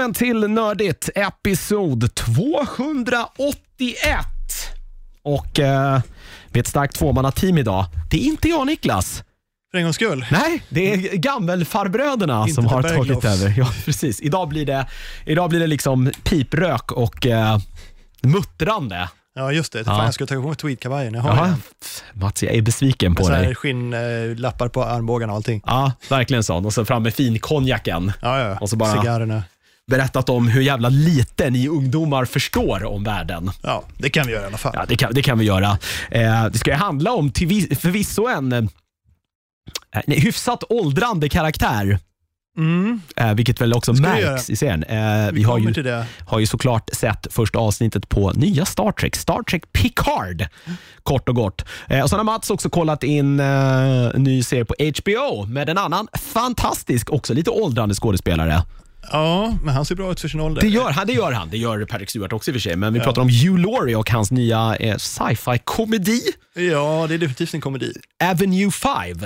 Välkommen till Nördigt, episod 281. Och eh, vi är ett starkt tvåmannateam idag. Det är inte jag Niklas. För en gångs skull. Nej, det är gammelfarbröderna Inte som har The tagit Bergloffs. över. Ja, precis. Idag blir det, idag blir det liksom piprök och eh, muttrande. Ja, just det. Fan, Ja. jag skulle ta på mig tweedkavajen. Jag har Ja, den. Mats, jag är besviken på Så här dig. skinnlappar på armbågarna och allting. Ja, verkligen sån. Och så fram med finkonjaken. Ja, ja. Och så bara- Cigarrerna. Berättat om hur jävla lite ni ungdomar förstår om världen. Ja, det kan vi göra i alla fall. Ja, det kan, det kan vi göra. Eh, det ska ju handla om till vis- förvisso en eh, nej, hyfsat åldrande karaktär. Mm, Eh, vilket väl också märks i serien. Eh, vi har ju, till det. har ju såklart sett första avsnittet på nya Star Trek, Star Trek Picard. Kort och gott. Eh, och sen har Mats också kollat in eh, en ny serie på HBO med en annan fantastisk, också lite åldrande skådespelare. Ja, men han ser bra ut för sin ålder. Det gör han, det gör han. Det gör Patrick Stewart också i och för sig. Men vi pratar om Hugh Laurie och hans nya eh, sci-fi komedi Ja, det är definitivt en komedi. Avenue 5.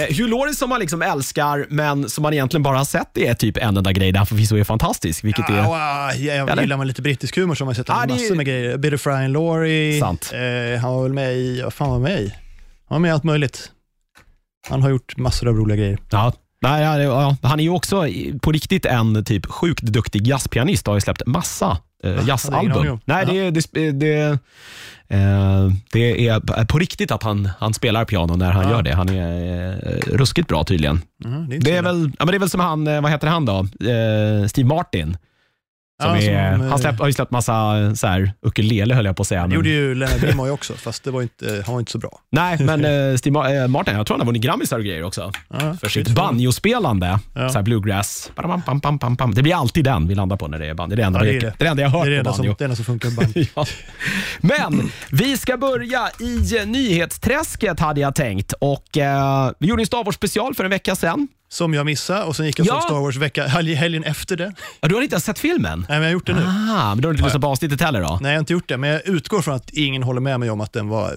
Eh, Hugh Laurie som man liksom älskar, men som man egentligen bara har sett i är typ en enda grej där han förvisso är fantastisk. Vilket är... Ja, ja, jag gillar man lite brittisk humor så har man sett Ja, honom det massor med grejer. Bitter Fry Laurie. Sant. Eh, han var väl med i, vad fan var med i? Han var med i allt möjligt. Han har gjort massor av roliga grejer. Ja. Nej, ja, ja, han är ju också på riktigt en typ sjukt duktig jazzpianist och har ju släppt massa eh, aning jazzalbum. Nej, det, det, det, eh, det är på riktigt att han, han spelar piano när han Ja. gör det. Han är eh, ruskigt bra tydligen. Mhm, det, är är, väl, ja, men det är väl som han, eh, vad heter han då? Eh, Steve Martin. Som Ja, är, som, eh, han släpp, har ju släppt massa eh, så här, ukulele höll jag på att säga. Det gjorde ju Leonard Nimoy också, fast det var inte, han var inte så bra. Nej, men eh, Steve Ma- eh, Martin, jag tror han har vunnit grammisar och grejer också. Ja, För sitt banjospelande. Ja. Så här bluegrass. Pam, pam, pam, pam, pam. Det blir alltid den vi landar på när det är band. Det är det enda, Ja, det är jag- det. det är det enda jag har Det är det hört på som, banjo. det enda som funkar med band. Ja. Men vi ska börja i nyhetsträsket hade jag tänkt. Och eh, Vi gjorde en Star Wars special för en vecka sedan. Som jag missade och sen gick jag Ja. Star Wars vecka, helg, helgen efter det. Ja, Du har inte ens sett filmen? Nej, men jag har gjort det nu. Ah, men du har inte lyssnat på avsnittet heller då? Nej, jag har inte gjort det, men jag utgår från att ingen håller med mig om att den var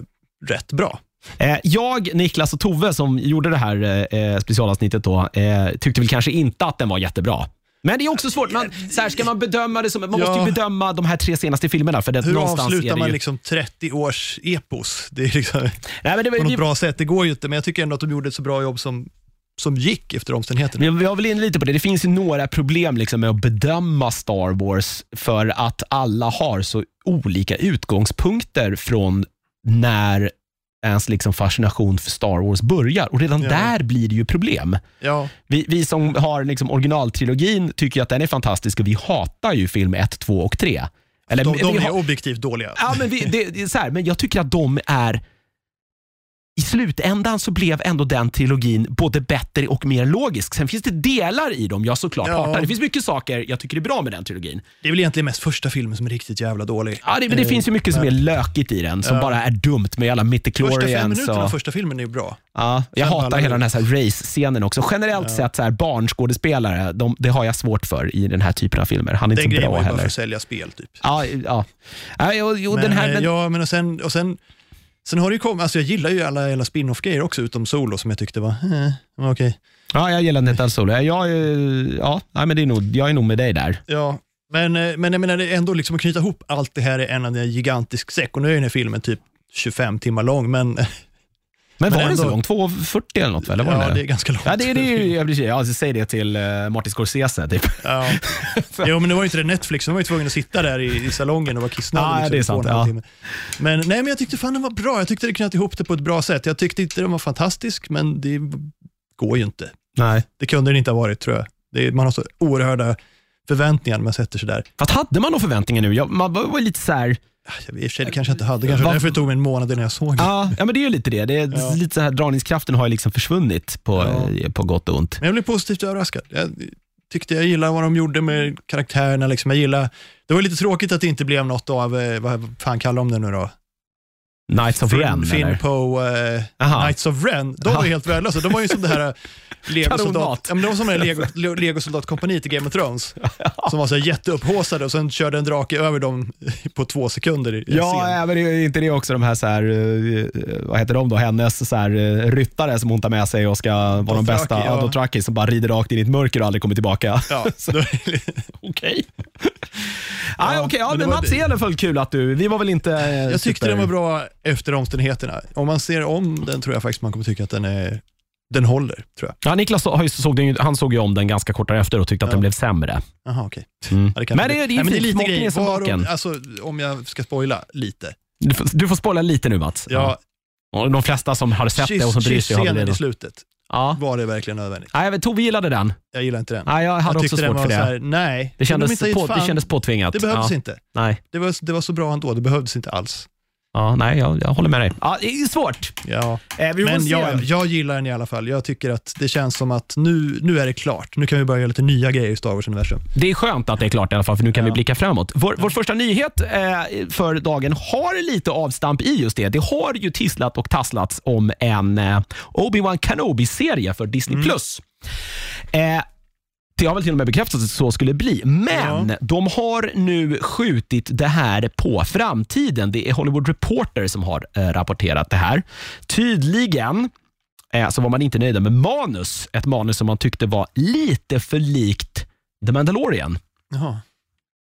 rätt bra. Eh, jag, Niklas och Tove som gjorde det här eh, specialavsnittet då, eh, tyckte väl kanske inte att den var jättebra. Men det är också svårt. Man, så här, ska man bedöma det som, man måste ju Ja. bedöma de här tre senaste filmerna. För det, Hur någonstans avslutar det man ju, liksom 30 års epos? Det är liksom Nej, men det, på vi, något bra sätt. Det går ju inte, men jag tycker ändå att de gjorde ett så bra jobb som, som gick efter omständigheterna. vi, vi har väl in lite på det. Det finns ju några problem liksom med att bedöma Star Wars för att alla har så olika utgångspunkter från när ens liksom fascination för Star Wars börjar. Och redan Ja. där blir det ju problem. Ja, Vi, vi som har liksom originaltrilogin tycker att den är fantastisk och vi hatar ju film 1, 2 och 3. Eller, de, de är objektivt dåliga. Ja, men, vi, det, det är så här, men jag tycker att de är... I slutändan så blev ändå den trilogin både bättre och mer logisk. Sen finns det delar i dem jag såklart Ja. hatar. Det finns mycket saker jag tycker är bra med den trilogin. Det är väl egentligen mest första filmen som är riktigt jävla dålig. Ja, det, men det Eh, finns ju mycket som är lökigt i den, som Ja. bara är dumt med alla Första fem minuterna av Och, första filmen är ju bra. ja, jag Sen hatar hela den här, här race-scenen också. Generellt sett, så här, barnskådespelare, de, det har jag svårt för i den här typen av filmer. Han är Den inte så grejen bra var ju bara för heller. att sälja spel typ. Ja, ja. ja jo, Men, den här, eh, men, ja, men och sen, och sen, sen har det ju kommit, alltså jag gillar ju alla, alla spin-off-grejer också, utom Solo som jag tyckte var, eh, okej. Ja, jag gillar Netal Solo. Jag, är- ja, nej, men det är nog, jag är nog med dig där. Ja, men, eh, men jag menar det är ändå liksom att knyta ihop allt det här i en gigantisk säck. Och nu är den här filmen typ 25 timmar lång, men Men, var den så ändå- lång? 2.40 eller något? Eller var ja, den det är ganska långt. Ja, det är det ju. Jag blir, alltså, säg det till uh, Martin Scorsese. Typ. Ja. Jo, men det var ju inte det Netflix, de var ju tvungna att sitta där i, i salongen och vara kissnödig. Ja, det är i sant, två och en halv ja. Men, nej, men jag tyckte fan den var bra. Jag tyckte det knöt ihop det på ett bra sätt. Jag tyckte inte den var fantastisk, men det går ju inte. Nej. Det kunde den inte ha varit, tror jag. Det är, man har så oerhörda förväntningar när man sätter sig där. Fast hade man några förväntningar nu? Jag, man var lite så här... Jag vet det kanske jag inte hade. Kanske Vad- därför det tog mig en månad innan jag såg det. Ja, ja, men det är ju lite det. det är, Ja. lite så här, dragningskraften har ju liksom försvunnit på, Ja. eh, på gott och ont. Men jag blev positivt överraskad. Jag tyckte jag gillade vad de gjorde med karaktärerna. Liksom. Jag gillade, det var lite tråkigt att det inte blev något av, eh, vad fan kallar de det nu då? Knights of Ren, Finn? Finn på eh, Aha. Knights of Ren, de var ju helt värdelösa. De var ju som det här. legosoldat, ja, men de var som här Lego, Le- legosoldatkompaniet i Game of Thrones. Som var så här jätteupphaussade och sen körde en drake över dem på två sekunder i Ja, scen. men är inte det också de här, så här eh, vad heter de då, hennes så här, eh, ryttare som hon tar med sig och ska vara de bästa, ja. Dothraki som bara rider rakt in i ett mörker och aldrig kommer tillbaka. Ja, Okej. Ah, Ja, okej, ja, men Mats, det. är i alla fall kul att du, vi var väl inte eh, jag tyckte super- den var bra efter omständigheterna. Om man ser om den tror jag faktiskt man kommer tycka att den, är, den håller. tror jag. Ja, Niklas såg, den, han såg ju om den ganska kort därefter och tyckte att Ja. den blev sämre. Jaha, okej. Mm. Ja, det Men det är- det är Nej, men fint. lite Smoking grejer. är som Var-. Alltså, om jag ska spoila lite. Du, får, du får spoila lite nu Mats. Ja, Och de flesta som har sett det och som bryr sig har redan... i slutet, Ja. var det verkligen nödvändigt? Nej, jag Tove gillade den. Jag gillar inte den. Nej, jag hade jag också svårt för det. här, nej. det, de kändes ha på, det kändes påtvingat. Det behövdes ja. inte. Nej, Det var, det var så bra ändå, det behövdes inte alls. Ja, nej jag, jag håller med dig. Ja, det är svårt. Ja. Eh, Men jag, jag gillar den i alla fall. Jag tycker att det känns som att nu, nu är det klart. Nu kan vi börja göra lite nya grejer i Star Wars-universum. Det är skönt att det är klart i alla fall, för nu kan Ja. vi blicka framåt. Vår, vår första nyhet eh, för dagen har lite avstamp i just det. Det har ju tisslat och tasslats om en eh, Obi-Wan Kenobi-serie för Disney+. Mm. Plus. Eh, det har väl till och med bekräftats att så skulle bli, men Ja. de har nu skjutit det här på framtiden. Det är Hollywood Reporter som har eh, rapporterat det här. Tydligen eh, så var man inte nöjda med manus. Ett manus som man tyckte var lite för likt The Mandalorian. Jaha.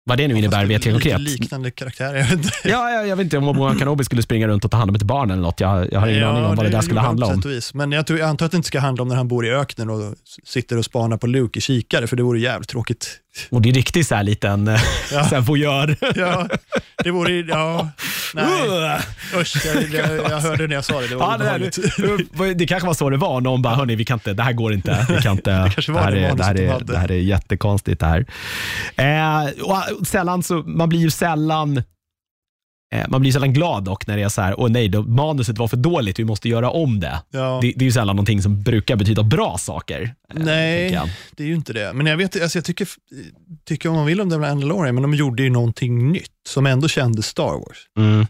Vad det nu innebär vet jag konkret. liknande karaktärer, jag vet inte. Ja, jag, jag vet inte om Obi-Wan Kenobi skulle springa runt och ta hand om ett barn eller något. Jag, jag har ingen Ja, aning om vad det där skulle handla om. vis. Men jag, tror, jag antar att det inte ska handla om när han bor i öknen och sitter och spanar på Luke i kikare, för det vore jävligt tråkigt. Och det är riktigt så här liten ja. Ja. så här voyeur. Ja, det vore ja, nej, usch, jag, jag, jag hörde när jag sa det, det var Ja, det, där, det kanske var så det var. Någon bara, hörni, vi kan inte, det här går inte. Vi kan inte. det, kanske var här det är, det, här är, hade. det här är jättekonstigt. Det här. Eh, och sällan så, man blir ju sällan eh, man blir sällan glad dock när det är så här, åh nej, då, manuset var för dåligt, vi måste göra om det. Ja, Det, det är ju sällan någonting som brukar betyda bra saker. eh, nej, det är ju inte det. Men jag, vet, alltså jag tycker, tycker om man vill om The Mandalorian, men de gjorde ju någonting nytt som ändå kändes Star Wars. Mm.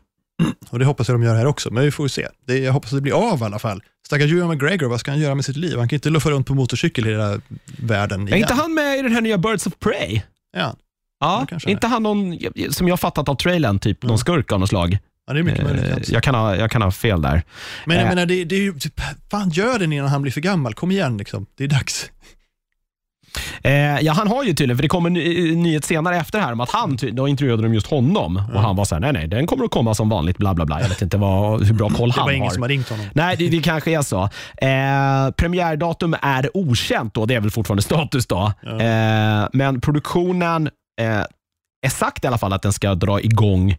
Och det hoppas jag de gör här också, men vi får ju se. Det, jag hoppas att det blir av i alla fall. Stackars Ewan McGregor, vad ska han göra med sitt liv? Han kan inte luffa runt på motorcykel i hela världen Är igen. inte han med i den här nya Birds of Prey? Ja, Ja, kanske inte han någon, som jag har fattat av trailern, typ någon Ja. skurk av något slag? ja det är mycket möjligt. Eh, alltså. jag, kan ha, jag kan ha fel där. Men jag eh. menar, det, det är ju, typ, fan gör den innan han blir för gammal. Kom igen liksom, det är dags. Eh, ja, han har ju tydligen, för det kom en ny- nyhet senare efter här om att han, då intervjuade de just honom och han var så här, nej nej, den kommer att komma som vanligt, bla bla bla. Jag vet inte vad, hur bra koll Det var han ingen har. som har ringt honom. Nej, det, det kanske är så. Eh, premiärdatum är okänt då, det är väl fortfarande status då. Ja. Eh, men produktionen eh, är sagt i alla fall att den ska dra igång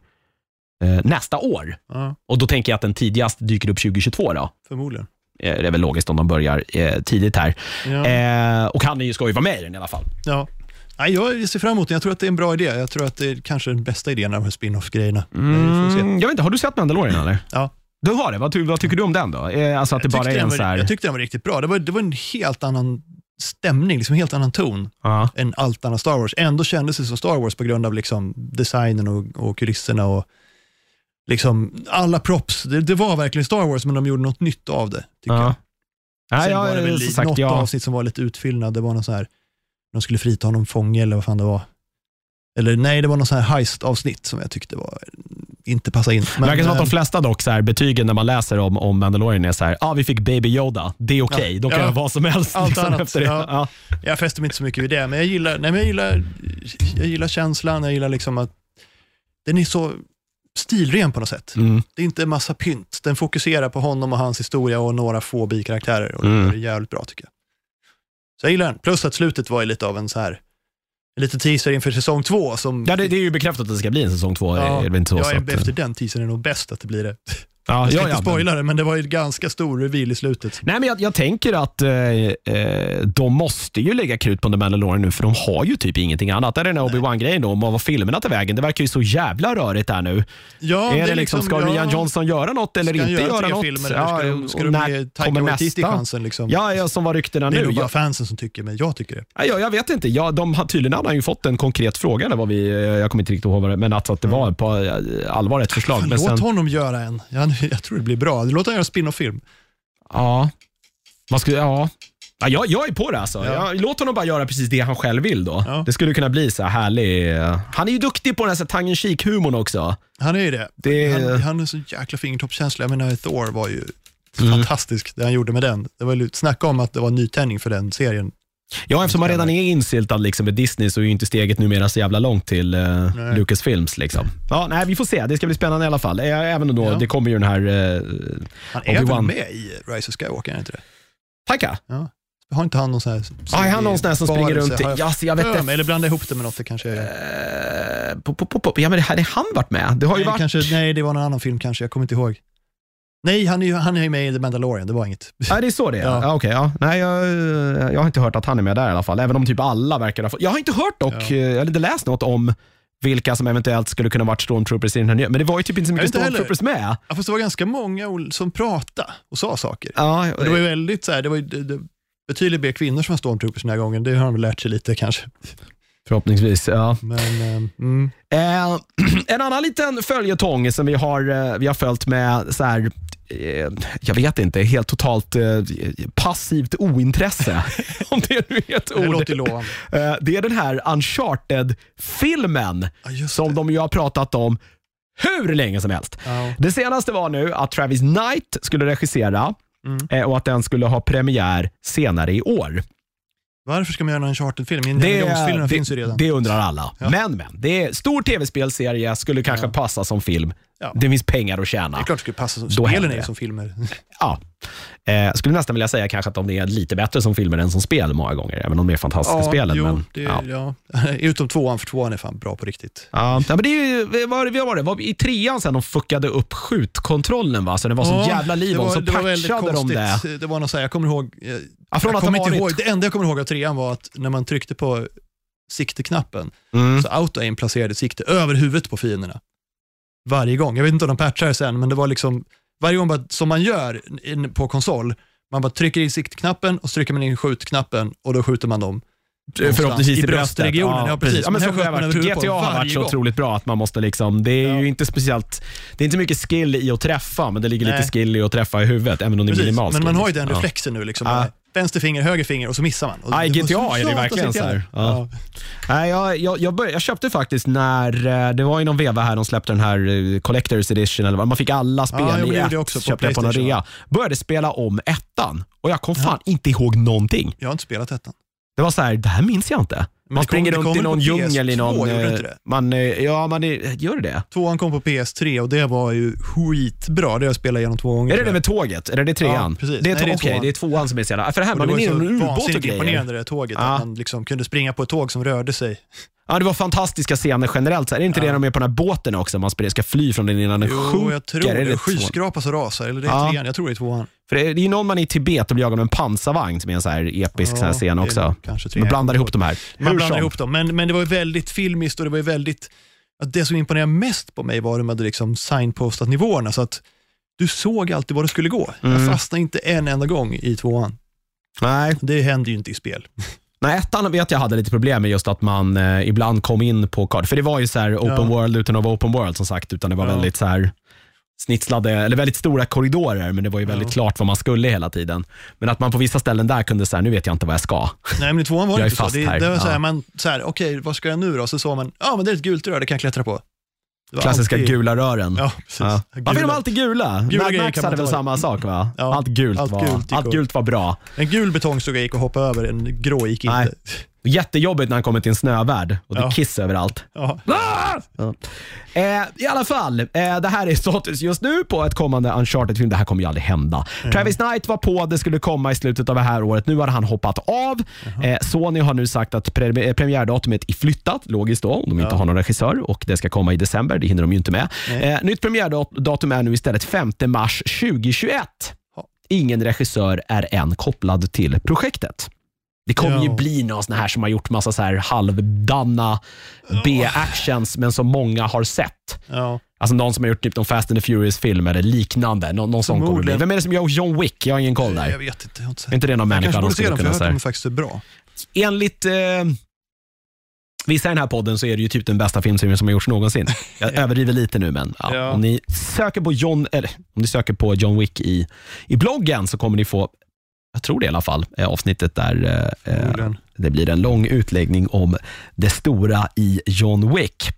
eh, nästa år. Ja, Och då tänker jag att den tidigast dyker upp 2022 då. förmodligen. Eh, Det är väl logiskt om de börjar eh, tidigt här. Ja. Eh, och han är ju- ska ju vara med i den i alla fall. Ja. Nej, jag ser fram emot den. Jag tror att det är en bra idé. Jag tror att det är kanske den bästa idén av de här spin-off-grejerna. Mm, jag vet inte, har du sett Mandalorian eller? Ja. Du har det? Vad, ty- vad tycker du om den då? Eh, alltså att det Jag bara är den en var, så här... jag tyckte den var riktigt bra. Det var, det var en helt annan stämning, liksom helt annan ton Ja. än allt annat Star Wars. Ändå kändes det som Star Wars på grund av liksom designen och, och kulisserna och liksom alla props. Det, det var verkligen Star Wars, men de gjorde något nytt av det. Tycker Ja. jag. Nej, Sen jag, var det väl som i- sagt, något jag, avsnitt som var lite utfyllnad. Det var någon så här, de skulle frita någon fånge eller vad fan det var. Eller nej, det var någon så här heist-avsnitt som jag tyckte var, inte passade in. det verkar som att de eh, flesta dock, så här, betygen när man läser om, om Mandalorian är så här, ah, vi fick Baby Yoda, det är okej, Ja. de kan Ja. göra vad som helst. Allt liksom, annat, efter det. ja. Ja. Jag fäster mig inte så mycket vid det, men jag gillar, nej, men jag gillar, jag gillar känslan, jag gillar liksom att den är så stilren på något sätt. Mm. Det är inte en massa pynt. Den fokuserar på honom och hans historia och några få bikaraktärer och Mm. det är jävligt bra tycker jag. Så jag gillar den. Plus att slutet var ju lite av en så här, en liten teaser inför säsong två som Ja, det, det är ju bekräftat att det ska bli en säsong två. Ja, det inte så, ja, så att, efter den teasern är det nog bäst att det blir det. Ja, Jag ska ja, inte spoila det, men det var ju ganska stor reveal i slutet. Nej, men jag, jag tänker att eh, eh, de måste ju lägga krut på The Mandalorian nu, för de har ju typ ingenting annat. Det är den här Obi-Wan-grejen då, om vad filmerna tar vägen. Det verkar ju så jävla rörigt där nu. Ja, är det liksom, ska ja, Rian Johnson göra något eller inte göra göra något? filmer? Ja, ska de, ska och de när ge kommer nästa? chansen? Liksom? Ja, ja, som var ryktena det är nu. nog bara Jag, fansen som tycker, men jag tycker det. ja, jag, jag vet inte. Ja, de har, tydligen hade han ju fått en konkret fråga, eller vad vi, jag kommer inte riktigt ihåg vad det men alltså att det var på eh, allvar ett förslag. Fan, Men låt sen, honom göra en. Han, han, jag tror det blir bra. Låt honom göra spin-off-film. Ja. Man skulle, ja. Ja, jag, jag är på det alltså. Ja. Jag, låt honom bara göra precis det han själv vill då. Ja. Det skulle kunna bli så här härlig... Han är ju duktig på den här så här tongue in cheek humorn också. Han är ju det. Det- Han, han är så jäkla fingertoppskänsla. Jag menar, Thor var ju Mm. fantastisk, det han gjorde med den. Det var ju snacka om att det var en nytändning för den serien. Ja, eftersom man redan är insyltad liksom med Disney så är ju inte steget numera så jävla långt till uh, Nej. Lucasfilms. Liksom. Ja, nej, vi får se. Det ska bli spännande i alla fall. Eh, Även då, Ja. det kommer ju den här... Uh, Han är väl Obi-Wan. med i Rise of Skywalker, är han inte det? Taika? Har inte han någon sån här... Ja, är han någon sån där som springer runt? i- Ja, så jag vet inte. Eller blandar ihop det med något, det kanske är... Eh, pop, pop, pop, pop. Ja, men det hade han varit med. Det har ju nej, varit... kanske, nej, det var någon annan film kanske, jag kommer inte ihåg. Nej, han är ju han är ju med i The Mandalorian, det var inget. Ja, det är så det är. Ja. Ja. Okej, ja. Nej, jag, jag har inte hört att han är med där i alla fall. Även om typ alla verkar ha fått... Jag har inte hört dock, Ja. eh, eller inte läst något om vilka som eventuellt skulle kunna varit stormtroopers i den här nya. Men det var ju typ inte så mycket inte heller. stormtroopers med. Ja, fast det var ganska många som pratade och sa saker. Ja, Och det var ju väldigt så här, det var ju det, det, betydligt mer kvinnor som var stormtroopers den här gången. Det har de väl lärt sig lite kanske. förhoppningsvis. Ja. Men, ehm, mm. Eh, en annan liten följetong som vi har, eh, vi har följt med så här, eh, jag vet inte, helt totalt eh, passivt ointresse. om det nu är ett Det ord. låter ju lovande. Eh, det är den här Uncharted-filmen Ja, som det. de ju har pratat om hur länge som helst. Ja. Det senaste var nu att Travis Knight skulle regissera Mm. eh, och att den skulle ha premiär senare i år. Varför ska man göra en charterfilm? Indiana Jones-filmerna finns ju redan. det undrar alla. Ja. Men, men. Det är stor tv-spelserie, skulle kanske Ja. passa som film. Ja. Det finns pengar att Det tjäna. är klart det skulle passa som spelen är ju det. som filmer. Ja. Eh, skulle nästan vilja säga kanske att de är lite bättre som filmer än som spel många gånger, även om de är fantastiska spelen. jo, men, det, ja. ja. Utom tvåan, för tvåan är fan bra på riktigt. Ja, ja, men det är ju, var det, var det? Var i trean sen de fuckade upp skjutkontrollen va? Så det var så Ja, jävla liv om, så det patchade de det. Det var något så här, jag kommer ihåg, eh, Ja, från jag kommer inte ihåg, det enda jag kommer ihåg av trean var att när man tryckte på sikteknappen Mm. så auto-aim placerade sikte över huvudet på fienderna. Varje gång. Jag vet inte om de patchar det sen, men det var liksom varje gång bara, som man gör in, på konsol, man bara trycker in siktknappen och så trycker man in skjutknappen och då skjuter man dem. Förhoppningsvis i, i bröstregionen. Ja, precis. Ja, men så har varit. GTA har varit så gång. otroligt bra att man måste liksom, det är Ja. ju inte speciellt, det är inte mycket skill i att träffa, men det ligger lite Nej. skill i att träffa i huvudet, även om det är Precis. minimal Men man har ju den Ja. reflexen nu. Liksom, Ja. Vänster finger, höger finger och så missar man. Och Ja, det var GTA är det verkligen så här. Ja. Nej, jag, jag, jag, började, jag köpte faktiskt när, eh, det var i någon veva här de släppte den här eh, Collector's Edition, eller vad, man fick alla spel Ja, jo, i det ett, jag också på köpte jag på någon rea. Började spela om ettan och jag kom fan inte ihåg någonting. Jag har inte spelat ettan. Det var så här, det här minns jag inte. Men man kom- springer runt i någon djungel i PS2, någon... eh? Man, eh, ja, man är, gör det? Tvåan kom på PS3 och det var ju skitbra. Det har jag spelat igenom två gånger. Är det det med tåget? Är det det trean? Ja, precis. Det är, Nej, det är okej, tvåan. det är tvåan som är så jävla... För det här. Och man är var nere i en ubåt och imponerande det tåget, Ja. att man liksom kunde springa på ett tåg som rörde sig. Ja, det var fantastiska scener generellt. Så här, är det inte Ja. det de är på den här båten också? Man ska fly från den innan den Jo, sjunker. jag tror det. det tvåan? Skyskrapa så rasar, eller det är Ja. trean. Jag tror det är tvåan. För det är det är ju någon man är i Tibet och blir jagad med en pansarvagn som är en så här episk så här Ja, scen det är också. Man blandar ihop de här. Man Hur blandar som. ihop dem, men, men det var ju väldigt filmiskt och det var ju väldigt... Att det som imponerade mest på mig var att de hade liksom signpostat nivåerna, så att du såg alltid var det skulle gå. Mm. Jag fastnade inte en enda gång i tvåan. Nej. Det händer ju inte i spel. Nej, ettan vet jag hade lite problem med just att man eh, ibland kom in på kart. För det var ju så här open Ja. world utan att vara open world som sagt. Utan det var Ja. väldigt så här snitslade, eller väldigt stora korridorer, men det var ju väldigt Ja. klart vad man skulle hela tiden. Men att man på vissa ställen där kunde säga, nu vet jag inte vad jag ska. Nej, men i tvåan var det inte så. Det, det var så här, Ja. man, så här, okej, vad ska jag nu då? Så sa man, ja men det är ett gult rör, det kan jag klättra på. Klassiska alltid- gula rören. Ja, precis. Ja. Gula. Varför är de alltid gula? Gula Mad Max hade väl samma sak va? Ja, allt gult, allt var, gult allt gult var bra. En gul betongstuga gick att hoppa över, en grå gick Nej. inte. Jättejobbigt när han kommer till en snövärld och det är Ja. kiss överallt. Ja. Ja. Eh, I alla fall, eh, det här är status just nu på ett kommande Uncharted-film. Det här kommer ju aldrig hända. Travis Knight var på, det skulle komma i slutet av det här året. Nu har han hoppat av. Eh, Sony har nu sagt att pre eh, premiärdatumet är flyttat, logiskt då, om de inte har någon regissör och det ska komma i december. Det hinner de ju inte med. Eh, nytt premiärdatum är nu istället 5 mars 2021. Ja. Ingen regissör är än kopplad till projektet. Det kommer ju Ja. bli någon sån här som har gjort massa så här halvdana B-actions, men som många har sett. Ja. Alltså någon som har gjort typ någon Fast and the Furious-film eller liknande. Nå någon sån kommer bli. Vem är det som gör John Wick? Jag har ingen koll Jag där. vet inte. Jag har inte sett. Är inte det någon Jag människa kanske de borde se dem, för jag har faktiskt är bra. Enligt... Eh, Vissa i den här podden så är det ju typ den bästa filmserien som har gjorts någonsin. Jag överdriver lite nu, men ja. Ja. Om, ni söker på John, eller, om ni söker på John Wick i, i bloggen så kommer ni få, jag tror det i alla fall, eh, avsnittet där eh, eh, det blir en lång utläggning om det stora i John Wick.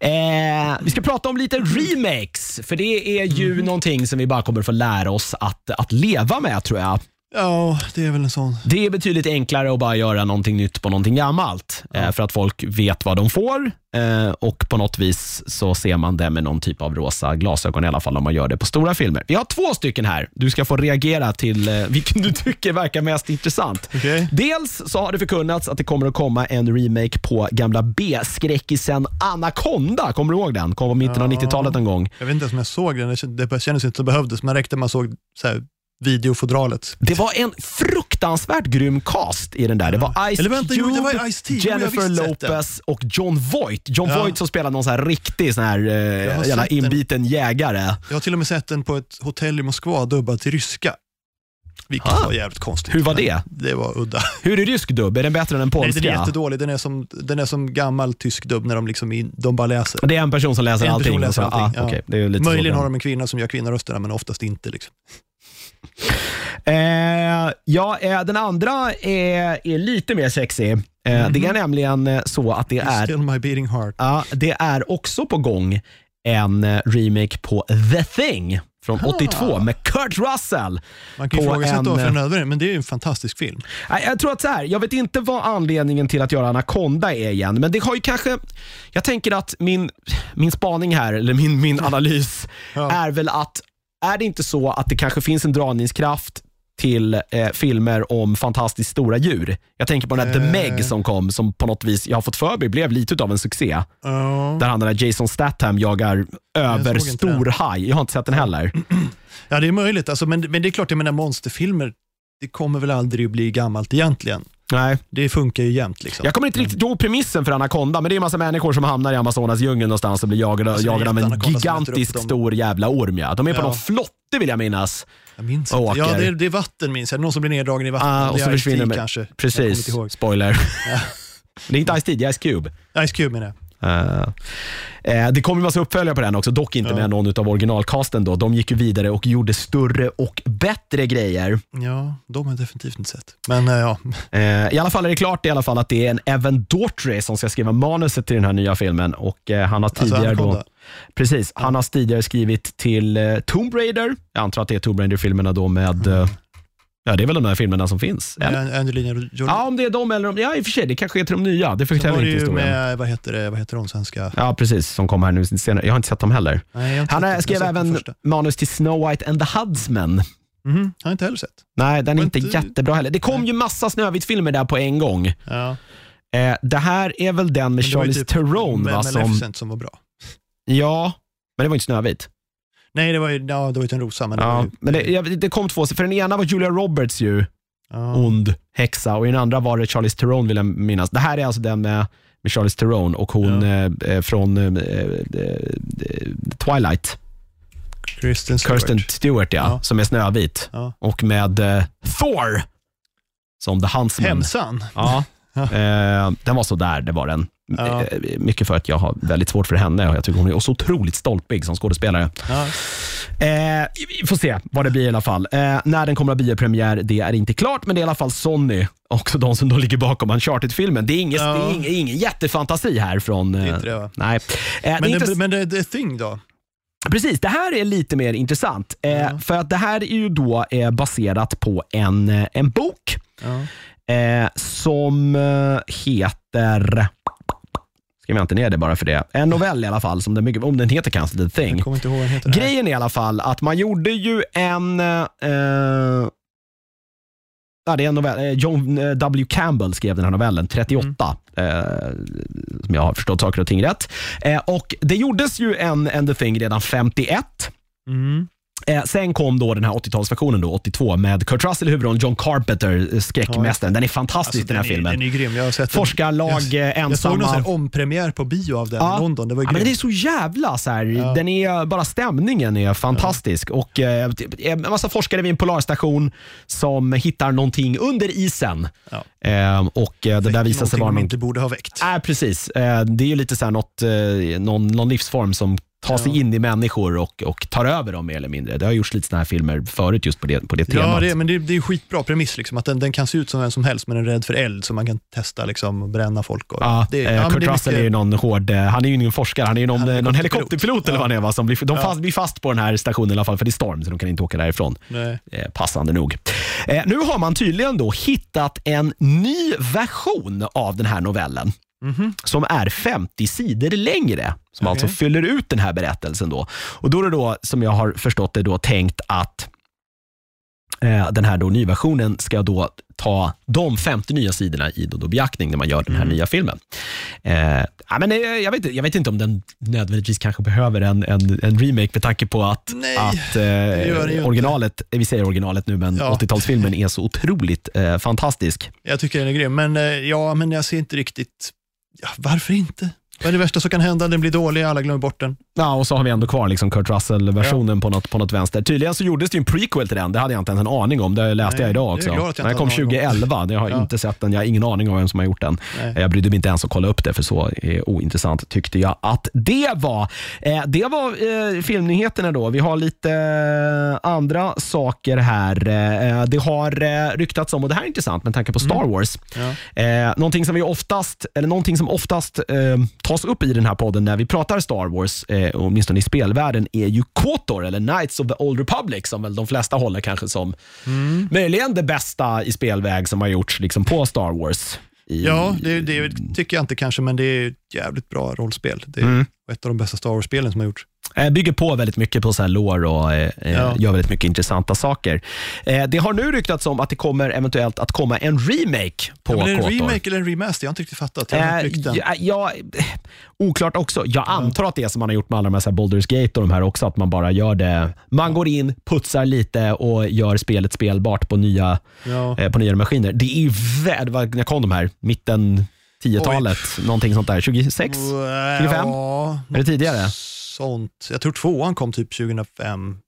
Eh, vi ska prata om lite remakes, för det är ju Mhm. någonting som vi bara kommer få lära oss att, att leva med tror jag. Ja, det är väl en sån. Det är betydligt enklare att bara göra någonting nytt på någonting gammalt. Eh, för att folk vet vad de får eh, och på något vis så ser man det med någon typ av rosa glasögon i alla fall om man gör det på stora filmer. Vi har två stycken här. Du ska få reagera till eh, vilken du tycker verkar mest intressant. Okej. Dels så har det förkunnats att det kommer att komma en remake på gamla B-skräckisen Anaconda. Kommer du ihåg den? Kom på mitten av Ja. 90-talet en gång. Jag vet inte ens om jag såg den, det kändes- inte det behövdes, men räckte man såg så här, videofodralet. Det var en fruktansvärt grym cast i den där. Det var Ice Eller vänta, Cube, var. Jo, jag har Jennifer. Lopez och John Voight. John Ja. Voight som spelade någon så här riktig sån här, eh, jävla sett den. inbiten jägare. Jag har till och med sett den på ett hotell i Moskva dubbad till ryska. Vilket Ah. var jävligt konstigt. Hur var det? Det var udda. Hur är rysk dubb? Är den bättre än den Nej, polska? den är jättedålig. Den är, som, den är som gammal tysk dubb när de, liksom in, de bara läser. det är en person som läser En allting. person läser allting, Ah, ja. lite Möjligen har de en kvinna som gör kvinnorösterna, men oftast inte. Liksom. Eh, ja, eh, den andra är, är lite mer sexy. Eh, Mhm. Det är nämligen eh, så att det är Still my beating heart. Ja, det är också på gång en eh, remake på The Thing från Ah. 82 med Kurt Russell. Man kan ju ifrågasätta en, varför eh, den är nödvändig, men det är ju en fantastisk film. Jag tror att så här, jag vet inte vad anledningen till att göra Anaconda är igen, men det har ju kanske, jag tänker att min, min spaning här, eller min, min analys, Ja. är väl att, är det inte så att det kanske finns en dragningskraft till eh, filmer om fantastiskt stora djur. Jag tänker på den här The Eh. Meg som kom, som på något vis, jag har fått för mig, blev lite av en succé. Ja. Där han den där Jason Statham jagar över den. haj. Jag har inte sett den heller. ja, det är möjligt. Alltså, men, men det är klart, jag menar monsterfilmer, det kommer väl aldrig att bli gammalt egentligen. Nej. Det funkar ju jämt. Liksom. Jag kommer inte riktigt ihåg premissen för Anaconda, men det är en massa människor som hamnar i Amazonas djungel någonstans och blir jagade, Alltså, jagade av en äter gigantisk stor jävla orm. Ja. De är på Ja. någon flotte vill jag minnas. Jag minns inte. Ja, det är, det är vatten minns jag. Någon som blir neddragen i vatten. Ah, och så försvinner kanske. Precis, spoiler. det är inte Ice-T, det är Ice Cube. Ice Cube menar jag. Eh, det kommer ju massa uppföljare på den också, dock inte Ja. med någon av originalcasten. Då. De gick ju vidare och gjorde större och bättre grejer. Ja, de har jag definitivt inte sett. Men eh, ja, Eh, I alla fall är det klart i alla fall att det är en Evan Daughtry som ska skriva manuset till den här nya filmen. Och han har Alltså tidigare då, Anaconda. precis, han har tidigare skrivit till Tomb Raider. Jag antar att det är Tomb Raider-filmerna då med, eh, ja det är väl de här filmerna som finns. Eller? Angelina Jolie. Ja, om det är de eller om, ja i och för sig, det kanske är till de nya. Det förtäljer inte historien. med, vad heter, det, vad heter de svenska? Ja, precis, som kom här nu senare. Jag har inte sett dem heller. Nej, jag Han sett skrev även manus till Snow White and the Huntsman. Mhm, har jag inte heller sett. Nej, den är inte inte- jättebra heller. Det kom ju massa Snövit-filmer där på en gång. Ja. Eh, det här är väl den med Charlize typ Theron va? Som, som var bra. ja, men det var inte Snövit. Nej, det var ju, ja, det var ju inte en rosa. Men det, Ja, ju, men det, det kom två, för den ena var Julia Roberts ju, ja. ond häxa, och i den andra var det Charlize Theron vill jag minnas. Det här är alltså den med, med Charlize Theron och hon eh, eh, från eh, eh, Twilight, Kristen Stewart. Kirsten Stewart ja, Ja. som är Snövit. Ja. Och med eh, Thor som The Huntsman. Hemsan. Ja. Eh, den var så där, det var den. Ja. Eh, mycket för att jag har väldigt svårt för henne och jag tycker hon är så otroligt stolpig som skådespelare. Ja. Eh, vi får se vad det blir i alla fall. Eh, när den kommer att bli premiär, det är inte klart, men det är i alla fall Sony, också de som då ligger bakom Uncharted-filmen. Det är ingen, Ja. det är ingen, ingen jättefantasi här från... Det är Eh, inte det, va? nej. Det är Men, det, men det, det Thing då? Precis, det här är lite mer intressant. För att det här är ju då baserat på en, en bok. Eh, som eh, heter... Skriver jag inte ner det bara för det. En novell i alla fall, som den, bygger- om den heter kanske The Thing. Jag kommer inte ihåg vad den heter. Grejen är i alla fall att man gjorde ju en... Eh, ja, det är en novell. eh, John eh, W. Campbell skrev den här novellen, 38. Eh, som jag har förstått saker och ting rätt. Eh, och Det gjordes ju en, en The Thing redan 51. Mm. Eh, sen kom då den här 80-talsversionen, då, 82, med Kurt Russell i huvudrollen, John Carpenter, eh, skräckmästaren. Den är fantastisk den här Alltså, den filmen. Är, den är grym. Jag har sett Forskarlag, den. eh, Jag, jag såg ensamma. någon här ompremiär på bio av den i London. Det var ja, men det är så jävla så här, Ja. den är, bara stämningen är fantastisk. Och eh, En massa forskare vid en polarstation som hittar någonting under isen. Ja. Eh, och det där visar sig Någonting vara de någon inte borde ha väckt. Nej, precis. Det är ju lite så här något, någon, någon livsform som tar sig in i människor och, och tar över dem mer eller mindre. Det har gjorts lite såna här filmer förut just på det, på det temat. Ja, det, men det, det är skitbra premiss. Liksom, att den, den kan se ut som vem som helst, men den är rädd för eld, så man kan testa liksom, och bränna folk. Och, Ja, det, eh, ja, Kurt är Russell är mycket- ju någon hård, eh, han är ju ingen forskare, han är ju någon, är eh, någon helikopterpilot. eller Ja. vad han är. Va? Som blir, de fast, blir fast på den här stationen i alla fall, för det är storm, så de kan inte åka därifrån. Nej. Eh, passande nog. Eh, nu har man tydligen då hittat en ny version av den här novellen. Mhm. som är 50 sidor längre. Som Okej. alltså fyller ut den här berättelsen. Då. Och då är det då, som jag har förstått det, då, tänkt att eh, den här då nyversionen ska då ta de 50 nya sidorna i då, då beaktning när man gör den här Mm. nya filmen. Eh, ja, men, eh, jag, vet, jag vet inte om den nödvändigtvis kanske behöver en, en, en remake med tanke på att, Nej, att eh, originalet, vi säger originalet nu, men Ja. 80-talsfilmen är så otroligt eh, fantastisk. Jag tycker den är grym, men, eh, ja, men jag ser inte riktigt... Ja, varför inte? Vad är det värsta som kan hända? Den blir dålig, alla glömmer bort den. Ja, och så har vi ändå kvar liksom Kurt Russell-versionen på, något, på något vänster. Tydligen så gjordes det en prequel till den. Det hade jag inte ens en aning om. Det läste Nej, jag idag också. jag Den kom hade en aning 2011. Jag har Ja. inte sett den. Jag har ingen aning om vem som har gjort den. Nej. Jag brydde mig inte ens att kolla upp det, för så eh, ointressant tyckte jag att det var. Eh, det var eh, filmnyheterna då. Vi har lite andra saker här. Det har ryktats om, och det här är intressant med tanke på Star Wars, Ja. Någonting som vi oftast, eller någonting som oftast tas upp i den här podden när vi pratar Star Wars, eh, åtminstone i spelvärlden, är ju KOTOR, eller Knights of the Old Republic, som väl de flesta håller kanske som möjligen det bästa i spelväg som har gjorts liksom, på Star Wars. I, Ja, det, det tycker jag inte kanske, men det är jävligt bra rollspel. Det är Mm. ett av de bästa Star Wars-spelen som har gjorts. Eh, bygger på väldigt mycket på så här lore och eh, eh, Ja. gör väldigt mycket intressanta saker. Eh, det har nu ryktats om att det kommer eventuellt att komma en remake på Ja, är det en remake eller en remaster? Jag har inte riktigt fattat. Jag har hört Eh, rykten. ja, ja, oklart också. Jag antar att det är som man har gjort med alla de här, så här Baldur's Gate och de här också, att man bara gör det. Man går in, putsar lite och gör spelet spelbart på nya, Ja. på nya maskiner. Det är ju när kom de här? Mitten 10-talet? Någonting sånt där. 26? Äh, 25? Ja, Är det tidigare? Sånt. Jag tror tvåan kom typ 2005,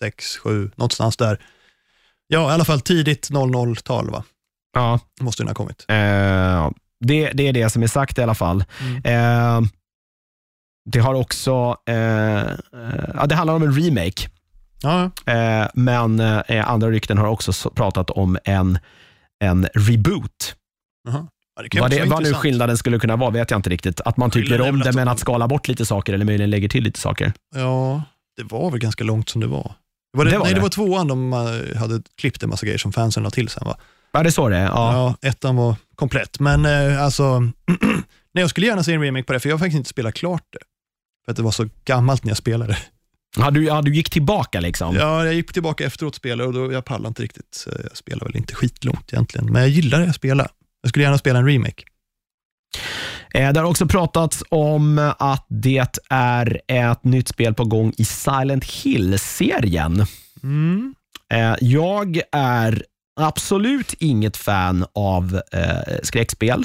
6, 7, någonstans där. Ja, i alla fall tidigt 00-tal va? Ja. Måste den ha kommit. Eh, det, det är det som är sagt i alla fall. Mm. Eh, det har också, eh, ja, det handlar om en remake. Ja, Eh, men eh, andra rykten har också så- pratat om en, en reboot. jaha. Ja, det Vad, det, vad nu skillnaden skulle kunna vara vet jag inte riktigt. Att man är om det men att skala bort lite saker eller möjligen lägger till lite saker. Ja, det var väl ganska långt som det var. Var det, Det var nej, det. det var tvåan de eh, hade klippt en massa grejer som fansen la till sen va? Ja, det är så det är. Ja. Ja, ettan var komplett. Men eh, alltså, nej, jag skulle gärna se en remake på det, för jag har faktiskt inte spelat klart det. För att det var så gammalt när jag spelade. Ja, du, ja, du gick tillbaka liksom. Ja, jag gick tillbaka efteråt och spelade och då, jag pallade inte riktigt. Så Jag spelar väl inte skitlångt egentligen, men jag gillar det jag spelar. Jag skulle gärna spela en remake. Eh, det har också pratats om att det är ett nytt spel på gång i Silent Hill-serien. Mm. Eh, jag är absolut inget fan av eh, skräckspel.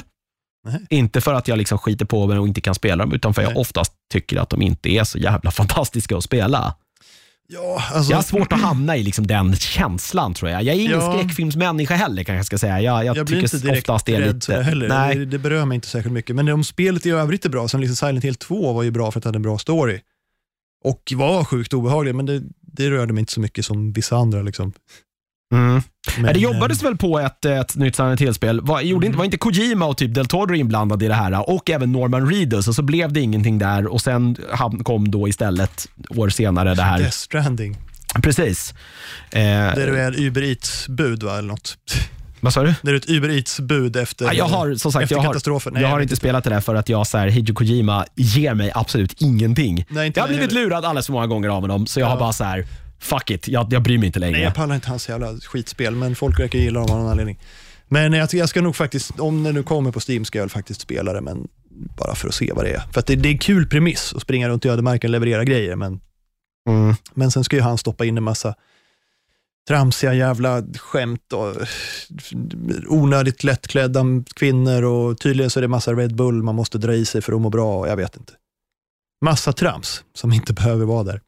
Nej. Inte för att jag liksom skiter på mig och inte kan spela dem, utan för att jag Nej. oftast tycker att de inte är så jävla fantastiska att spela. Ja, alltså, Jag har svårt att hamna i liksom den känslan tror jag. Jag är ingen Ja. skräckfilmsmänniska heller kanske jag ska säga. Jag, jag, jag blir tycker inte direkt oftast det är rädd lite... heller. Nej. Det, det berör mig inte särskilt mycket. Men om spelet i övrigt är bra, som liksom Silent Hill 2 var ju bra för att det hade en bra story. Och var sjukt obehaglig, men det, det rörde mig inte så mycket som vissa andra. Liksom. Mm. Men, det jobbades väl på ett, ett nytt Silent Hill-spel. Var, gjorde inte, Mm. var inte Kojima och typ Del Toro inblandade i det här och även Norman Reedus och så blev det ingenting där och sen ham- kom då istället år senare det här. Death Stranding. Precis. Eh, du är en Uber Eats-bud va, eller något. vad sa du? Du är ett Uber Eats-bud efter, Ja, jag har som sagt efter jag har, katastrofen. jag har inte spelat det där för att jag så här, Hideo Kojima ger mig absolut ingenting. Nej, inte Jag har blivit heller. lurad alldeles för många gånger av honom så jag har Ja. bara så här, fuck it, jag, jag bryr mig inte längre. Nej, jag pallar inte hans jävla skitspel, men folk verkar gilla dem av någon anledning. Men jag, jag ska nog faktiskt, om det nu kommer på Steam, ska jag väl faktiskt spela det, men bara för att se vad det är. För att det, det är kul premiss att springa runt i ödemarken och leverera grejer, men Mm. Men sen ska ju han stoppa in en massa tramsiga jävla skämt och onödigt lättklädda kvinnor och tydligen så är det massa Red Bull man måste dra i sig för att må bra och jag vet inte. Massa trams som inte behöver vara där.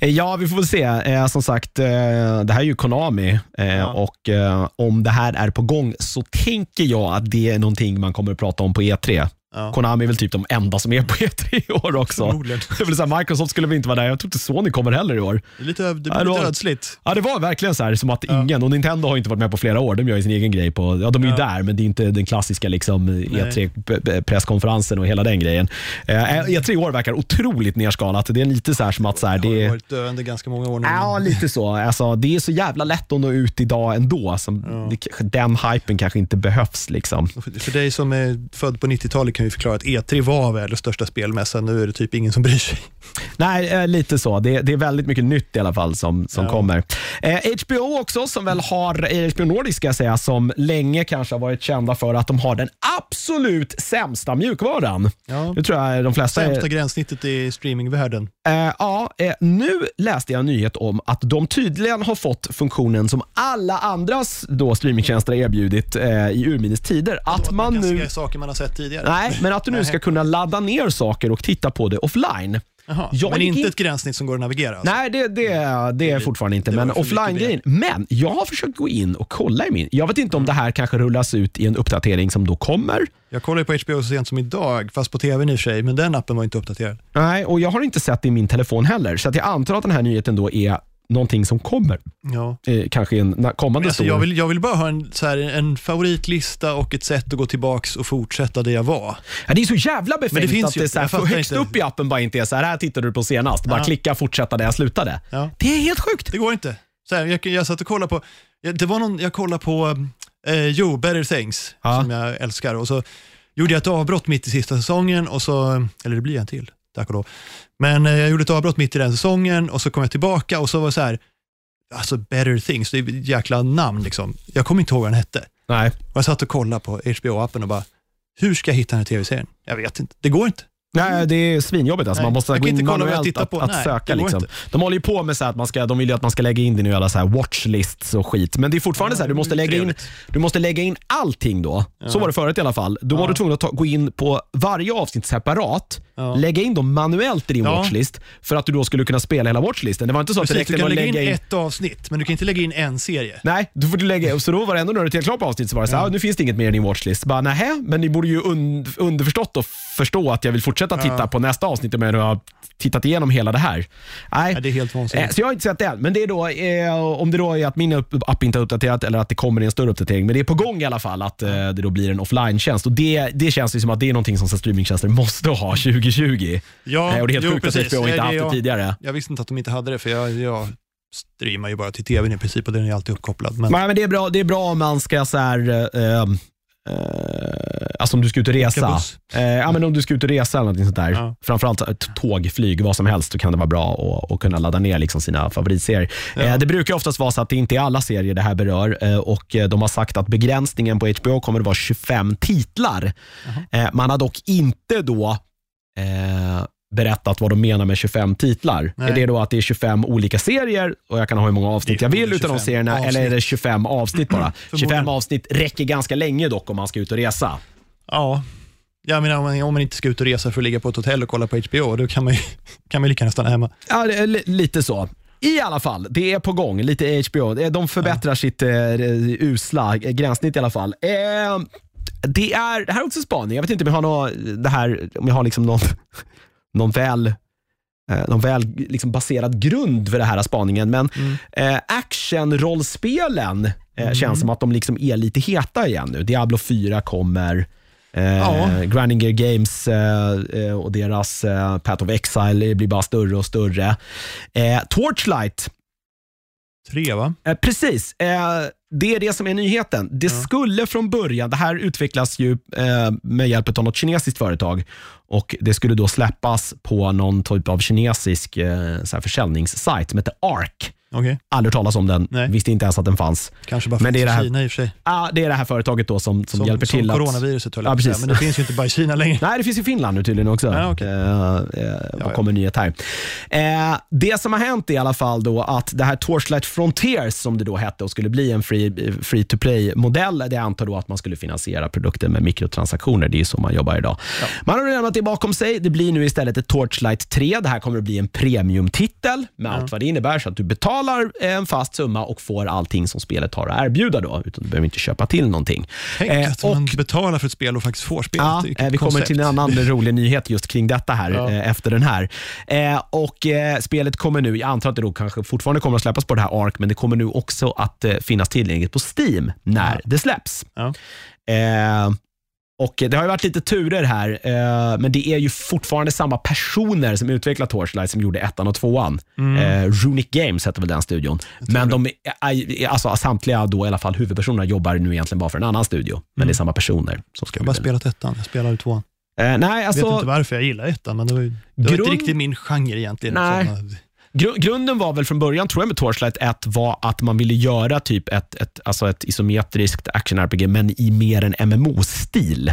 Eh, Ja, vi får väl se. Eh, som sagt, eh, det här är ju Konami eh, Ja. och eh, om det här är på gång så tänker jag att det är någonting man kommer att prata om på E3. Ja. Konami är väl typ de enda som är på E3 i år också. Så här, Microsoft skulle väl inte vara där. Jag tror inte Sony kommer heller i år. Det är lite, det Ja, blir det lite ödsligt. Ja, det var verkligen så här som att ingen, och Nintendo har inte varit med på flera år. De gör ju sin egen grej. På, ja, de är ju Ja. där, men det är inte den klassiska liksom, E3-presskonferensen och hela den grejen. Eh, E3 i år verkar otroligt nerskalat. Det är lite så här som att så här, Det har det varit döende ganska många år nu. Ja, lite så. Alltså, det är så jävla lätt att nå ut idag ändå. Som den hypen kanske inte behövs. Liksom. För, för dig som är född på 90-talet kan vi förklara att E3 var världens största spelmässa. Nu är det typ ingen som bryr sig. Nej, eh, lite så. Det, det är väldigt mycket nytt i alla fall som, som Ja. kommer. Eh, HBO också, som väl har, eh, HBO Nordic ska jag säga, som länge kanske har varit kända för att de har den absolut sämsta mjukvaran. Ja. Det tror jag de flesta är, Sämsta gränssnittet i streamingvärlden. Eh, ja, eh, nu läste jag en nyhet om att de tydligen har fått funktionen som alla andras då streamingtjänster har erbjudit eh, i urminnes tider. Att man kan nu... saker man har sett tidigare. Nej, men att du nu ska kunna ladda ner saker och titta på det offline. Jaha. Jag Men inte in- ett gränssnitt som går att navigera? Alltså. Nej, det, det, det är fortfarande inte, men offline-grejen. Men jag har försökt gå in och kolla i min. Jag vet inte om det här kanske rullas ut i en uppdatering som då kommer. Jag kollade på HBO så sent som idag, fast på tvn i och för sig, men den appen var inte uppdaterad. Nej, och jag har inte sett det i min telefon heller, så att jag antar att den här nyheten då är någonting som kommer. Ja. Eh, kanske en kommande Alltså, stor... jag, vill, jag vill bara ha en, så här, en favoritlista och ett sätt att gå tillbaks och fortsätta där jag var. Ja, det är så jävla befängt finns att ju det är så här, högst inte. upp i appen bara inte är så här, här tittade du på senast. Bara Ja. klicka fortsätta där jag slutade. Ja. Det är helt sjukt. Det går inte. Så här, jag, jag satt och kollade på, det var någon, jag kollade på, eh, jo, Better Things, som jag älskar. Och så gjorde jag ett avbrott mitt i sista säsongen, och så, eller det blir en till, tack och lov. Men eh, jag gjorde ett avbrott mitt i den säsongen och så kom jag tillbaka och så var det så här, alltså Better Things, det är ett jäkla namn liksom. Jag kommer inte ihåg vad den hette. Nej. Och jag satt och kollade på HBO-appen och bara, hur ska jag hitta den här tv-serien? Jag vet inte, det går inte. Nej, det är svinjobbigt. Alltså. Nej, Man måste gå in manuellt att, att Nej, söka. det Liksom. inte. De håller ju på med så att man ska, de vill ju att man ska lägga in din jävla så här watchlists och skit. Men det är fortfarande Ja, så här, du det måste, lägga in, du måste lägga in allting då. Så var det förut i alla fall. Då var Ja. du tvungen att ta, gå in på varje avsnitt separat, Ja. lägga in dem manuellt i din Ja. watchlist för att du då skulle kunna spela hela watchlisten. Det var inte så att det Precis, räckte du med kan att lägga in ett avsnitt, men du kan inte lägga in en serie. Nej, då får du lägga Så då var det ändå när du till klart på avsnitt så var det så här, "Ah, nu finns det inget mer i din watchlist. Bara, nähä, men ni borde ju un underförstått och förstå att jag vill fortsätta titta på nästa avsnitt med att ha tittat igenom hela det här. Nej. Ja, det är helt Eh, vansinnigt. Så jag har inte sett det än, men det är då, eh, om det då är att min upp- app inte är uppdaterad eller att det kommer i en större uppdatering. Men det är på gång i alla fall att eh, det då blir en offline-tjänst. Och det, det känns ju som att det är någonting som så här streamingtjänster måste ha 2020. Ja, och det är helt jo, sjukt precis. att HBO inte Ja, haft det- ja. tidigare. Jag visste inte att de inte hade det, för jag, jag streamar ju bara till tvn i princip och den är alltid uppkopplad. Men, Nej, men det, är bra, det är bra om man ska så här, eh, eh, alltså om du ska ut och resa. Eh, ja, men om du ska ut och resa eller någonting sånt där. Ja. Framförallt ett tåg, flyg, vad som helst, så kan det vara bra att, att kunna ladda ner liksom sina favoritserier. Eh, det brukar oftast vara så att det inte är alla serier det här berör eh, och eh, de har sagt att begränsningen på HBO kommer att vara 25 titlar. Eh, man har dock inte då eh, berättat vad de menar med 25 titlar. Nej. Är det då att det är 25 olika serier och jag kan ha hur många avsnitt jag vill utan de 25 serierna eller är det avsnitt. 25 avsnitt bara? 25 Förmodligen. avsnitt räcker ganska länge dock om man ska ut och resa. ja, jag menar, om, man, om man inte ska ut och resa för att ligga på ett hotell och kolla på HBO, då kan man ju kan man lika gärna stanna hemma. Ja, lite så. I alla fall, det är på gång. Lite HBO. De förbättrar sitt eh, usla gränssnitt i alla fall. Eh, det, är, det här är också spaning. Jag vet inte om jag har, nå, det här, om jag har liksom någon, någon väl, eh, någon väl liksom baserad grund för den här spaningen. Men eh, actionrollspelen eh, känns som att de liksom är lite heta igen nu. Diablo 4 kommer. Eh, Ja. Grinding Gear Games eh, och deras eh, Path of Exile blir bara större och större. Torchlight, Tre va? precis. Det är det som är nyheten. Det skulle från början, det här utvecklas ju eh, med hjälp av något kinesiskt företag och det skulle då släppas på någon typ av kinesisk eh, så här försäljningssajt som heter ARK. Okej, Aldrig talas om den, Nej. visste inte ens att den fanns. kanske bara Men det är finns det i här- Kina i och för sig. Ah, det är det här företaget då som, som, Som, hjälper som till att... coronaviruset höll Ja, säga, precis. men det finns ju inte bara i Kina längre. Nej, det finns i Finland nu tydligen också. Ja, okej. Eh, eh, ja. kommer nyhet här? Eh, det som har hänt är i alla fall då att det här Torchlight Frontiers, som det då hette och skulle bli en free, free to play-modell, det antar då att man skulle finansiera produkten med mikrotransaktioner. Det är så man jobbar idag. Man har lämnat det bakom sig. Det blir nu istället ett Torchlight 3. Det här kommer att bli en premiumtitel med allt vad det innebär, så att du betalar en fast summa och får allting som spelet har att erbjuda. Då, utan du behöver inte köpa till någonting. Tänk Eh, att man betalar för ett spel och faktiskt får spelet. Ja, eh, vi kommer koncept. till en annan rolig nyhet just kring detta här Ja. eh, efter den här. Eh, och eh, Spelet kommer nu, jag antar att det då kanske fortfarande kommer att släppas på det här ARC, men det kommer nu också att eh, finnas tillgängligt på Steam när Ja. det släpps. Ja. Eh, och Det har ju varit lite turer här, eh, men det är ju fortfarande samma personer som utvecklar Torchlight som gjorde ettan och tvåan. Mm. Eh, Runic Games hette väl den studion. Men de, alltså, samtliga då, i alla fall huvudpersonerna jobbar nu egentligen bara för en annan studio. Men det är samma personer som ska Jag har bara spelat ettan, jag spelade tvåan. Eh, nej, Jag vet alltså, inte varför jag gillar ettan, men det var, ju, det var Grund- inte riktigt min genre egentligen. Nej. Sådana- Gru- grunden var väl från början, tror jag, med Torchlight 1 var att man ville göra typ ett, ett, alltså ett isometriskt action-RPG, men i mer en MMO-stil.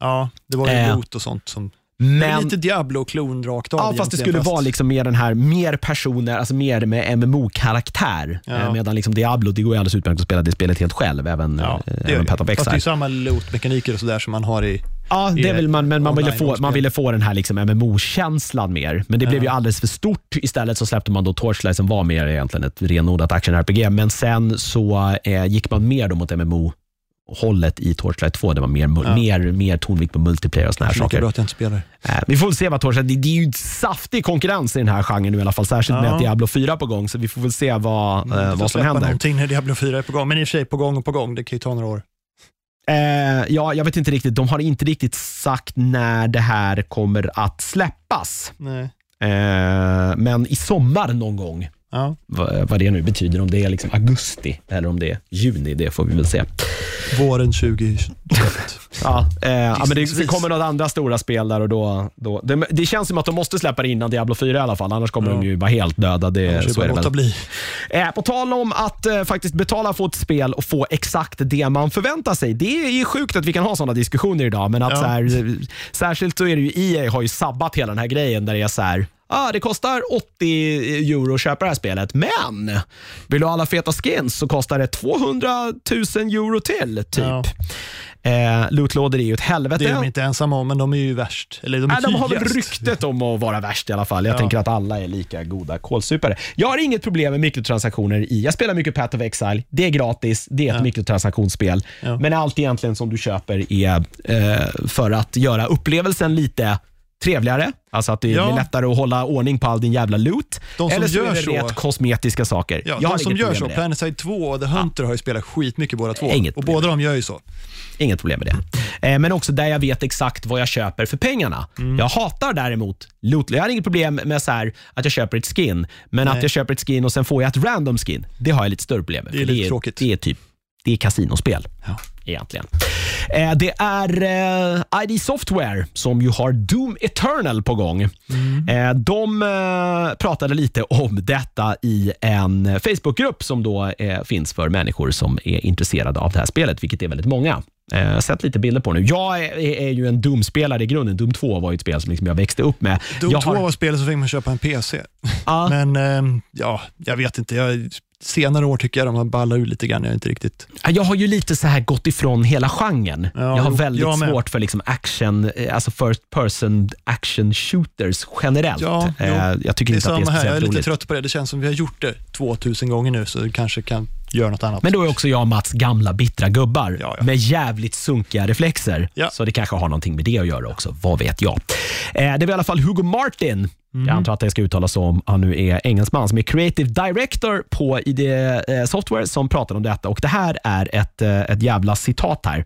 Ja, det var ju Eh, loot och sånt som... Men, lite Diablo-klon rakt av ja, fast det skulle fast- vara liksom mer den här, mer personer, alltså mer med MMO-karaktär. Ja. Eh, medan liksom Diablo, det går ju alldeles utmärkt att spela det spelet helt själv, även, Ja, eh, det även. Path of Fast det är Exile. samma loot-mekaniker och sådär som man har i... Ja, det väl man, men man ville, få, man ville få den här liksom MMO-känslan mer. Men det blev ju alldeles för stort. Istället så släppte man då Torchlight som var mer egentligen ett renodlat action-RPG. Men sen så eh, gick man mer då mot MMO-hållet i Torchlight 2. Det var mer, Ja. mer, mer tonvikt på multiplayer och såna här Lika saker. bra att jag inte spelar. Eh, vi får väl se vad Torchlight... Det, det är ju saftig konkurrens i den här genren nu i alla fall. Särskilt med Ja. Diablo 4 på gång. Så vi får väl se vad, Mm, eh, får vad som händer. någonting när Diablo 4 är på gång, men i och för sig på gång och på gång. Det kan ju ta några år. Eh, ja, jag vet inte riktigt. De har inte riktigt sagt när det här kommer att släppas. Eh, men i sommar någon gång, Ja. vad, vad det nu betyder, om det är liksom augusti eller om det är juni, det får vi väl se. Våren 2021. Ja, eh, ja, men det, det kommer något andra stora spel där och då, då det, det känns som att de måste släppa det innan Diablo 4 i alla fall, annars kommer Ja. de ju vara helt döda. Det, Annars så är det låta bli. Eh, på tal om att eh, faktiskt betala för ett spel och få exakt det man förväntar sig. Det är ju sjukt att vi kan ha sådana diskussioner idag, men att Ja. så här, eh, särskilt så är det ju EA har ju sabbat hela den här grejen där det är så här, ah, det kostar 80 euro att köpa det här spelet, men vill du ha alla feta skins så kostar det 200 000 euro till, typ. Ja. Eh, lootlådor är ju ett helvete. Det är de inte ensamma om, men de är ju värst. Eller de är Nej, de har väl ryktet om att vara värst i alla fall. Jag Ja. tänker att alla är lika goda kålsupare. Jag har inget problem med mikrotransaktioner i. Jag spelar mycket Path of Exile. Det är gratis. Det är ett Ja. mikrotransaktionsspel. Ja. Men allt egentligen som du köper är eh, för att göra upplevelsen lite trevligare. Alltså att det Ja. blir lättare att hålla ordning på all din jävla loot. Eller så gör är det så- rent kosmetiska saker. Ja, jag har de som gör så. Planetside 2 och The Hunter har ju spelat skitmycket båda två. Inget och problem. båda de gör ju så. Inget problem med det. Eh, men också där jag vet exakt vad jag köper för pengarna. Mm. Jag hatar däremot loot. Jag har inget problem med så här, att jag köper ett skin, men Nej. att jag köper ett skin och sen får jag ett random skin, det har jag lite större problem med. Det är lite det tråkigt. Det är, typ, det är kasinospel. Ja. Egentligen. Eh, det är eh, ID Software som ju har Doom Eternal på gång. Mm. Eh, de pratade lite om detta i en Facebookgrupp som då finns för människor som är intresserade av det här spelet, vilket är väldigt många. Jag har sett lite bilder på nu. Jag är, är ju en Doom-spelare i grunden. Doom 2 var ju ett spel som liksom jag växte upp med. Doom jag 2 har- var spelet så fick man köpa en PC. Ja, Men ja, jag vet inte. Jag, senare år tycker jag de har ballat ur lite grann. Jag är inte riktigt... Jag har ju lite så här gått ifrån hela genren. Ja, jag har väldigt jag svårt för liksom action, eh, alltså first person action shooters generellt. Ja. Eh, jag tycker Det inte att det är här. Jag är lite roligt. trött på det. Det känns som vi har gjort det 2000 gånger nu, så vi kanske kan göra något annat. Men då är också jag och Mats gamla bittra gubbar Ja, ja. med jävligt sunkiga reflexer. Ja. Så det kanske har någonting med det att göra också. Vad vet jag. Eh, det var i alla fall Hugo Martin. Mm. Jag antar att det ska uttalas som han nu är engelsman, som är creative director på ID eh, Software som pratar om detta. Och Det här är ett, eh, ett jävla citat här.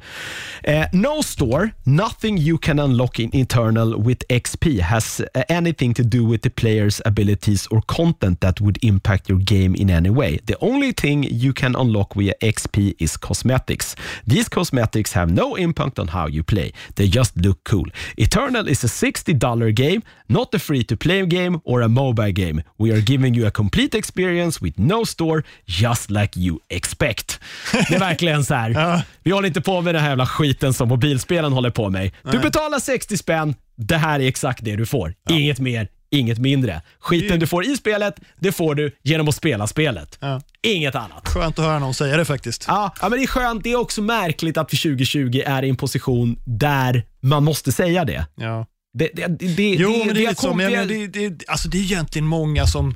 Eh, no store, nothing you can unlock in internal with XP has anything to do with the player's abilities or content that would impact your game in any way. The only thing you can unlock via XP is cosmetics. These cosmetics have no impact on how you play. They just look cool. Eternal is a $60 game, not a free to play flame game or a mobile game. We are giving you a complete experience with no store, just like you expect. Det är verkligen så här. Vi håller inte på med den här jävla skiten som mobilspelen håller på med. Du betalar 60 spänn, det här är exakt det du får. Inget mer, inget mindre. Skiten du får i spelet, det får du genom att spela spelet. Ja. Inget annat. Skönt att höra någon säga det faktiskt. Ja, ja, men det är skönt. Det är också märkligt att vi 2020 är i en position där man måste säga det. Ja. Det, det, det Jo, det, men det är lite så. Men jag det, det, alltså det är egentligen många som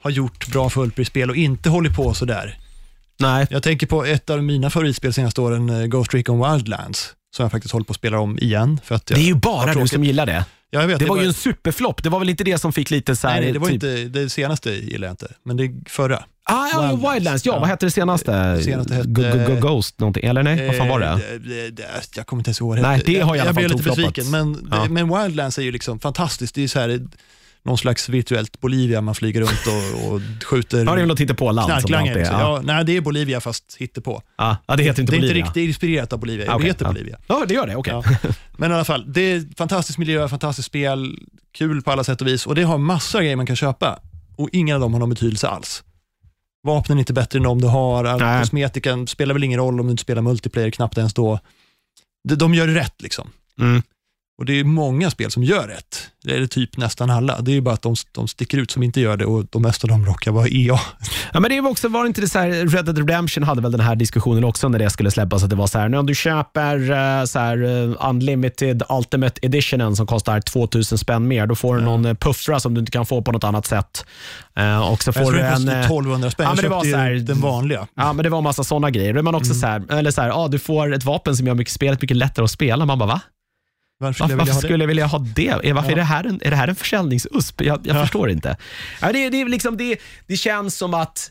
har gjort bra fullprisspel och inte håller på sådär. Nej, Jag tänker på ett av mina favoritspel senaste åren, eh, Ghost Recon Wildlands, som jag faktiskt håller på att spela om igen. För att det är ju bara du som gillar det. Ja, jag vet, Det var ju en superflopp. Det var väl inte det som fick lite så här, nej, det var typ... inte det senaste gillar jag inte, men det förra. Ah, ja, Wildlands. Wildlands. Ja, Ja. vad hette det senaste? Senaste hette- Go- Ghost någonting, eller nej? Vad fan var det? Eh, det, jag kommer inte ens ihåg vad det Nej, det har jag, jag blev lite besviken, men, Ja. men Wildlands är ju liksom fantastiskt. Det är ju så här, någon slags virtuellt Bolivia, man flyger runt och, och skjuter Ja, det är väl något hittepå-land knarklangare. Ja. Ja, nej, det är Bolivia fast hittepå. Ja. ja, det heter inte det är Bolivia. inte riktigt inspirerat av Bolivia, Ah, okej. det heter ja. Bolivia. Ja, det gör det. Okej. Ja. Men i alla fall, det är fantastisk miljö, fantastiskt spel, kul på alla sätt och vis och det har massor av grejer man kan köpa och ingen av dem har någon betydelse alls. Vapnen är inte bättre än de du har, all Nej. kosmetikan spelar väl ingen roll om du inte spelar multiplayer, knappt ens då. De, de gör rätt liksom. Mm. Och det är många spel som gör rätt. Det är typ nästan alla. Det är ju bara att de, de sticker ut som inte gör det och de mesta av dem råkar vara EA. Ja, men det var också, var det inte det så här, Red Dead Redemption hade väl den här diskussionen också när det skulle släppas, att det var så här, när du köper eh, så här, eh, Unlimited Ultimate Editionen som kostar 2000 spänn mer, då får du någon eh, puffra som du inte kan få på något annat sätt. Och så får du det en... kostar eh, 1200 spänn. ja, men det var så här- den vanliga. Ja, men det var en massa sådana grejer. Man också Mm. så här, eller så här, ah, du får ett vapen som gör mycket, spelet mycket lättare att spela. Man bara, va? Varför Varför, skulle jag vilja varför ha det? skulle jag vilja ha det? Varför Ja. är, det här en, är det här en försäljningsusp? Jag, jag Ja. förstår inte. Ja, det, det, liksom, det, det känns som att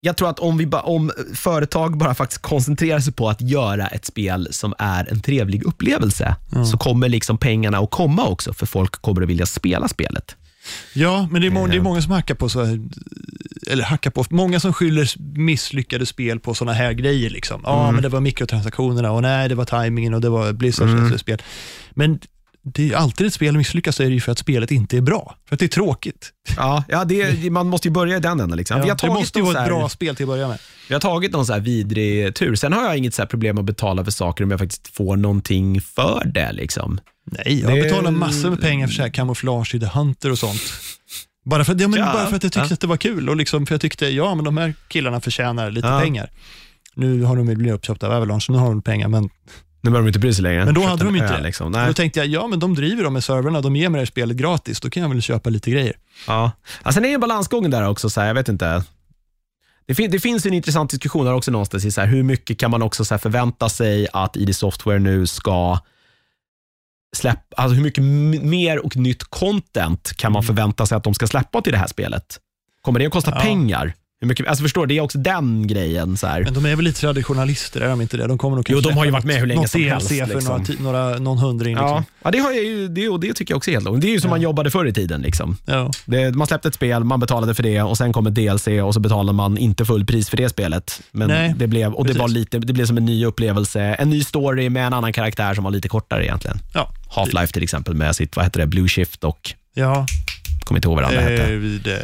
jag tror att om, vi ba, om företag bara faktiskt koncentrerar sig på att göra ett spel som är en trevlig upplevelse, Ja. så kommer liksom pengarna att komma också, för folk kommer att vilja spela spelet. Ja, men det är, må- det är Eh. många som hackar på så här, eller hackar på, många som skyller misslyckade spel på sådana här grejer. Liksom. Ja, Mm. men det var mikrotransaktionerna och nej, det var tajmingen och det var Blizzards Mm. spel. Men det är alltid ett spel misslyckas är det ju för att spelet inte är bra. För att det är tråkigt. Ja, ja det, man måste ju börja i den änden. Liksom. Ja, vi, har det måste ju vara ett bra spel till att börja med. vi har tagit någon så här vidrig tur. Sen har jag inget så problem att betala för saker om jag faktiskt får någonting för det. Liksom. Nej, jag Det- betalar massor med pengar för så här kamouflage i The Hunter och sånt. Bara för, ja, men Ja, bara för att jag tyckte ja. att det var kul och liksom, för jag tyckte, ja men de här killarna förtjänar lite Ja. pengar. Nu har de blivit uppköpta av Avalanche, så nu har de pengar, men Nu behöver de inte bry sig längre. Men då hade de inte det. Liksom. då tänkte jag, ja men de driver de med servrarna, de ger mig det här spelet gratis, då kan jag väl köpa lite grejer. Ja. Ja, sen är det en balansgång där också. Så här, jag vet inte. Det, fin- det finns ju en intressant diskussion här också någonstans. I så här, hur mycket kan man också så förvänta sig att ID Software nu ska släppa, alltså hur mycket mer och nytt content kan man förvänta sig att de ska släppa till det här spelet? Kommer det att kosta Ja. pengar? Hur mycket, alltså förstår det är också den grejen. Så här. Men de är väl lite traditionalister, är de inte det? De kommer nog Jo, de har ju varit med hur länge som helst, för liksom. några, några, någon hundring. Ja, Liksom. ja det, har jag ju, det, och det tycker jag också är helt lugnt. Det är ju som Ja. man jobbade förr i tiden. Liksom. Ja. Det, man släppte ett spel, man betalade för det och sen kom ett DLC och så betalade man inte full pris för det spelet. Men Nej, det, blev, och det, precis. var lite, det blev som en ny upplevelse, en ny story med en annan karaktär som var lite kortare egentligen. Ja. Half-Life till exempel med sitt, vad heter det, Blue Shift och, Ja, kommer inte ihåg vad det andra hette. eh, det,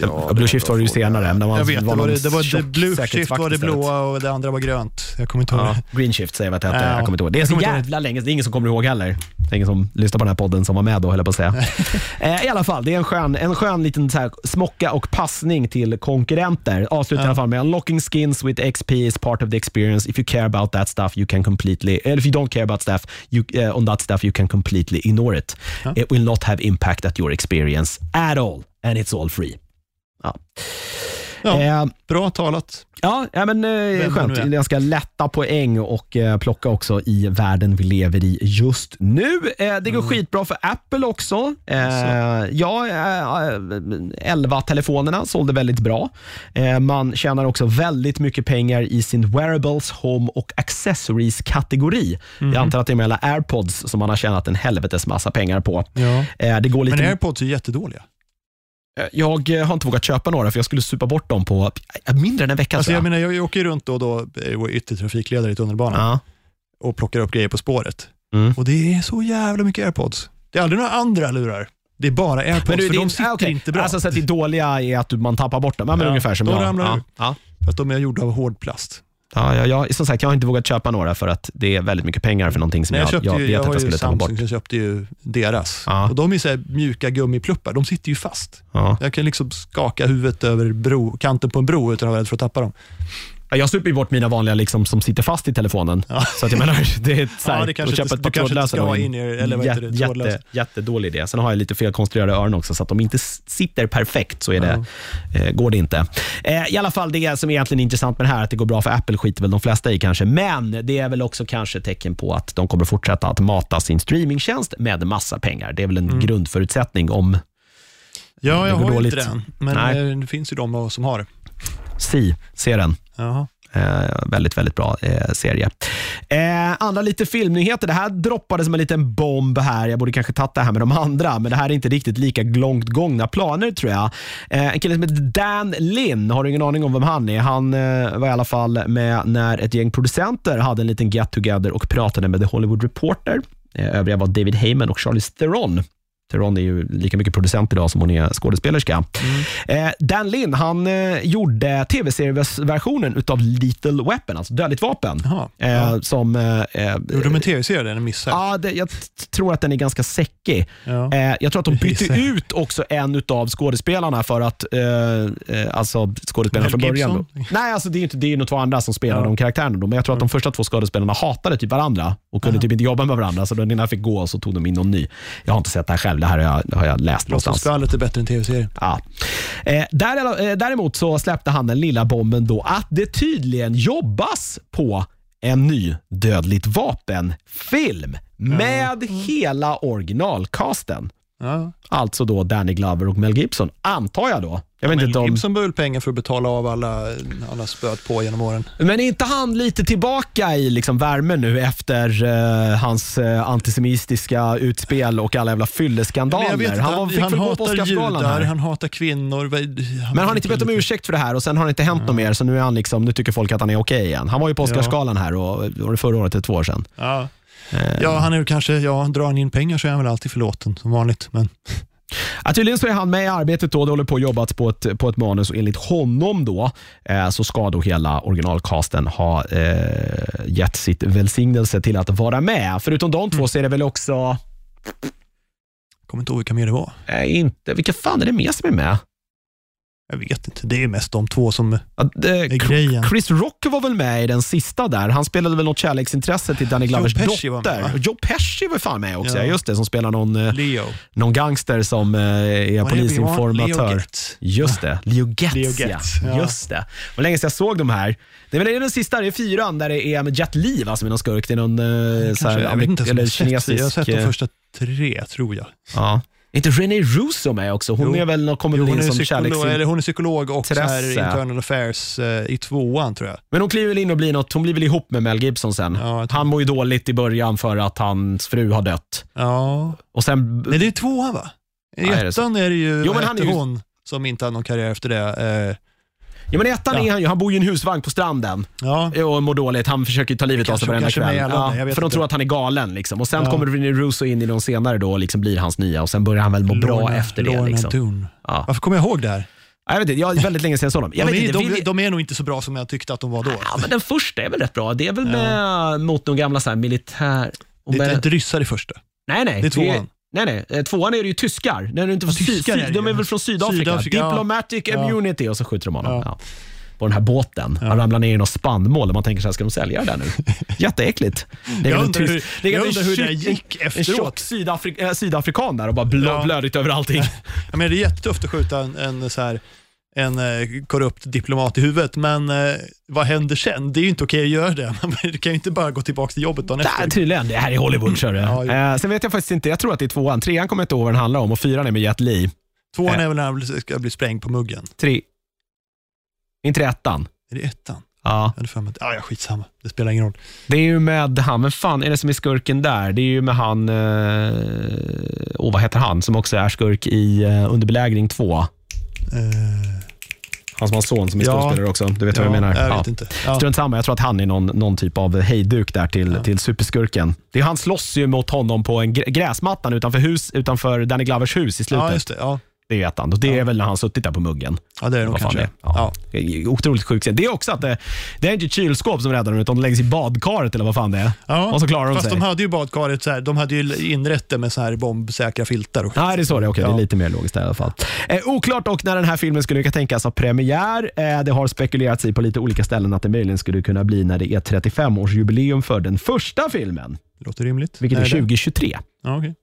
Ja, Blue Shift var det ju senare, men det var- jag vet, var det var, det, det var det Blue Shift var det blåa och det andra var grönt. Jag kommer inte ihåg Ja. Green Shift säger jag vad det hette, Ja. jag kommer inte ihåg. Det är så jävla länge det är ingen som kommer ihåg heller. Det är ingen som lyssnar på den här podden som var med då, höll jag på att säga. eh, I alla fall, det är en skön, en skön liten så här smocka och passning till konkurrenter. Avslutar i alla fall med unlocking skins with XP is part of the experience. If you care about that stuff you can completely, eller if you don't care about stuff, you, eh, on that stuff you can completely ignore it. It will not have impact at your experience at all and it's all free. Ja. Ja. Eh, Bra talat. Ja, ja men eh, skönt. Ganska lätta poäng och eh, plocka också i världen vi lever i just nu. Eh, det går skitbra för Apple också. Eh, ja, eh, 11-telefonerna sålde väldigt bra. Eh, man tjänar också väldigt mycket pengar i sin wearables, home och accessories-kategori. Jag antar att det är med alla airpods som man har tjänat en helvetes massa pengar på. Ja. Eh, det går lite... Men airpods är jättedåliga. Eh, Jag eh, har inte vågat köpa några för jag skulle supa bort dem på eh, mindre än en vecka. Alltså, jag jag. menar, jag åker runt då och då, är yttertrafikledare i tunnelbanan ja. och plockar upp grejer på spåret. Mm. Och det är så jävla mycket airpods. Det är aldrig några andra lurar. Det är bara airpods, Men du, för de sitter okej. inte bra. Alltså så att det dåliga är att man tappar bort dem. Ja, men Ja, ungefär som de jag. ramlar ja, ur. ja. för att de är gjorda av hård plast. Ja, ja, jag, som sagt, jag har inte vågat köpa några för att det är väldigt mycket pengar för någonting som Nej, jag, jag, jag ju, vet jag att jag skulle ta bort. Jag köpte ju deras. Ja. Och de är så här mjuka gummipluppar, de sitter ju fast. Ja. Jag kan liksom skaka huvudet över bro, kanten på en bro utan att vara rädd för att tappa dem. Ja, Jag super bort mina vanliga liksom, som sitter fast i telefonen. Ja. Så att jag menar, det är så här, Ja, det kanske att köpa ett par trådlösa ha in i- eller vad det, jätte, trådlösa. jätte, jättedålig idé. Sen har jag lite felkonstruerade öron också, så att de inte sitter perfekt så är det, eh, går det inte. Eh, I alla fall det som är egentligen intressant med det här, att det går bra för Apple skiter väl de flesta i kanske, men det är väl också kanske tecken på att de kommer fortsätta att mata sin streamingtjänst med massa pengar. Det är väl en Mm. grundförutsättning om Ja, Det jag har dåligt. inte den, men Nej. eh, det finns ju de som har det. Si, ser den. Jaha. Eh, väldigt, väldigt bra eh, serie. Eh, andra lite filmnyheter. Det här droppade som en liten bomb här. Jag borde kanske tagit det här med de andra, men det här är inte riktigt lika långt gångna planer tror jag. Eh, en kille som heter Dan Lin, har du ingen aning om vem han är? Han eh, var i alla fall med när ett gäng producenter hade en liten get together och pratade med The Hollywood Reporter. Eh, övriga var David Heyman och Charlize Theron. Theron är ju lika mycket producent idag som hon är skådespelerska. Eh, Dan Lin han eh, gjorde tv-serieversionen utav Lethal Weapon, alltså Dödligt vapen. Eh, Ja. som, eh, eh, Gjorde de en tv-serie den missade? Ja, jag tror att den är ganska säckig. Ja. Jag tror att de bytte ut också en av skådespelarna för att, alltså skådespelarna från början. Då. Nej, alltså det är ju inte, det är ju nog två andra som spelar Ja. de karaktärerna. Då, men jag tror att de första två skådespelarna hatade typ varandra och kunde typ inte jobba med varandra, så den ena fick gå och så tog de in någon ny. Jag har inte sett det här själv, det här har jag, har jag läst någonstans. skvallret är bättre än tv-serien. Ja. Eh, där, eh, däremot så släppte han den lilla bomben då att det tydligen jobbas på en ny Dödligt vapen-film med hela originalcasten. Ja. Alltså då Danny Glover och Mel Gibson, antar jag då. Jag vet Mel inte om... Gibson behöver pengar för att betala av alla han har spöat på genom åren. Men är inte han lite tillbaka i liksom värmen nu efter eh, hans eh, antisemitiska utspel och alla jävla fylleskandaler? Jag vet inte, han han, fick han väl gå på Oscarsgalan här. han hatar kvinnor. Vad- Men han har inte bett om ursäkt för det här och sen har det inte hänt något mer, så nu, är han liksom, nu tycker folk att han är okej igen. Han var ju på Oscarsgalan här och, var det förra året eller två år sedan. Ja. Eh, ja, han är kanske, ja, drar han in pengar så är han väl alltid förlåten som vanligt. Men Ja, tydligen så är han med i arbetet då, det håller på att jobbas på ett, på ett manus och enligt honom då eh, så ska då hela originalcasten ha eh, gett sitt välsignelse till att vara med. Förutom de två så är det väl också, kommer inte ihåg vilka mer det var. eh, inte, vilka fan är det mer som är med? Jag vet inte, det är mest de två som Ja, det, är grejen. Chris Rock var väl med i den sista där. Han spelade väl något kärleksintresse till Danny Glovers Pesci var med, dotter. Joe Pesci var fan med också, Ja. just det, som spelar någon, eh, Leo. någon gangster som eh, är? Leo polisinformatör. Getz. Just det, Leo Getz, Leo ja. Getz, ja. Just det. Var länge sedan jag såg de här. Det är väl den sista, det är fyran, där det är med Jet Li va, som är någon skurk. Det är någon eh, så här, Kanske, jag vet inte, eller kinesisk. Jag har sett de första tre, tror jag. Ja. Inte René Russo med också? Hon Jo. är väl, kommer Jo, väl in som kärleks... eller hon är psykolog och så här internal affairs eh, i tvåan, tror jag. Men hon kliver väl in och blir något, hon blir väl ihop med Mel Gibson sen. Ja, Han mår ju dåligt i början för att hans fru har dött. Ja. Och sen... Nej, det är tvåan va? I ettan är det ju, Jo, men han är ju- hon som inte hade någon karriär efter det. Eh, Ja men i ettan är han ju, han bor ju i en husvagn på stranden ja, och mår dåligt. Han försöker ta livet av sig varenda kanske med kväll. alla, jag vet för de inte. tror att han är galen. Liksom. Och Sen kommer René Russo in i någon senare då och liksom blir hans nya och sen börjar han väl må bra Lorna- efter det. Lorna Liksom. Doone. Ja. Varför kommer jag ihåg det här? Ja, Jag vet inte, jag är väldigt länge sedan jag såg dem. Jag De vet är, inte, de, vill- de är nog inte så bra som jag tyckte att de var då. Ja, men den första är väl rätt bra. Det är väl med, mot de gamla så här, militär... och Det är med- inte ryssar i första. nej, nej. det är tvåan. Nej, nej. Eh, Tvåan är det ju tyskar. Den är inte Ja, syd, tyskar är syd, det de är väl från Sydafrika. Sydafrika, ja. Diplomatic Ja. immunity och så skjuter de honom. Ja. Ja. På den här båten. Han Ja. ramlar ner i något spannmål och man tänker så här, ska de sälja det där nu? Jätteäckligt. Det är Jag en undrar hur- det är jag undrar en hur det tjock- gick En efteråt. tjock Sydafri- äh, sydafrikan där och bara blå, Ja. blödigt över allting. Jag menar, det är jättetufft att skjuta en, en, så här, en eh, korrupt diplomat i huvudet, men eh, vad händer sen? Det är ju inte okej att göra det. Man kan ju inte bara gå tillbaka till jobbet dagen efter. tydligen. Det här är Hollywood, kör Ja, jo. eh, Sen vet jag faktiskt inte. Jag tror att det är tvåan. Trean kommer jag inte ihåg vad den handlar om och fyran är med Jet Li. Tvåan Eh. är väl när han ska bli sprängd på muggen. Tre... Inte ettan. Är det ettan? Ja. Jag hade ah, ja, skitsamma. Det spelar ingen roll. Det är ju med han, men fan är det som är skurken där? Det är ju med han, eh, oh, vad heter han, som också är skurk i eh, Under belägring 2. Eh, Han som har son som är Ja. skådespelare också. Du vet vad jag menar? Jag Ja. vet inte. Ja. Strunt samma, jag tror att han är någon, någon typ av hejduk där till, till superskurken. Det är, han slåss ju mot honom på en gr- gräsmattan utanför, hus, utanför Danny Glovers hus i slutet. ja, just det. Ja, Det vet han. Och det är väl när han suttit där på muggen. ja det är det nog kanske. det är. Ja. Ja. Är Otroligt sjuk scen. Det är också att det, det är inte ett kylskåp som räddar dem, utan de läggs i badkaret eller vad fan det är. Ja. Och så klarar de Fast sig. de hade ju badkaret så här, de hade ju inrett det med så här bombsäkra filtar och. Nej, det är så det är. Okej, det Ja. är lite mer logiskt i alla fall. Eh, oklart dock när den här filmen skulle kunna tänkas ha premiär. Eh, det har spekulerats i på lite olika ställen att det möjligen skulle kunna bli när det är 35-årsjubileum för den första filmen, Låter rimligt. vilket är det- 2023. Ja, okej.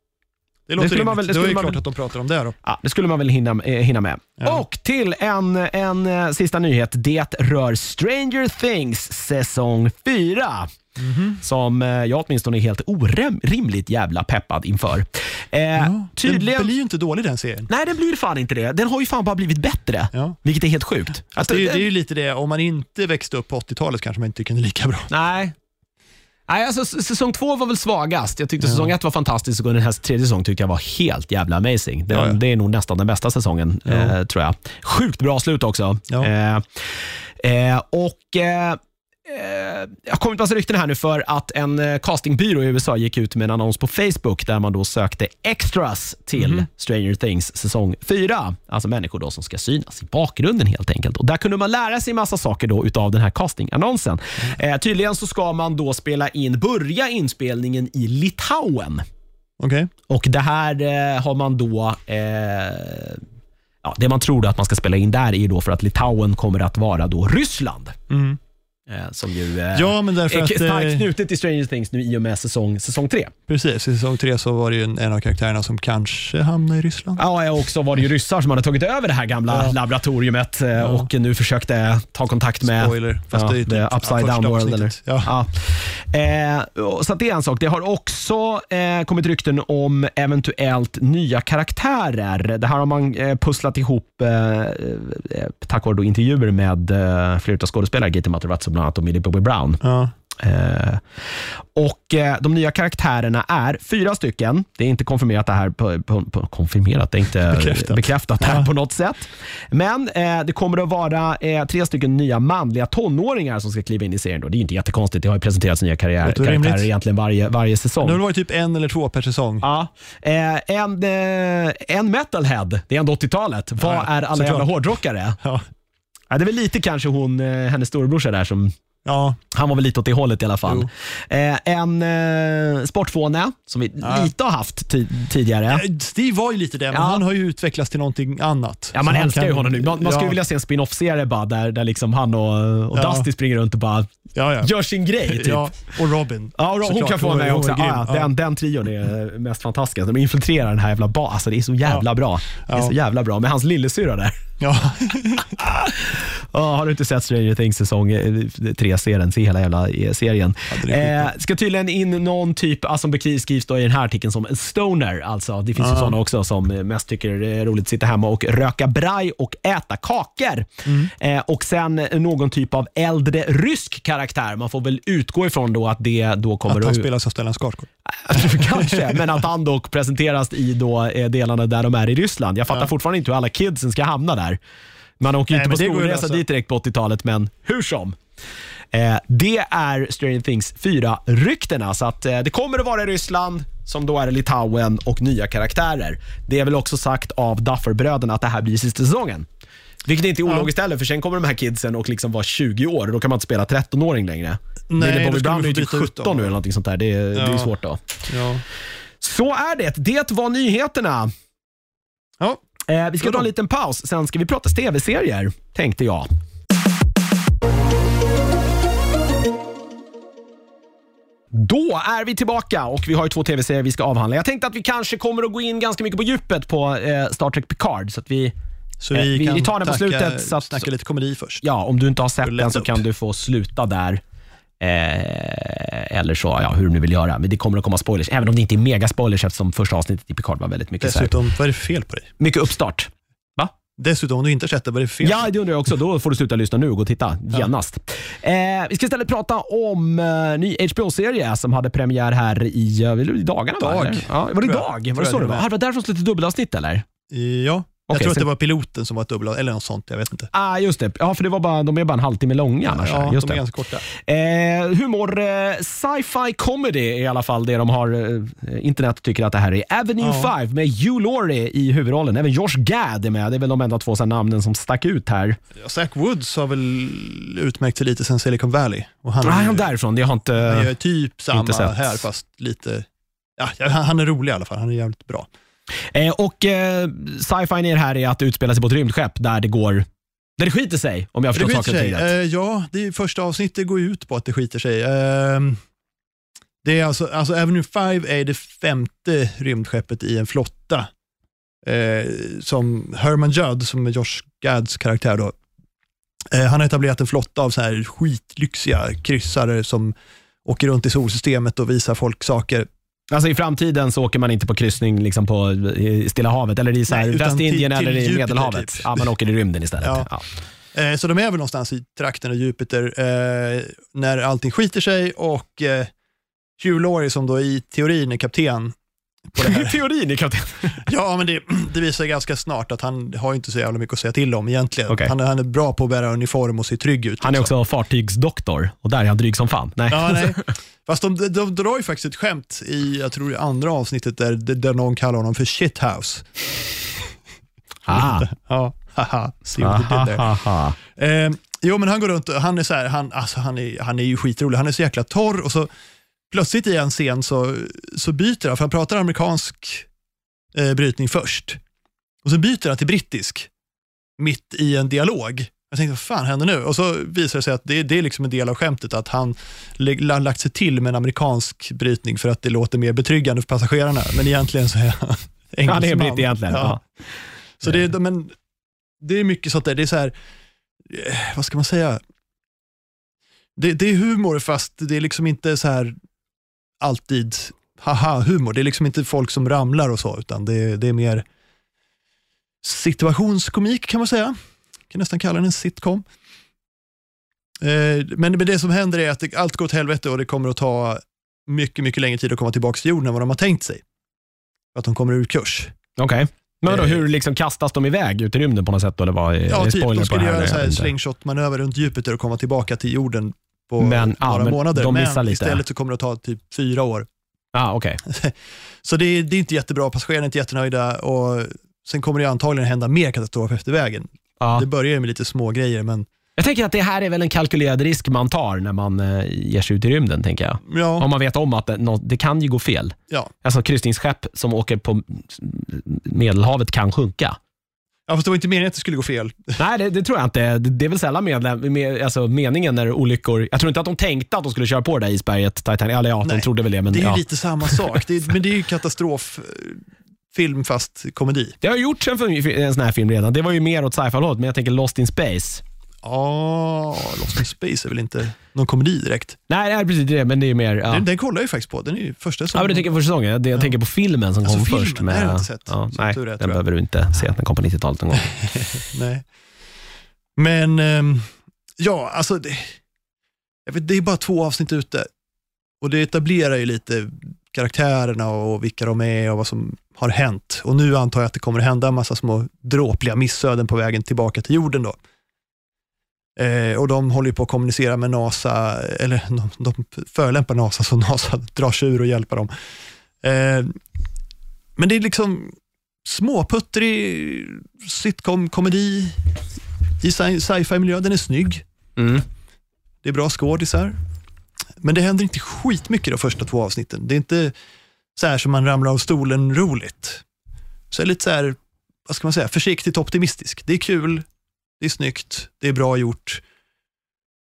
Det låter skulle man väl- det det, är ju man klart att de pratar om det då. Ja, det skulle man väl hinna, eh, hinna med. Ja. Och till en, en eh, sista nyhet. Det rör Stranger Things säsong 4. Mhm. Som eh, jag åtminstone är helt orimligt jävla peppad inför. Eh, Ja, tydligen... Den blir ju inte dålig den serien. Nej, den blir fan inte det. Den har ju fan bara blivit bättre. Ja. Vilket är helt sjukt. Att Det är, ju- den- det är ju lite det, om man inte växte upp på 80-talet kanske man inte tycker den är lika bra. Nej. Nej, alltså, säsong två var väl svagast. Jag tyckte säsong ett var fantastisk och den här tredje säsongen tyckte jag var helt jävla amazing. Det, Ja, ja. det är nog nästan den bästa säsongen, eh, tror jag. Sjukt bra slut också. Ja. Eh, eh, och eh, Jag har kommit massa rykten här nu för att en eh, castingbyrå i USA gick ut med en annons på Facebook där man då sökte extras till Mhm. Stranger Things säsong 4. Alltså människor då som ska synas i bakgrunden helt enkelt. Och Där kunde man lära sig massa saker då utav den här castingannonsen. Mm. Eh, tydligen så ska man då spela in, börja inspelningen i Litauen. Okej? Och Det här eh, har man då eh, Ja, det man tror att man ska spela in där är då för att Litauen kommer att vara då Ryssland. Mm. Eh, som ju eh, Ja, men därför är starkt eh, knutet till Stranger Things nu i och med säsong, säsong tre. Precis, i säsong tre så var det ju en, en av karaktärerna som kanske hamnade i Ryssland. Ja, och också var det ju ryssar som hade tagit över det här gamla Ja. laboratoriumet eh, och nu försökte ta kontakt med Spoiler, fast ja, det är the typ- ja, upside down world. Eller? Ja. Ja. Eh, så det är en sak. Det har också eh, kommit rykten om eventuellt nya karaktärer. Det här har man eh, pusslat ihop eh, tack vare intervjuer med eh, flera skådespelare, Gaten Matarazzo bland annat Millie Bobby Brown. Ja. Eh, och eh, De nya karaktärerna är fyra stycken. Det är inte konfirmerat det här på, på, på, konfirmerat, det är inte Bekräftat. bekräftat, här Ja. på något sätt. Men eh, det kommer att vara eh, tre stycken nya manliga tonåringar som ska kliva in i serien. Då. Det är inte jättekonstigt, det har ju presenterats nya karriär, karaktärer rimligt. egentligen varje, varje säsong. Det har väl varit typ en eller två per säsong. Ja. En, en metalhead, det är ändå 80-talet. Vad Ja, är alla jävla hårdrockare? Ja. Ja, det är väl lite kanske hon, eh, hennes storebrorsa där som Ja, han var väl lite åt det hållet i alla fall. Eh, en eh, sportfåne som vi lite har haft ti- tidigare. Eh, Steve var ju lite det, men Ja. han har ju utvecklats till någonting annat. Ja, Så man han älskar ju kan- honom nu. Man, man skulle ja, vilja se en spin-off-serie bara där, där liksom han och, och Ja. Dusty springer runt och bara Ja, ja. gör sin grej. Typ. ja, och Robin. Ja, och hon Såklart, kan få vara med också. Ah, grym. ja, den, den trion är mest fantastisk. De infiltrerar den här jävla basen. Alltså, det är så jävla bra. Det är Ja. så jävla bra. Med hans lillasyrra där. Ja. Ja, har du inte sett Stranger Things säsong 3-serien, se hela jävla eh, serien. Eh, ska tydligen in någon typ, alltså, som beskrivs då i den här artikeln som en stoner. Alltså, det finns ju Ja. sådana också som eh, mest tycker det är roligt att sitta hemma och röka braj och äta kakor. Mm. Eh, och sen någon typ av äldre rysk karaktär. Man får väl utgå ifrån då att det då kommer Att han att spelas av Stellan Skarsgård. Kanske, men att han dock presenteras i då, eh, delarna där de är i Ryssland. Jag fattar Ja. fortfarande inte hur alla kidsen ska hamna där. Man åker ju inte på skolresa dit direkt på 80-talet, men hur som. Eh, det är Stranger Things 4-ryktena, så att, eh, det kommer att vara i Ryssland, som då är Litauen och nya karaktärer. Det är väl också sagt av Duffer-bröderna att det här blir sista säsongen. Vilket inte är ologiskt heller, för sen kommer de här kidsen och liksom vara 20 år och då kan man inte spela 13-åring längre. Nej, Millie Bobby Brown är ju typ byta ut 17 dem. nu eller någonting sånt där. Det, är- det är Ja. svårt då. Ja. Så är det. Det var nyheterna. Ja. Eh, vi ska ta en liten paus, sen ska vi prata tv-serier, tänkte jag. Då är vi tillbaka och vi har ju två tv-serier vi ska avhandla. Jag tänkte att vi kanske kommer att gå in ganska mycket på djupet på eh, Star Trek Picard. Så att vi, Så Eh, vi, vi tar den på tacka- slutet, så att- snacka lite komedi först. ja, om du inte har sett den så upp. kan du få sluta där. Eh, eller så, ja, hur du nu vill göra. Men det kommer att komma spoilers, även om det inte är mega spoilers eftersom första avsnittet i Picard var väldigt mycket, så här, Dessutom, vad är det fel på dig? mycket uppstart. Dessutom, om du inte har sett det, vad är det fel? Ja, det undrar jag också. Då får du sluta lyssna nu och gå och titta genast. Eh, vi ska istället prata om eh, ny HBO-serie som hade premiär här i, eh, i dagarna. Va? Dag. eller? Ja, var det idag? Var det så det var? det var därför de släppte dubbelavsnitt eller? Ja, Jag tror att det var piloten som var ett dubbel, eller något sånt, jag vet inte. Ah, just det. Ja, för det var bara, de är bara en halvtimme långa annars. ja, just de är det. ganska korta. Eh, humor, eh, sci-fi comedy är i alla fall det de har. Eh, internet tycker att det här är. Avenue Ja. 5 med Hugh Laurie i huvudrollen. Även Josh Gad är med. Det är väl de enda två så namnen som stack ut här. Ja, Zach Woods har väl utmärkt sig lite sen Silicon Valley. Och han, är han ju- därifrån. Det har inte... han gör typ samma här, fast lite... Ja, ja, han han är rolig i alla fall. Han är jävligt bra. Eh, och eh, sci-fi det här är att det utspelar sig på ett rymdskepp där det går... Där det skiter sig, om jag förstår saken sig. rätt. Eh, ja, det är, första avsnittet går ut på att det skiter sig. Eh, det är alltså, alltså Avenue 5 är det femte rymdskeppet i en flotta. Eh, som Herman Judd, som är Josh Gads karaktär då, eh, han har etablerat en flotta av så här skitlyxiga kryssare som åker runt i solsystemet och visar folk saker. Alltså i framtiden så åker man inte på kryssning liksom på i Stilla havet eller i så här Nej, utan Västindien till- till eller i Medelhavet. typ. Ja, man åker i rymden istället. Ja. Ja. Eh, så de är väl någonstans i trakten av Jupiter eh, när allting skiter sig och eh, Hugh Laurie som då i teorin är kapten på det här. Teorin är kapten. ja, men det, det visar ganska snart att han har inte så jävla mycket att säga till om egentligen. Okej. Han, är- han är bra på att bära uniform och se trygg ut. Han är liksom. också fartygsdoktor och där är han dryg som fan. Nej. Ja, nej. Fast de, de, de drar ju faktiskt ett skämt i, jag tror det andra avsnittet där, där någon kallar honom för shithouse. Aha. Ja, haha, see what you did there. Aha. Eh, jo, men han går runt och han är så här, han, alltså, han, är, han är ju skitrolig. Han är så jäkla torr och så plötsligt i en scen så, så byter han, för han pratar amerikansk eh, brytning först. Och så byter han till brittisk mitt i en dialog. Jag tänkte, vad fan händer nu? Och så visar det sig att det, det är liksom en del av skämtet, att han la- lagt sig till med en amerikansk brytning för att det låter mer betryggande för passagerarna. Men egentligen så är han Han är engelsman. britt egentligen. Ja. Så det, är- men, det är mycket sånt där, det är så här, eh, vad ska man säga? Det, det är humor fast det är liksom inte så här alltid haha-humor. Det är liksom inte folk som ramlar och så, utan det, det är mer situationskomik kan man säga. Jag kan nästan kalla den en sitcom. Eh, Men det som händer är att allt går åt helvete och det kommer att ta mycket, mycket längre tid att komma tillbaka till jorden än vad de har tänkt sig. För att de kommer ur kurs. Okej. Men då, Eh. hur liksom kastas de iväg ut i rymden på något sätt? Eller vad, Ja, typ. De skulle göra inte. slingshot-manöver runt Jupiter och komma tillbaka till jorden på Men, några men månader. de men lite. istället så kommer det att ta typ fyra år. Ah, okej. Så det är, det är inte jättebra, passagerarna är inte jättenöjda och sen kommer det antagligen hända mer katastrof efter vägen. Ja. Det börjar med lite små grejer men Jag tänker att det här är väl en kalkylerad risk man tar när man eh, ger sig ut i rymden, tänker jag. ja, Om man vet om att det, det kan ju gå fel. ja. Alltså kryssningsskepp som åker på Medelhavet kan sjunka. Ja fast det var inte meningen att det skulle gå fel. Nej, det, det tror jag inte. Det, det är väl sällan medlem, med, alltså meningen när olyckor... Jag tror inte att de tänkte att de skulle köra på det där isberget, Titanic. Eller ja, de Nej, trodde väl det. Men Det är ja. lite samma sak, det är, men det är ju katastroffilm fast komedi. Det har gjorts en, film- en sån här film redan. Det var ju mer åt sci-fi-hållet, men jag tänker Lost in Space. Ja, Lost in Space är väl inte någon komedi direkt. Nej, det är precis det, men det är mer... Ja. Den, den kollar jag ju faktiskt på, den är ju första Ja, som... men du tänker på säsongen. Det, jag Ja. tänker på filmen som Alltså kom filmen, först. den har jag inte sett. Ja, nej, är, den jag. behöver du inte se. Den kom på 90-talet någon gång. Nej. Men, ehm, ja, alltså, det, jag vet, det är bara två avsnitt ute. Och det etablerar ju lite karaktärerna och vilka de är och vad som har hänt. Och nu antar jag att det kommer hända en massa små dråpliga missöden på vägen tillbaka till jorden då. Eh, och de håller på att kommunicera med NASA, eller de, de förolämpar NASA så NASA drar sig ur och hjälper dem. Eh, men det är liksom småputtrig sitcom-komedi i sci- sci-fi-miljö. Den är snygg. Mm. Det är bra skådisar. Men det händer inte skitmycket de första två avsnitten. Det är inte så här som man ramlar av stolen roligt. Så jag är lite så här, vad ska man säga, försiktigt optimistisk. Det är kul, det är snyggt, det är bra gjort.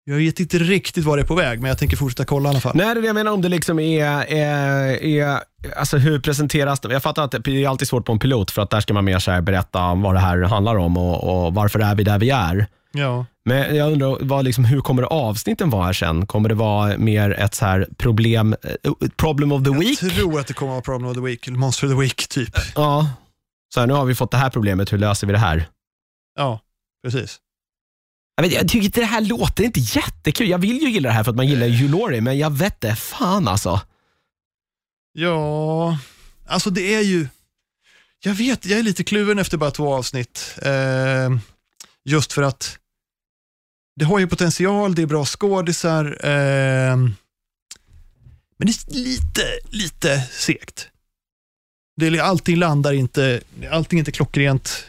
Jag vet inte riktigt var det är på väg, men jag tänker fortsätta kolla i alla fall. Nej, det är det jag menar om det liksom är, är, är alltså hur presenteras det? Jag fattar att det är alltid svårt på en pilot för att där ska man mer så berätta om vad det här handlar om och, och varför är vi där vi är. Ja. Men jag undrar, vad liksom, hur kommer avsnitten vara här sen? Kommer det vara mer ett så här problem, eh, problem of the week? Jag tror att det kommer att vara Problem of the Week, eller Monster of the Week typ. Ja. Så här, nu har vi fått det här problemet, hur löser vi det här? Ja, precis. Vet, jag tycker inte det här låter inte jättekul. Jag vill ju gilla det här för att man gillar Laurie, men jag vet det fan alltså. Ja, alltså det är ju... Jag vet, jag är lite kluven efter bara två avsnitt. Eh, just för att det har ju potential, det är bra skådisar, eh, men det är lite, lite segt. Det är, allting landar inte, allting är inte klockrent.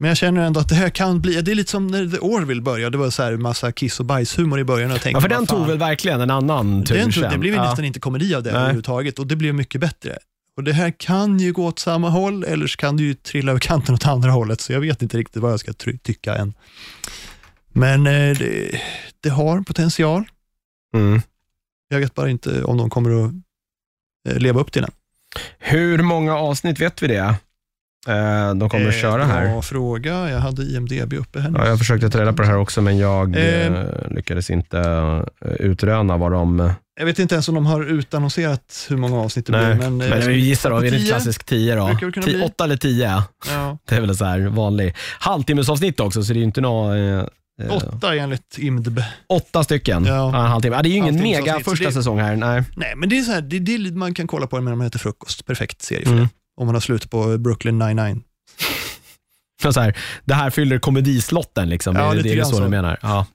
Men jag känner ändå att det här kan bli, det är lite som när The Orville började, det var så här massa kiss och bajshumor i början. Och tänkte, Ja, för den tog väl verkligen en annan tur den tog, sen. Det blev ja. nästan inte komedi av det Nej. överhuvudtaget och det blev mycket bättre. Och det här kan ju gå åt samma håll eller så kan det ju trilla över kanten åt andra hållet, så jag vet inte riktigt vad jag ska tycka än. Men eh, det, det har potential. Mm. Jag vet bara inte om de kommer att eh, leva upp till den. Hur många avsnitt vet vi det? Eh, de kommer att Eh, köra här. Bra fråga. Jag hade IMDB uppe här nu. Ja, jag försökte ta reda på det här också, men jag Eh. eh, lyckades inte utröna vad de... Jag vet inte ens om de har utannonserat hur många avsnitt det Nej, blir. Men, men, eh, vi gissar då, är det klassisk 10 då? Det Ti- bli. Åtta eller 10? ja, Det är väl så här vanlig. Halvtimmesavsnitt också, så det är ju inte något... Eh, åtta enligt IMDB. åtta stycken. Ja. Ja, en halvtimme. Ja, det är ju ingen mega första det- säsong här. Nej. Nej, men det är så här, det, det man kan kolla på den medan man äter frukost. Perfekt serie för Mm. det. Om man har slut på Brooklyn 99. Så här, det här fyller komedislotten, liksom. Ja, det, lite det är grann så, så. du menar. Ja.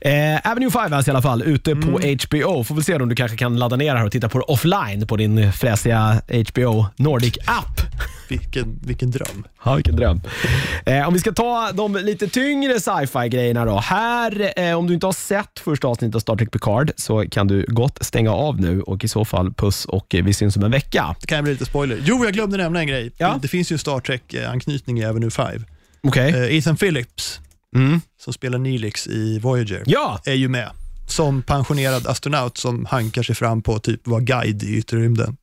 Eh, Avenue 5 alltså i alla fall, ute på Mm. HBO. Får väl se om du kanske kan ladda ner här och titta på det offline på din fräsiga HBO Nordic-app. Vilken, vilken dröm. Ja, vilken dröm. Eh, om vi ska ta de lite tyngre sci-fi grejerna då. Här, eh, om du inte har sett första avsnittet av Star Trek Picard så kan du gott stänga av nu och i så fall puss och eh, vi syns om en vecka. Det kan bli lite spoiler. Jo, jag glömde nämna en grej. Ja. Det finns ju en Star Trek-anknytning i Avenue 5. Okej? Eh, Ethan Phillips, Mm. som spelar Neelix i Voyager, Ja! är ju med. Som pensionerad astronaut som hankar sig fram på att typ vara guide i yttre rymden.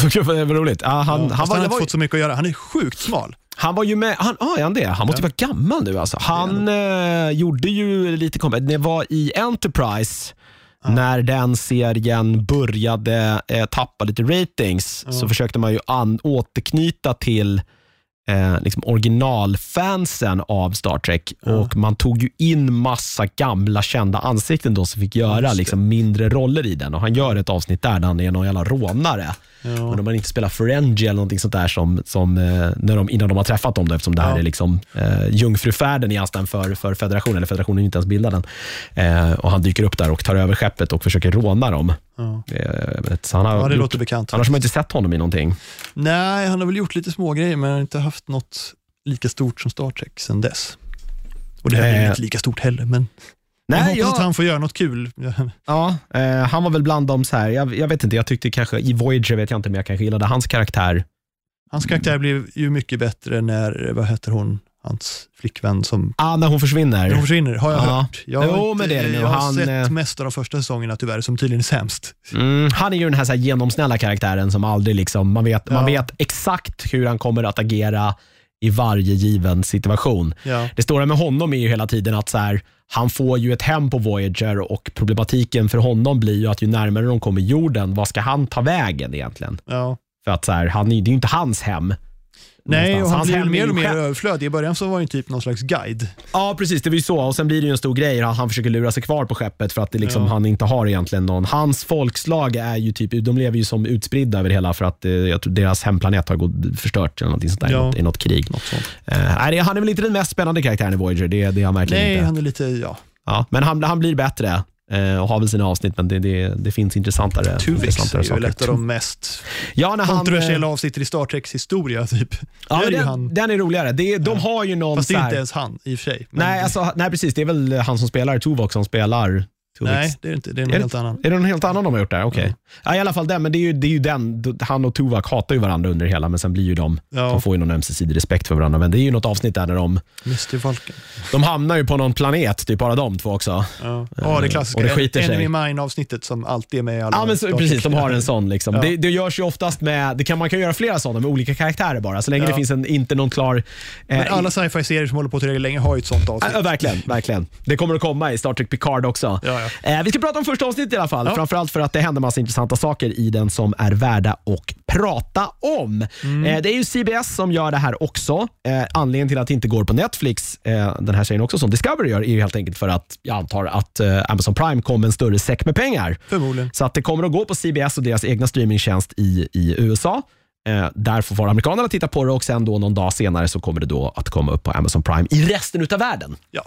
Så vad roligt. Ja, han, Han, han, han, han var, har inte var, fått så mycket att göra. Han är sjukt smal. han var ju med, han, ah, är han det? Han måste ju vara gammal nu alltså. Han eh, gjorde ju lite, kom- det var i Enterprise, när den serien började eh, tappa lite ratings, så försökte man ju an, återknyta till eh, liksom originalfansen av Star Trek. Och man tog ju in massa gamla kända ansikten då som fick göra liksom, mindre roller i den. Och han gör ett avsnitt där, där han är någon jävla rånare. Ja. Men om man inte spelar Ferengi eller någonting sånt där som, som, eh, när de, innan de har träffat dem, då, eftersom det här Ja. är liksom, eh, jungfrufärden i Astan för, för federationen, eller federationen är inte ens bildad än. Eh, och han dyker upp där och tar över skeppet och försöker råna dem. Ja. Eh, så han har ja, det gjort, låter bekant. annars har man inte sett honom i någonting. Nej, han har väl gjort lite små grejer men han har inte haft något lika stort som Star Trek sedan dess. Och det här är Eh. inte lika stort heller, men jag Nej, hoppas jag, att han får göra något kul. ja, eh, han var väl bland dem så här, jag, jag vet inte, jag tyckte kanske, i Voyager vet jag inte, men jag kanske gillade hans karaktär. Hans karaktär blev ju mycket bättre när, vad heter hon, hans flickvän som Ah, när hon försvinner. när hon försvinner, har jag Ja. hört. Jag har, Jo, inte, men det är det nu. jag har Han, sett eh, mest av de första säsongerna tyvärr, som tydligen är sämst. Mm, han är ju den här, så här genomsnälla karaktären som aldrig liksom, man vet, man Ja. vet exakt hur han kommer att agera i varje given situation. Ja. Det stora med honom är ju hela tiden att så här, han får ju ett hem på Voyager och problematiken för honom blir ju att ju närmare de kommer jorden, vad ska han ta vägen egentligen? Ja. För att så här, han, det är ju inte hans hem. Nej, och han blir mer och mer själv- överflödig. I början så var han typ någon slags guide. Ja, precis. Det var ju så. Och Sen blir det ju en stor grej han försöker lura sig kvar på skeppet för att det liksom, Ja. han inte har egentligen någon. Hans folkslag är ju typ, de lever ju som utspridda över hela för att eh, jag tror deras hemplanet har gått förstört eller någonting sånt där, i, Ja. något, i något krig. Något sånt. Nej, det- han är väl inte den mest spännande karaktären i Voyager, det, det är han verkligen Nej, inte. han är lite, ja, Ja, men han, han blir bättre och har väl sina avsnitt, men det, det, det finns intressantare, Tuvix är intressantare ju saker. väl ett av de mest Ja, när han, kontroversiella eh, avsnitt i Star Treks historia. Typ. ja, är ju den, han. den är roligare. Det, de har ju någon Fast det är inte ens han i och för sig. Men Nej, alltså, nej, precis. Det är väl han som spelar Tuvok som spelar Tuvix. nej, det är det inte. Det är Är någon det- helt annan. Är det någon helt annan de har gjort där? Okej. Ja. Ja. I alla fall den, men det är ju, det är ju den. Han och Tuvok hatar ju varandra under hela, men sen blir ju de, Ja. de får ju någon ömsesidig respekt för varandra. Men det är ju något avsnitt där när de. Vulcan. de hamnar ju på någon planet, typ bara de två också. Ja, ja det klassiska. och det skiter sig. Enemy Mine-avsnittet som alltid är med i alla Ja, men så, precis. De har en sån. Liksom. Ja. Det, det görs ju oftast med, det kan, man kan göra flera sådana med olika karaktärer bara, så länge Ja. det finns en, inte någon klar... eh, Men alla sci-fi-serier som håller på tillräckligt länge har ju ett sånt avsnitt. Ja, verkligen, verkligen. Det kommer att komma i Star Trek Picard också. Ja, ja. Eh, vi ska prata om första avsnittet i alla fall. Ja. Framförallt för att det händer massa intressanta saker i den som är värda att prata om. Mm. Eh, det är ju CBS som gör det här också. Eh, anledningen till att det inte går på Netflix, eh, den här serien också, som Discovery gör, är ju helt enkelt för att jag antar att eh, Amazon Prime kom med en större säck med pengar. Förmodligen. Så att det kommer att gå på CBS och deras egna streamingtjänst i, i USA. Eh, där får amerikanerna titta på det och sen då någon dag senare så kommer det då att komma upp på Amazon Prime i resten av världen. Ja.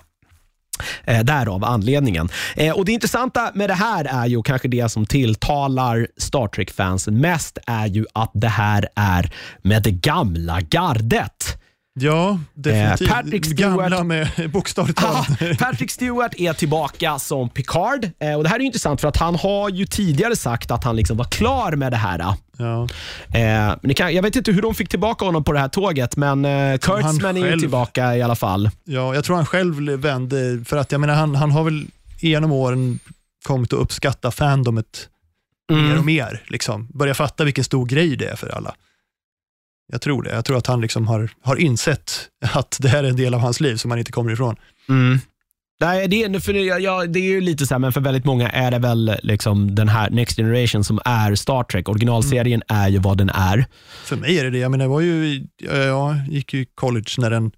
Eh, därav anledningen. Eh, och Det intressanta med det här är ju kanske det som tilltalar Star Trek-fansen mest är ju att det här är med det gamla gardet. Ja, definitivt. Eh, Patrick Stewart- Gamla med bokstavligt Ja, talat. Patrick Stewart är tillbaka som Picard. Eh, och Det här är intressant för att han har ju tidigare sagt att han liksom var klar med det här. Ja. Eh, men det kan, jag vet inte hur de fick tillbaka honom på det här tåget, men eh, Kurtzman är ju tillbaka i alla fall. ja, jag tror han själv vände, för att jag menar han, han har väl genom åren kommit att uppskatta fandomet Mm. mer och mer. Liksom. Börja fatta vilken stor grej det är för alla. Jag tror det. Jag tror att han liksom har, har insett att det här är en del av hans liv som han inte kommer ifrån. Mm. Nej, det, är, för det, ja, det är ju lite så här, men för väldigt många är det väl liksom den här Next Generation som är Star Trek. Originalserien är ju vad den är. För mig är det det. Jag menar, jag var ju, ja, gick ju i college när den,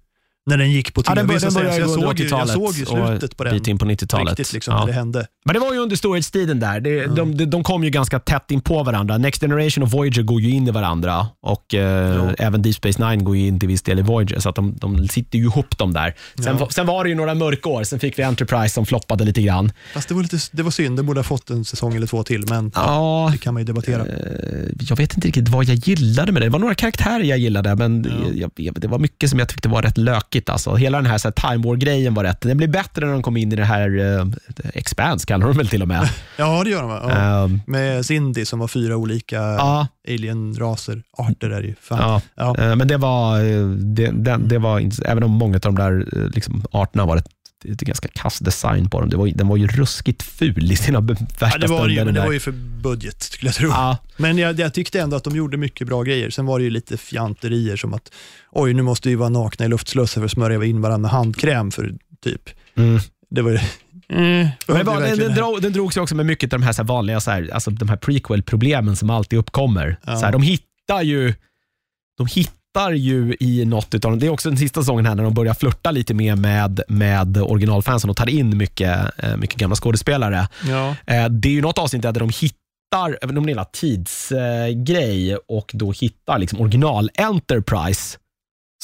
när den gick på Ja, tv. den att den började så ju jag, såg ju, jag 80-talet såg ju slutet på den bit in på 90-talet. riktigt liksom, Ja. det hände. Men det var ju under storhetstiden där. Det, de, de, de kom ju ganska tätt in på varandra. Next Generation och Voyager går ju in i varandra och eh, Ja. även Deep Space Nine går ju in till viss del i Voyager, så att de, de sitter ju ihop de där. Sen, Ja. sen var det ju några mörkår. Sen fick vi Enterprise som floppade lite grann. Fast det var, lite, det var synd, den borde ha fått en säsong eller två till, men Ja, det kan man ju debattera. eh, jag vet inte riktigt vad jag gillade med det. Det var några karaktärer jag gillade, men jag, jag, det var mycket som jag tyckte var rätt lökigt. Alltså. Hela den här, så här Time War-grejen var rätt. Den blev bättre när de kom in i det här uh, Expanse, kallar de väl till och med. Ja, det gör de? Ja. Ehm, Med Cindy som var fyra olika ja, alien-raser, arter är det ju. Ja. Ja. Eh, Men det var, eh, det, det, det var även om många av de där eh, liksom, arterna var ett, ett ganska kass design på dem. Det var, den var ju ruskigt ful i sina värsta Ja, det var det ju, men det var ju för budget skulle jag tro. Ja, Men jag, jag tyckte ändå att de gjorde mycket bra grejer. Sen var det ju lite fjanterier som att oj, nu måste vi vara nakna i luftslussar för att smörja in varandra med handkräm för typ. mm. Det var mm, Men det var, den, den, drog, den drogs ju också med mycket av de här, så här vanliga så här, alltså de här prequel-problemen som alltid uppkommer. Ja. Så här, de hittar ju de hittar ju i något dem. Det är också den sista säsongen här när de börjar flirta lite mer med, med originalfansen och tar in mycket, eh, mycket gamla skådespelare. Ja. Eh, Det är ju något avsnitt där de hittar, det är en tidsgrej, och då hittar liksom original Enterprise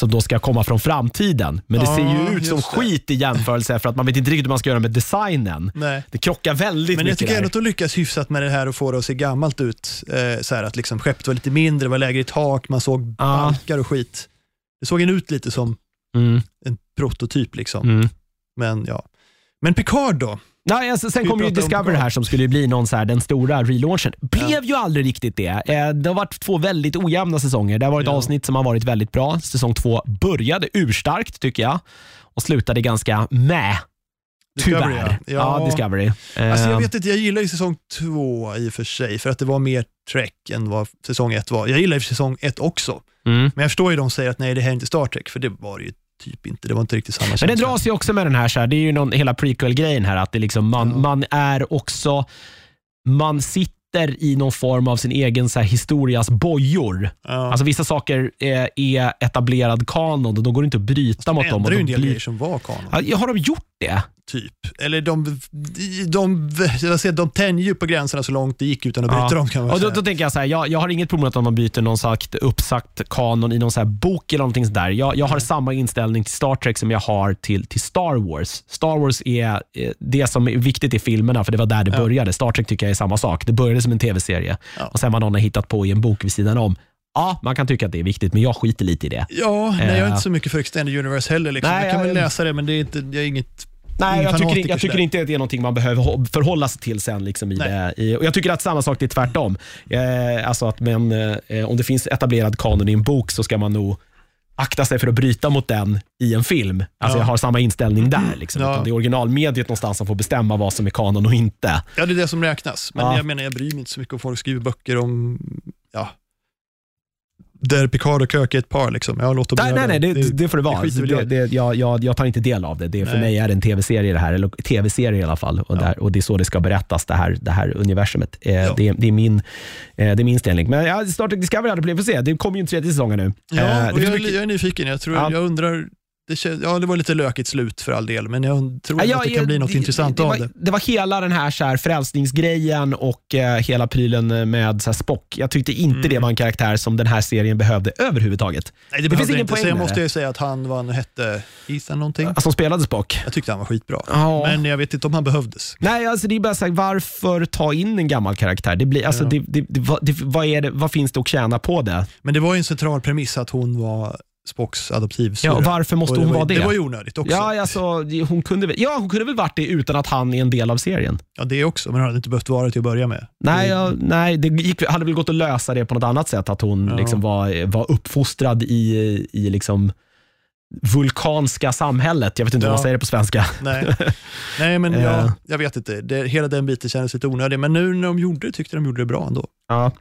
som då ska komma från framtiden. Men det Ja, ser ju ut som det. skit i jämförelse för att man vet inte riktigt hur man ska göra med designen. Nej. Det krockar väldigt Men jag mycket tycker ändå att de lyckas hyfsat med det här och få det att se gammalt ut. Eh, så här att liksom skeppet var lite mindre, det var lägre i tak, man såg Ja. balkar och skit. Det såg en ut lite som Mm, en prototyp liksom. mm. Men ja. Men Picard då? Nej, alltså, sen vi kom ju Discovery här som skulle bli någon så här, den stora relaunchen. Blev ju aldrig riktigt det. Eh, Det har varit två väldigt ojämna säsonger. Det har varit Ja. avsnitt som har varit väldigt bra. Säsong två började urstarkt tycker jag och slutade ganska med. Discovery, Tyvärr. ja. Ja, Ja. Discovery. Alltså jag Eh, vet inte, jag gillar ju säsong två i och för sig, för att det var mer Trek än vad säsong ett var. Jag gillar ju säsong ett också, mm. men jag förstår ju de säger att nej, det här är inte Star Trek, för det var det ju typ inte. Det var inte riktigt samma Men det känsla. dras ju också med den här, så här det är ju någon, hela prequel-grejen här, att det liksom, man, Ja. man är också, man sitter i någon form av sin egen så här, historias bojor. Ja. Alltså Vissa saker är, är etablerad kanon och då går det inte att bryta mot dem. ändrar Och ju de en del grejer som var kanon, Ja, har de gjort det? typ. Eller de, de, de, jag säger, de tänjer ju på gränserna så långt det gick utan att bryta Ja. dem kan man Och då, då tänker jag så här, jag, jag har inget problem med att man byter någon sagt, uppsagt kanon i någon så bok eller någonting sådär. Jag, jag har samma inställning till Star Trek som jag har till, till Star Wars. Star Wars är eh, det som är viktigt i filmerna, för det var där det Ja. började. Star Trek tycker jag är samma sak. Det började som en tv-serie Ja. och sen vad någon har hittat på i en bok vid sidan om. Ja, man kan tycka att det är viktigt, men jag skiter lite i det. Ja, nej, jag är Eh. inte så mycket för Extended Universe heller. Liksom. Nej, jag kan väl läsa det, men det är inte, jag är inget Nej, jag tycker, jag tycker inte att det är någonting man behöver hå- förhålla sig till sen. Liksom i det, i, och jag tycker att samma sak är tvärtom. Eh, alltså att men, eh, om det finns etablerad kanon i en bok så ska man nog akta sig för att bryta mot den i en film. Alltså Ja. Jag har samma inställning där. Liksom, Ja. det är originalmediet någonstans som får bestämma vad som är kanon och inte. Ja, det är det som räknas. Men Ja. jag menar, jag bryr mig inte så mycket om folk skriver böcker om, ja, där Picard och Kirk är ett par. Liksom. Ja, låt dem Nej, nej, nej, det, det får det vara. det, jag det, jag, jag, jag tar inte del av det. det för Nej. mig är det en tv-serie det här, eller tv-serie i alla fall. Och, Ja. där, och Det är så det ska berättas, det här, det här universumet. Eh, Ja. det, det, är min, eh, det är min inställning. Men ja, Star Trek Discovery hade blivit, får se. Det kommer ju en tredje säsong nu. Ja, Eh, och jag, mycket- jag är nyfiken. Jag, tror, Ja. jag undrar det, ja, det var lite lökigt slut för all del, men jag tror Ja, jag- att det kan bli något det, intressant det, av var, det. det var hela den här, så här frälsningsgrejen och eh, hela prylen med så här, Spock. Jag tyckte inte Mm. det var en karaktär som den här serien behövde överhuvudtaget. Nej, det, det finns ingen inte. poäng jag med måste det. ju säga att han, vad han hette, Ethan någonting. Alltså, som spelade Spock. Jag tyckte han var skitbra. Ja. Men jag vet inte om han behövdes. Nej, alltså det är bara så här, varför ta in en gammal karaktär? Det blir, alltså, Ja. det, det, det, vad, det, vad, är det, vad finns det att tjäna på det? Men det var ju en central premiss att hon var Spocks Ja, adoptivsyrra. och varför måste hon var, vara det? Det var ju onödigt också. ja, alltså, hon kunde, väl- ja, hon kunde väl varit det utan att han är en del av serien. Ja, det också, men han hade inte behövt vara det till att börja med. Nej, Det- ja, nej det gick, hade väl gått att lösa det på något annat sätt. Att hon Ja. liksom var, var uppfostrad i, i liksom vulkanska samhället. Jag vet inte hur Ja. man säger det på svenska. Nej, Nej men Eh. ja, jag vet inte. Det, hela den biten kändes lite onödig, men nu när de gjorde det tyckte de gjorde det bra ändå. Ja.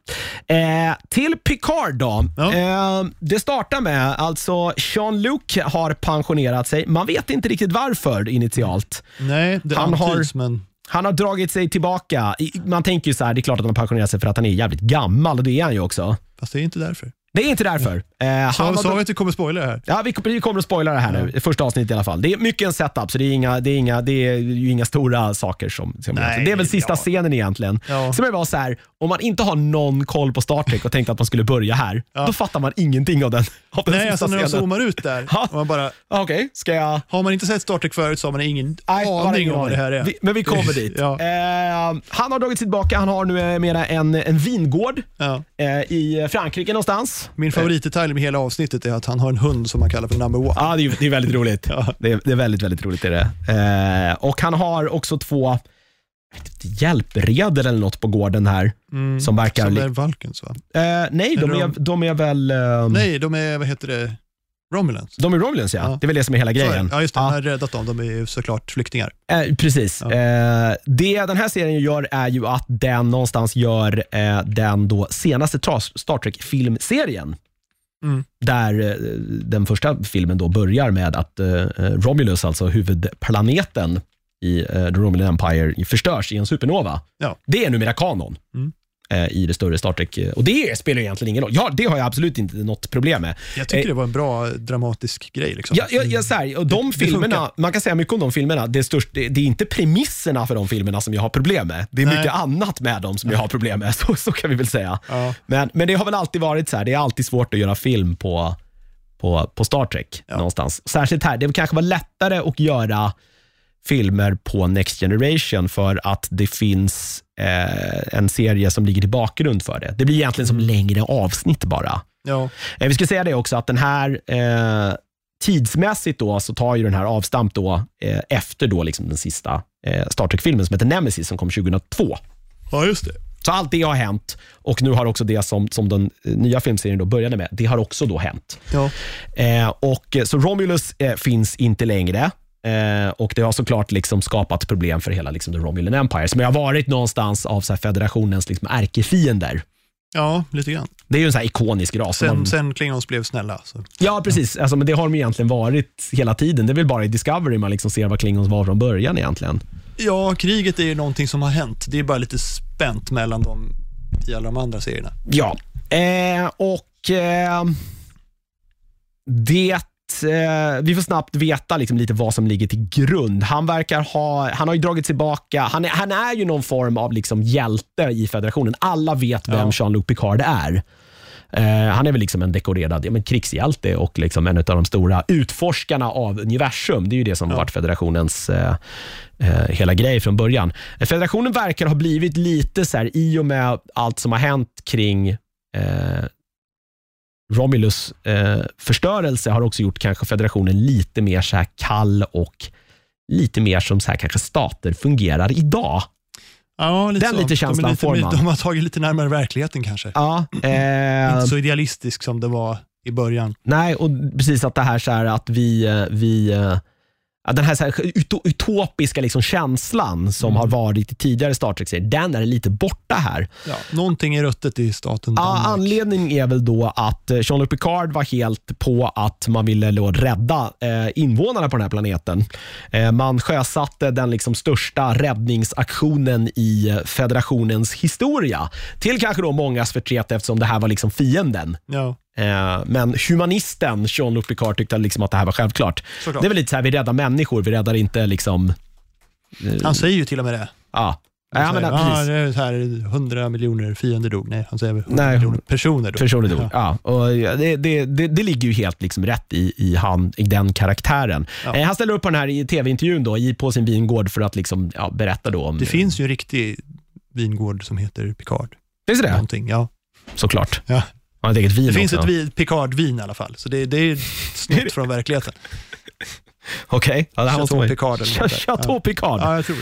Eh, till Picard då. Ja. Eh, det startar med, alltså Jean-Luc har pensionerat sig. Man vet inte riktigt varför initialt. Nej, det Han har- antyds, men Han har dragit sig tillbaka. Man tänker ju så här, det är klart att han har pensionerat sig för att han är jävligt gammal och det är han ju också. fast det är inte därför. Det är inte därför. Eh, han Sa, vi att det kommer spoiler här? Ja, vi, vi kommer att spoila det här nu, första avsnittet i alla fall. Det är mycket en setup, så det är, inga, det är, inga, det är ju inga stora saker. som, som Nej, Det är väl sista ja. scenen egentligen. Ja. Det var så här, om man inte har någon koll på Star Trek och tänkte att man skulle börja här, Ja. då fattar man ingenting av den, av den Nej, sista alltså när de zoomar ut där, och man bara, Okej, ska jag... har man inte sett Star Trek förut så har man ingen Nej, aning om vad det här är. Vi, men vi kommer dit. Ja. Eh, han har dragit sig tillbaka. Han har nu mera en, en vingård eh, i Frankrike någonstans. Min favoritdetalj med hela avsnittet är att han har en hund som man kallar för number one. Ja, det är, det är väldigt roligt. Ja. Det, är, det är väldigt, väldigt roligt. Är det. Eh, och han har också två inte, hjälpreder eller något på gården här. Mm, Som verkar... som är Vulcans va? eh, nej, de är, de- är väl... ehm, Nej, de är, vad heter det, Romulans. De är Romulans ja. Ja. Det är väl det som är hela grejen. Ja, just det. Ja. Han har räddat dem. De är ju såklart flyktingar. Eh, precis. Ja. Eh, det den här serien gör är ju att den någonstans gör eh, den då senaste Star Trek-filmserien. Mm. Där eh, den första filmen då börjar med att eh, Romulus, alltså huvudplaneten i eh, The Romulan Empire, förstörs i en supernova. Ja. Det är numera kanon. Mm. Eh, I det större Star Trek. Och det spelar egentligen ingen roll. Ja, det har jag absolut inte något problem med. Jag tycker Eh, det var en bra dramatisk grej. Liksom. Ja, ja, ja, så här, och de Det- det filmerna, funkar. man kan säga mycket om de filmerna. Det är, störst, det, det är inte premisserna för de filmerna som jag har problem med. Det är Nej. mycket annat med dem som jag har problem med. Så, så kan vi väl säga. Ja. Men, men det har väl alltid varit så här. Det är alltid svårt att göra film på, på, på Star Trek. Någonstans. Särskilt här. Det kanske var lättare att göra filmer på Next Generation för att det finns eh, en serie som ligger till bakgrund för det. Det blir egentligen som längre avsnitt bara. Ja. Eh, Vi ska säga det också att den här eh, tidsmässigt då, så tar ju den här avstamp då, eh, efter då liksom den sista eh, Star Trek-filmen som heter Nemesis som kom 2002. ja, just det. Så allt det har hänt och nu har också det som, som den nya filmserien då började med, det har också då hänt. Ja. Eh, och, så Romulus eh, finns inte längre. Eh, och Det har såklart liksom skapat problem för hela liksom, The Romulan Empire, som har varit någonstans av så här, federationens liksom, ärkefiender. ja, lite grann. Det är ju en så här ikonisk ras. Sen, man- sen Klingons blev snälla. Så. Ja, precis. Alltså, men det har de egentligen varit hela tiden. Det är väl bara i Discovery man liksom ser vad Klingons var från början egentligen. Ja, kriget är ju någonting som har hänt. Det är bara lite spänt mellan dem i alla de andra serierna. Ja, eh, och eh, det eh, vi får snabbt veta liksom lite vad som ligger till grund. Han verkar ha, han har ju dragit tillbaka, han är, han är ju någon form av liksom hjälte i federationen. Alla vet vem Ja. Jean-Luc Picard är. Eh, han är väl liksom en dekorerad ja, men krigshjälte och liksom en av de stora utforskarna av universum. Det är ju det som har varit federationens eh, eh, hela grej från början. Federationen verkar ha blivit lite så här, i och med allt som har hänt kring eh, Romulus eh, förstörelse har också gjort kanske federationen lite mer så här kall och lite mer som så här kanske stater fungerar idag. Ja, lite Den så. lite känslan de, lite, får man. de har tagit lite närmare verkligheten kanske. Ja, eh, Inte så idealistisk som det var i början. Nej, och precis att det här, så här att vi, eh, vi eh, den här, så här uto- utopiska liksom känslan som Mm. har varit i tidigare Star Trek-serier, den är lite borta här. Ja, någonting är ruttet i staten Ja, Danmark. anledningen är väl då att eh, Jean-Luc Picard var helt på att man ville då rädda eh, invånarna på den här planeten. Eh, man sjösatte den liksom största räddningsaktionen i federationens historia. Till kanske då mångas förtret eftersom det här var liksom fienden. Ja, men humanisten Jean-Luc Picard tyckte liksom att det här var självklart. Såklart. Det är väl lite så här, vi räddar människor, vi räddar inte liksom... Han säger ju till och med det. Ja, Han ja men, säger, ja, ah, det är så här, 100 miljoner fiender dog. Nej, han säger 100 Nej, miljoner personer dog. Personer dog. Ja. och det, det, det, det ligger ju helt liksom rätt i, i, han, i den karaktären. Ja. Eh, han ställer upp på den här tv-intervjun då, i, på sin vingård för att liksom, ja, berätta då om... Det finns ju en riktig vingård som heter Picard. Finns det det? Någonting, ja. Såklart. Ja. Han har ett eget vin Det finns också. ett vin, Picard-vin i alla fall, så det, det är snott från verkligheten. Okej. Ja, det här måste Chateau Picard eller. Chateau Picard. Ja, jag tror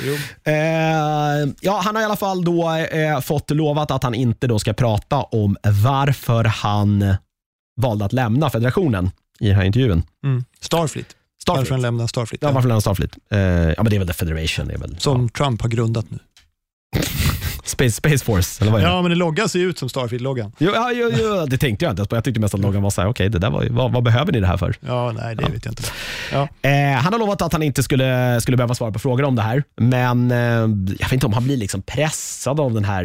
det. Eh, ja, han har i alla fall då eh, fått lovat att han inte då ska prata om varför han valde att lämna federationen i den här intervjun. Mm. Starfleet. Starfleet. Varför han lämnar Starfleet. Ja, Ja. varför lämna Starfleet? Eh, ja, men det är väl The Federation. Det är väl, Som Trump har grundat nu. ja. Space, Space Force, eller vad är det? Ja, men det loggan ser ju ut som Starfleet-loggan. Jo, ja, jo, jo, det tänkte jag inte ens på. Jag tyckte mest att loggan var så här, okej, det där var, ju- vad, vad behöver ni det här för? Ja, nej, det vet jag inte. Ja. Eh, han har lovat att han inte skulle, skulle behöva svara på frågor om det här, men eh, jag vet inte om han blir liksom pressad av den här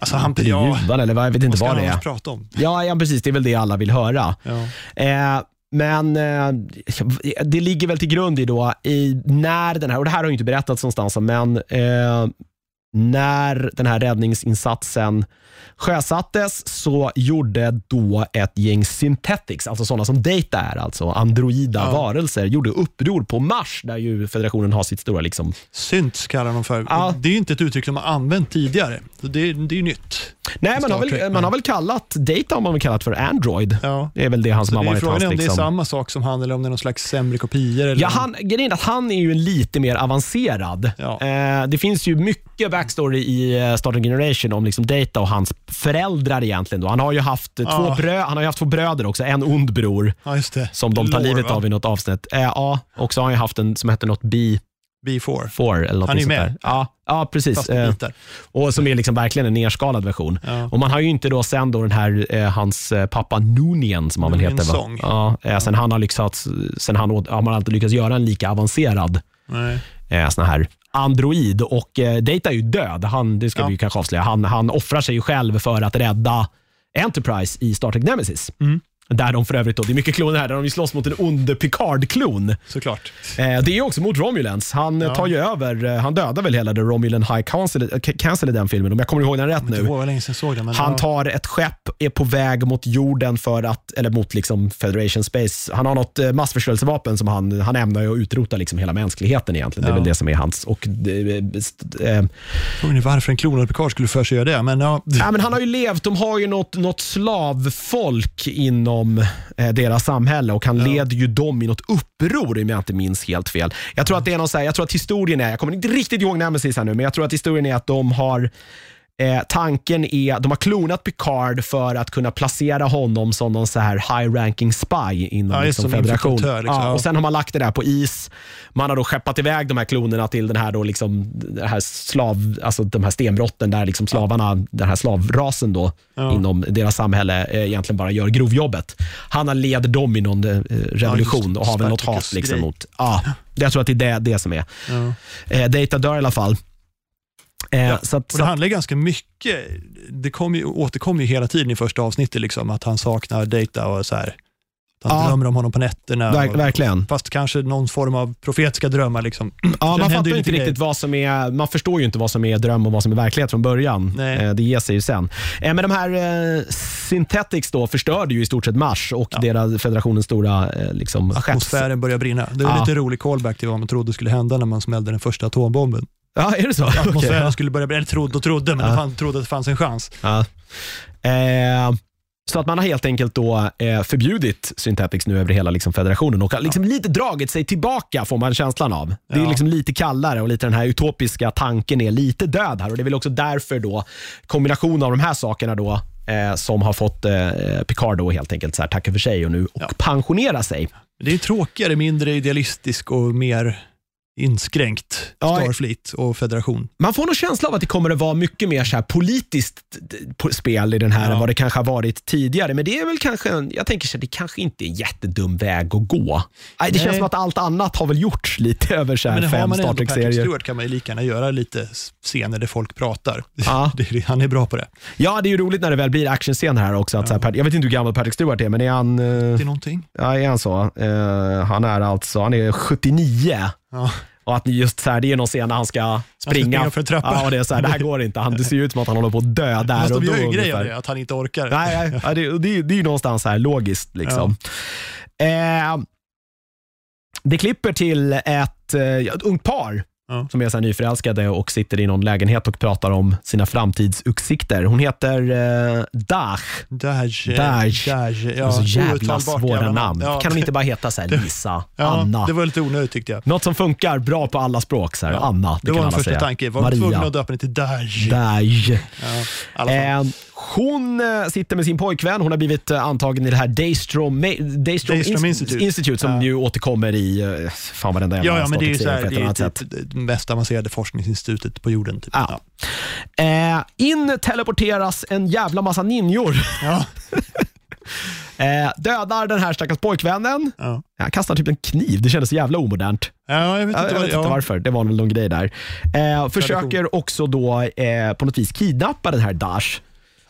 Alltså, han- intervjun, ja. eller vad, jag vet inte Vad det är. prata om? Ja, ja, precis. Det är väl det alla vill höra. Ja. Eh, men eh, det ligger väl till grund i då, i när den här, och det här har ju inte berättats någonstans, men eh, när den här räddningsinsatsen sjösattes så gjorde då ett gäng synthetics, alltså sådana som Data är, alltså androida Ja. varelser, gjorde uppror på Mars, där ju federationen har sitt stora liksom. Synts kallar de för. Ja. Det är ju inte ett uttryck de har använt tidigare. Det, det är nytt. Nej, man har, väl, man har väl kallat Data har man väl kallat för Android. Ja. Det är väl det han som har det är varit frågan hans är om det är liksom. samma sak som han eller om det är någon slags sämre kopior. Eller Ja, han, grejen är att han är ju lite mer avancerad. Ja. Eh, det finns ju mycket backstory i eh, Star Trek Generation om liksom Data och hans föräldrar egentligen. Då. Han, har ju haft eh, två Ja. brö, han har haft två bröder också, en ond bror Ja, som de tar Lore, livet va? av i något avsnitt. Eh, ja, och så har han ju haft en som heter något B4 B4. eller något Han är ju med. där. Ja, ja precis. Eh, och som är liksom verkligen en nerskalad version. Ja. Och man har ju inte då sen då den här, eh, hans eh, pappa Noonien som han väl heter. Va? Ja, eh, sen han har lyckats, sen han har man alltid lyckats göra en lika avancerad Nej. sån här Android och eh, Data är ju död. Han, det ska Ja. vi kanske avslöja. Han, han offrar sig själv för att rädda Enterprise i Star Trek Nemesis. Mm. Där de för övrigt, då, det är mycket kloner här, där de slåss mot en ond Picard-klon. Såklart. Eh, det är också mot Romulans. Han eh, Ja. tar ju över, eh, han dödar väl hela The Romulan High Council, eh, Council i den filmen, om jag kommer ihåg den rätt nu. det var länge sedan jag såg den. Men Han ja. tar ett skepp, är på väg mot jorden för att, eller mot liksom Federation Space. Han har något massförstörelsevapen som han, han ämnar ju att utrota liksom hela mänskligheten egentligen. Det är Ja. väl det som är hans. Och, eh, Frågan är varför en klonad Picard skulle för sig göra det. Men ja, ja, men han har ju levt, de har ju något, något slavfolk inom eh, deras samhälle och han Ja. leder ju dem i något uppror om jag inte minns helt fel. Jag tror att det är någon så här, jag tror att historien är, jag kommer inte riktigt ihåg Nemesis här nu, men jag tror att historien är att de har Eh, tanken är, de har klonat Picard för att kunna placera honom som någon så här high-ranking spy inom Ja, liksom, som federation. liksom. ja, och sen har man lagt det där på is. Man har då skeppat iväg de här klonerna till den här, då liksom, den här slav, alltså de här stenbrotten där liksom slavarna, den här slavrasen då, Ja. inom deras samhälle eh, egentligen bara gör grovjobbet. Han har leder dem i någon eh, revolution och har väl något hat liksom mot... Ja, jag tror att det är det, det som är. ja. Eh, Data dör i alla fall. Eh, Ja, så att, Och det att, handlar ganska mycket, det kom ju, återkommer ju hela tiden i första avsnittet, liksom, att han saknar data och så här. Han Ja. drömmer om honom på nätterna. verk, och, verkligen. fast kanske någon form av profetiska drömmar. Liksom. Ja, man fattar inte riktigt vad som är, man förstår ju inte vad som är dröm och vad som är verklighet från början. Nej. Eh, det ger sig ju sen. Eh, men de här eh, Synthetics då förstörde ju i stort sett Mars och Ja. deras federationens stora eh, liksom. Atmosfären börjar brinna. Det är Ja. lite rolig callback till vad man trodde skulle hända när man smällde den första atombomben. Ja, är det så? Atmosfären Okej, skulle börja brinna, eller trodde och trodde, men Ja. fan, trodde att det fanns en chans. ja. Ja. Eh, så att man har helt enkelt då eh, förbjudit Synthetics nu över hela liksom, federationen och liksom lite dragit sig tillbaka får man känslan av. Det är Ja. liksom lite kallare och lite den här utopiska tanken är lite död här och det är väl också därför då kombinationen av de här sakerna då eh, som har fått eh, Picard då helt enkelt så här, tacka för sig och nu och Ja. pensionera sig. Det är tråkigare, mindre idealistisk och mer inskränkt Ja, Starfleet och federation. Man får nog känsla av att det kommer att vara mycket mer så här politiskt spel i den här Ja. än vad det kanske har varit tidigare. Men det är väl kanske, en- jag tänker så här, det kanske inte är en jättedum väg att gå. Nej, det känns som att allt annat har väl gjorts lite över så här Men har fem Star Trek-serier. Stewart kan man ju lika gärna göra lite scener där folk pratar. Ja. Han är bra på det. Ja, det är ju roligt när det väl blir actionscener här också. Att så här, jag vet inte hur gammal Patrick Stewart är, men är han, eh, Det är någonting. ja, är han så? Eh, han är alltså han är 79. Ja. Och att just så här, det är någon scen när han ska springa. springa för en trappa. Ja, och det, är så här, det här går inte. Han, det ser ut som att han håller på att dö där Fast och de då. gör ju en grej ungefär. av det, att han inte orkar. Nej, nej, ja, det, det, det är ju någonstans här logiskt. Liksom. Eh, det klipper till ett, eh, ett ungt par Ja. som är så nyförälskade och sitter i någon lägenhet och pratar om sina framtidsutsikter. Hon heter eh, Dach. Dash. Dash. Dash. Ja, så jävla svåra namn. Ja. Kan de inte bara heta så här Lisa, Ja, Anna? det var lite onödigt tyckte jag. Något som funkar bra på alla språk. Så här. Anna, det, Det kan var min alla första säga. tanke. Var Maria. att döpa den till Dash? Daj. Ja, hon eh, sitter med sin pojkvän. Hon har blivit eh, antagen i det här Daystrom, Daystrom, Daystrom Institute. Institute. som Ja. ju återkommer i eh, fan den där Ja, jävla ja, men det är ju så här, det är typ det mest avancerade forskningsinstitutet på jorden. Typ. Ja. Eh, in teleporteras en jävla massa ninjor. Ja. Eh, dödar den här stackars pojkvännen. Ja. Han kastar typ en kniv. Det kändes så jävla omodernt. Ja, jag vet Jag, inte, jag vad, vet inte ja. varför. Det var väl någon grej där. Eh, försöker också då eh, på något vis kidnappa den här Dash.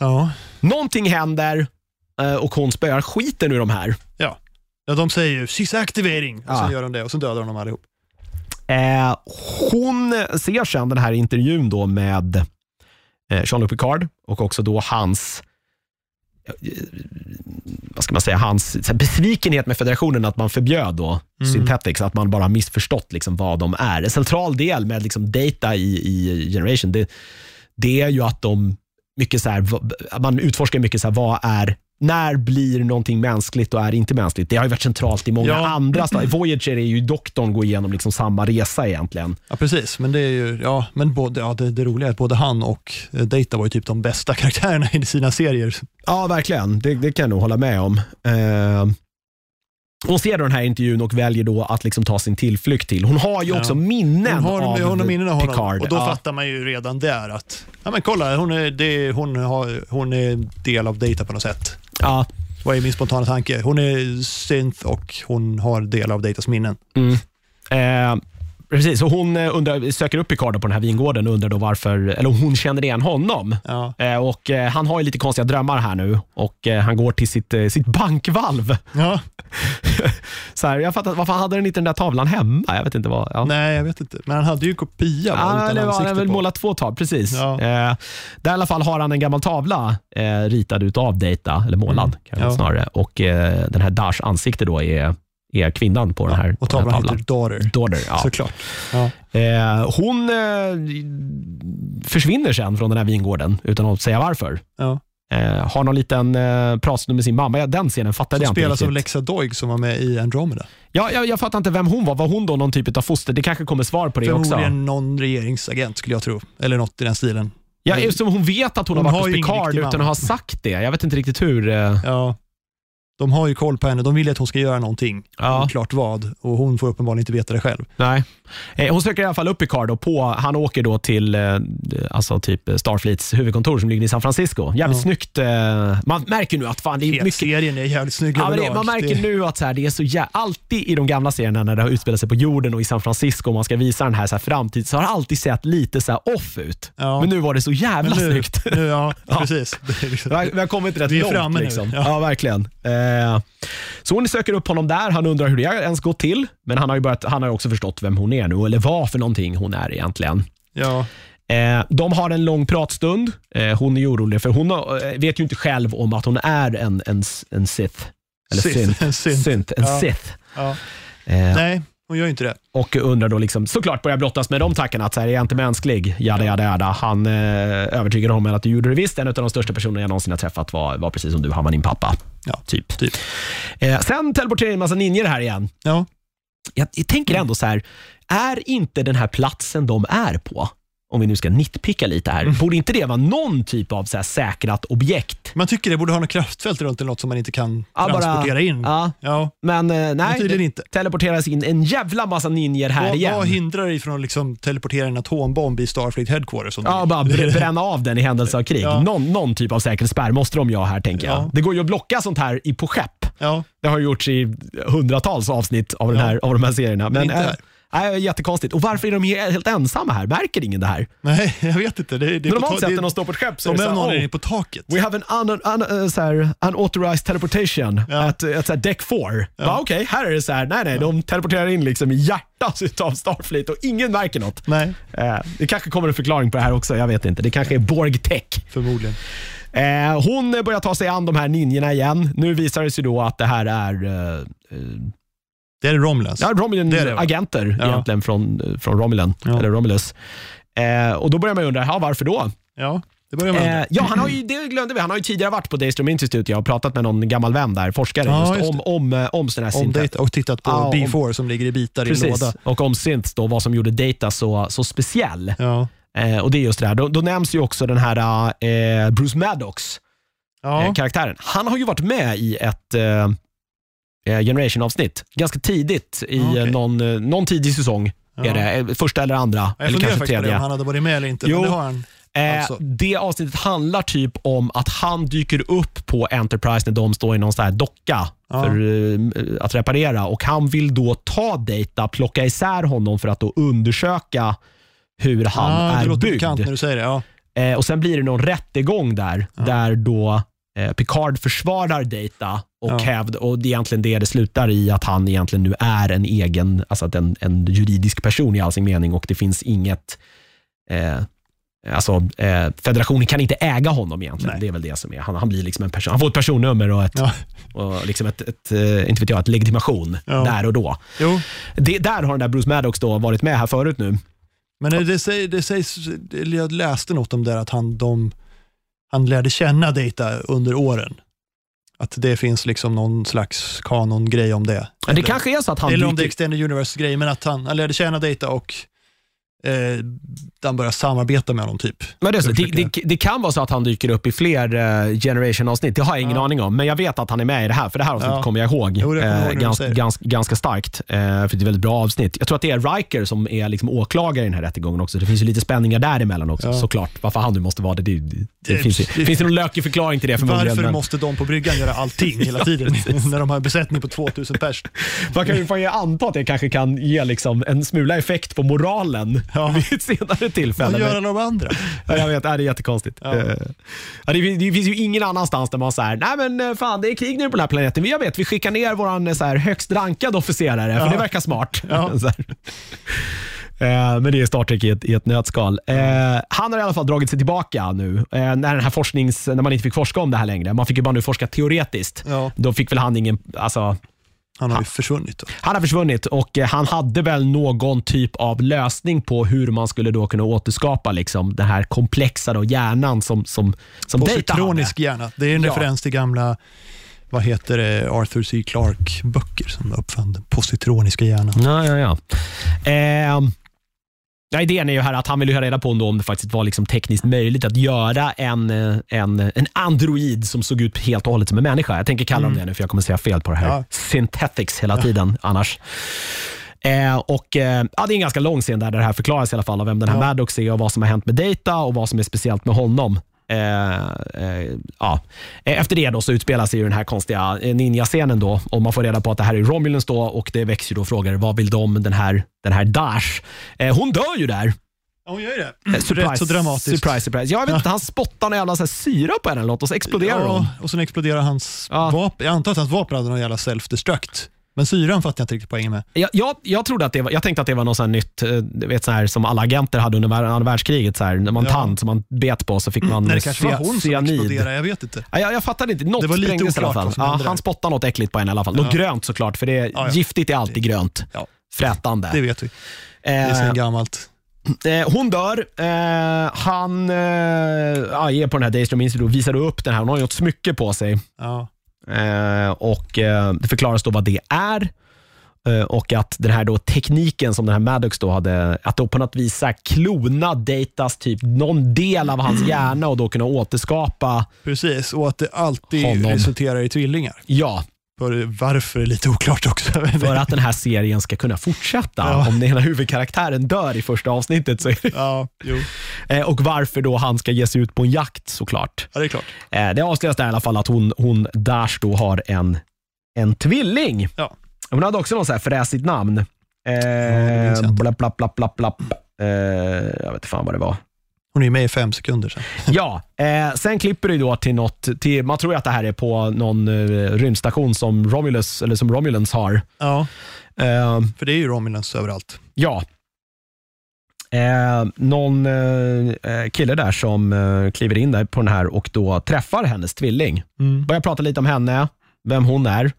Ja. Någonting händer eh, och hon spöar skiten ur de här. Ja. ja, de säger ju “She's activating” och Ja. så gör de det och så dödar de dem allihop. Eh, hon ser sen den här intervjun då med eh, Jean-Luc Picard och också då hans eh, vad ska man säga, hans besvikenhet med federationen att man förbjöd då Mm. Synthetics, att man bara missförstått liksom vad de är. En central del med liksom data i, i Generation, det, det är ju att de mycket så här, man utforskar mycket så här, vad är när blir någonting mänskligt och är inte mänskligt? Det har ju varit centralt i många Ja. andra. sta- Voyager är ju doktorn går igenom liksom samma resa egentligen. Ja, precis. Men det är ju, ja, men både, ja, det, det roliga är att både han och eh, Data var ju typ de bästa karaktärerna i sina serier. Ja, verkligen. Det, det kan jag nog hålla med om. Eh, hon ser då den här intervjun och väljer då att liksom ta sin tillflykt till. Hon har ju Ja. också minnen Hon har, av hon har minnen av honom Picard. och då ja. fattar man ju redan där att, ja men kolla, hon är, det, hon har, hon är del av Data på något sätt. Ja, Vad är min spontana tanke? Hon är synth och hon har del av Datas minnen. mm. eh, precis, så hon eh, undrar, söker upp Picard på den här vingården och undrar då varför, eller hon känner igen honom. Ja. Eh, och eh, Han har ju lite konstiga drömmar här nu och eh, han går till sitt, eh, sitt bankvalv. ja. Så här, jag fattar, varför hade den inte den där tavlan hemma? Jag vet inte vad. Ja. Nej, jag vet inte. Men han hade ju en kopia va, Ja, utan det var, han har väl målat två tavlor, precis. Ja. Eh, där i alla fall har han en gammal tavla ritad utav Data, eller målad Mm. kanske snarare. Och den här Dash ansikte då är, är kvinnan på den här, Och den här tavlan tavlan. heter Daughter. Daughter, ja. Såklart. Ja. Eh, hon eh, försvinner sen från den här vingården utan att säga varför. Ja. Eh, har någon liten eh, pratstund med sin mamma. Ja, den scenen fattade Som jag inte spelas av riktigt. Lexa Doig som var med i Andromeda. Ja, jag, jag fattar inte vem hon var. Var hon då någon typ av foster? Det kanske kommer svar på det också. Förmodligen någon regeringsagent skulle jag tro. Eller något i den stilen. Ja, eftersom hon vet att hon, Hon har varit hos Picard utan att ha sagt det. Jag vet inte riktigt hur. eh, Ja. De har ju koll på henne. De vill att hon ska göra någonting. Ja. Oklart vad. Och hon får uppenbarligen inte veta det själv. Nej. Eh, hon söker i alla fall upp Picard och på, han åker då till eh, alltså typ Starfleets huvudkontor som ligger i San Francisco. Jävligt Ja. snyggt. Eh, man märker nu att fan, det är Hela mycket serien är jävligt snygg Ja, det, man märker Det- nu att så här, det är så jä- alltid i de gamla serierna när det har utspelat sig på jorden och i San Francisco och man ska visa den här, så här framtid så har det alltid sett lite så off ut. Ja. Men nu var det så jävla nu, snyggt. nu, ja, precis. Vi har, vi kommit rätt Vi är långt. framme nu, liksom. ja. verkligen. Eh, så hon söker upp honom där. Han undrar hur det ens gått till. Men han har ju börjat, han har också förstått vem hon är nu, eller vad för någonting hon är egentligen. ja. Eh, de har en lång pratstund. Eh, hon är orolig, för hon vet ju inte själv om att hon är en, en, en Sith. Eller Sith, synth. en synth. Synth, en Ja. Sith. ja. Eh, Nej, hon gör ju inte det. och undrar då liksom, såklart börjar brottas med de tackarna. Att så här, är jag inte mänsklig? Jada, jada, jada. Han eh, övertygar honom att du gjorde det visst. En av de största personerna jag någonsin har träffat var, var precis som du. Han var din pappa. Ja, Typ. typ. Eh, sen teleporterar en massa ninjor här igen. Ja. Jag, jag tänker ändå så här, är inte den här platsen de är på, om vi nu ska nitpicka lite här, Mm. borde inte det vara någon typ av så här säkrat objekt? Man tycker det borde ha något kraftfält runt eller något som man inte kan Ja, bara- transportera in. Ja, Ja. men eh, Men nej, tydligen det inte. teleporteras in en jävla massa ninjer här Vad, igen. vad hindrar dig från att liksom teleportera en atombomb i Starfleet Headquarters? Ja, bara br- bränna av den i händelse av krig. Ja. Någon, någon typ av säkerhetsspärr måste de ju ha här, tänker jag. Ja. Det går ju att blocka sånt här i, på skepp. ja. Det har gjorts i hundratals avsnitt av, den här, av de här serierna. Men, inte äh, här. Nej, jättekonstigt. Och varför är de he- helt ensamma här? Märker ingen det här? Nej, jag vet inte. Det, det Normalt sett det- när de står på ett skepp så är det är så någon här, är oh, på taket. We have an un, un, uh, så här, unauthorized teleportation Ja. at, at så här, deck 4. Ja. Okej, här är det så här, nej nej, de teleporterar in liksom i hjärtat av Starfleet och ingen märker något. Nej, Eh, det kanske kommer en förklaring på det här också, jag vet inte. Det kanske är Borg Tech. förmodligen. Eh, hon börjar ta sig an de här ninjorna igen. Nu visar det sig då att det här är eh, Det är Romulans. ja, Det är det, va? Romulan-agenter Ja. egentligen från, från Romulan, Ja. eller Romulus. Eh, och Då börjar man undra, ja, varför då? Ja, det börjar med. Eh, ja, han har ju, det glömde vi. Han har ju tidigare varit på Daystrom Institute. Jag har pratat med någon gammal vän där, forskare, Ja, just just om, om, eh, om sådana här om synth- data och tittat på Ja, om- B4 som ligger i bitar i en Precis, låda. och om synths då, vad som gjorde Data så, så speciell. Ja. Eh, och det är just det här. Då, då nämns ju också den här eh, Bruce Maddox, eh, karaktären. Han har ju varit med i ett eh, Generation-avsnitt, ganska tidigt i Okej. eh, någon, eh, någon tidig säsong. Ja. Är det, eh, första eller andra, Jag eller kanske på det, tredje. om han hade varit med eller inte. Jo. Men det har han. Eh, Alltså. Det avsnittet handlar typ om att han dyker upp på Enterprise när de står i någon sån här docka Ja. för eh, att reparera och han vill då ta Data, plocka isär honom för att då undersöka hur han ja, är det låter byggd. bekant när du säger det. Ja. Eh, och Sen blir det någon rättegång där, Ja. där då eh, Picard försvarar Data och, Ja. hävd, och det är egentligen det det slutar i, att han egentligen nu är en egen, alltså att en, en juridisk person i all sin mening och det finns inget eh, Alltså, eh, federationen kan inte äga honom egentligen. Nej. Det är väl det som är. Han, han blir liksom en person. Han får ett personnummer och, ett, Ja. och liksom ett, ett, eh, inte vet jag, ett legitimation Ja. där och då. Jo, Det, där har den där Bruce Maddox då varit med här förut nu. men det, säger, det sägs, jag läste något om det, att han, de, han lärde känna Data under åren. Att det finns liksom någon slags kanongrej om det. Men det Eller- kanske är så att han Eller om det är Extended Universe-grej, men att han, han lärde känna Data och eh, han började samarbeta med honom typ. Men det, så, det, det, det kan vara så att han dyker upp i fler uh, Generation-avsnitt. Det har jag ingen Ja. aning om. Men jag vet att han är med i det här, för det här avsnittet Ja. kommer jag ihåg, Jo, eh, när du ganska, starkt. eh, för det är ett väldigt bra avsnitt. Jag tror att det är Riker som är liksom åklagare i den här rättegången också. Det finns ju lite spänningar däremellan också, Ja. såklart. Varför han nu måste vara det, det, det, finns, det- finns det någon lökig förklaring till det förmodligen. Varför men måste de på bryggan göra allting hela tiden när de har en besättning på 2000 pers? Man kan ju anta att det kanske kan ge liksom en smula effekt på moralen Ja. vid ett senare tillfälle. Vad gör alla de andra? Ja, jag vet, det är jättekonstigt. Ja. Eh, det, det finns ju ingen annanstans där man säger nej men eh, fan det är krig nu på den här planeten. Jag vet, vi skickar ner våran eh, så här, högst rankade officerare, för det verkar smart. Men det är Star Trek i ett, i ett nötskal. Eh, han har i alla fall dragit sig tillbaka nu, eh, när, den här forsknings, när man inte fick forska om det här längre. Man fick ju bara nu forska teoretiskt. Ja, Då fick väl han ingen, alltså, han har ju försvunnit. Då. han har försvunnit och eh, han hade väl någon typ av lösning på hur man skulle då kunna återskapa liksom, den här komplexa då, hjärnan som, som, som. Positronisk hjärna. Det är en Ja. referens till gamla vad heter det, Arthur C. Clarke-böcker som uppfann den positroniska hjärnan. Ja, ja, ja. Ehm, ja, idén är ju här att han vill ju ha reda på om det faktiskt var liksom tekniskt möjligt att göra en, eh, en, en android som såg ut helt och hållet som en människa. Jag tänker kalla dem det nu för jag kommer säga fel på det här. Ja. Synthetics hela tiden annars. Eh, och, eh, ja, det är en ganska lång scen där det här förklaras i alla fall av vem den här Ja. Maddox är och vad som har hänt med Data och vad som är speciellt med honom. Eh, eh, ja. Eh, Efter det då så utspelar sig den här konstiga ninja-scenen då och man får reda på att det här är Romulans då och det väcks ju då frågor, vad vill de, den här, den här Dash? Hon dör ju där. Ja, hon gör ju det. Surprise, Rätt så dramatiskt. Surprise, surprise. Jag vet inte, han spottar någon jävla så här syra på henne eller något och så exploderar ja, hon. och sen exploderar hans Ja. vapen. Jag antar att hans vapen hade någon jävla self-destruct. Men syran fattar jag inte riktigt poängen med. Jag, jag, jag, trodde att det var, jag tänkte att det var något nytt, eh, vet, så här, som alla agenter hade under andra världskriget. Så här, när man Ja. tand som man bet på så fick man Nej, det kanske var hon som exploderade, jag vet inte. Ja, jag, jag fattade inte. Något Det var lite sprängdes i alla oklart fall. Ja, han spottade något äckligt på en i alla fall. Något Ja. grönt såklart, för det är, Ja, giftigt är alltid grönt. Ja. Frätande. Det vet vi. Det är Eh, sen gammalt. Eh, hon dör. Eh, han eh, ger på den här Daystrom Institute och visar upp den här. Hon har ju ett smycke på sig. Ja. Eh, och eh, Det förklaras då vad det är. Eh, och att den här då tekniken som den här Maddox då hade, att då på något vis så klona Datas typ någon del av hans hjärna och då kunna återskapa, Precis, och att det alltid Honom. resulterar i tvillingar. ja, För varför är lite oklart också. för att den här serien ska kunna fortsätta. Ja. Om den ena huvudkaraktären dör i första avsnittet så är det, ja, jo. eh, och varför då han ska ge sig ut på en jakt såklart. ja, det är klart. Eh, Det avslöjas där i alla fall att hon, hon Dash då har en, en tvilling. Ja. Hon hade också något så här fräsigt namn. Eh, inte. blapp, blapp, blapp, blapp, blapp. Eh, jag vet inte fan vad det var. Hon är ju med i fem sekunder sen. Ja, eh, sen klipper det då till något, till, man tror att det här är på någon eh, rymdstation som Romulus, eller som Romulans har. Ja, Eh, för det är ju Romulans överallt. ja. Eh, någon eh, eh, kille där som kliver in där på den här och då träffar hennes tvilling. Mm. Börjar prata lite om henne, vem hon är.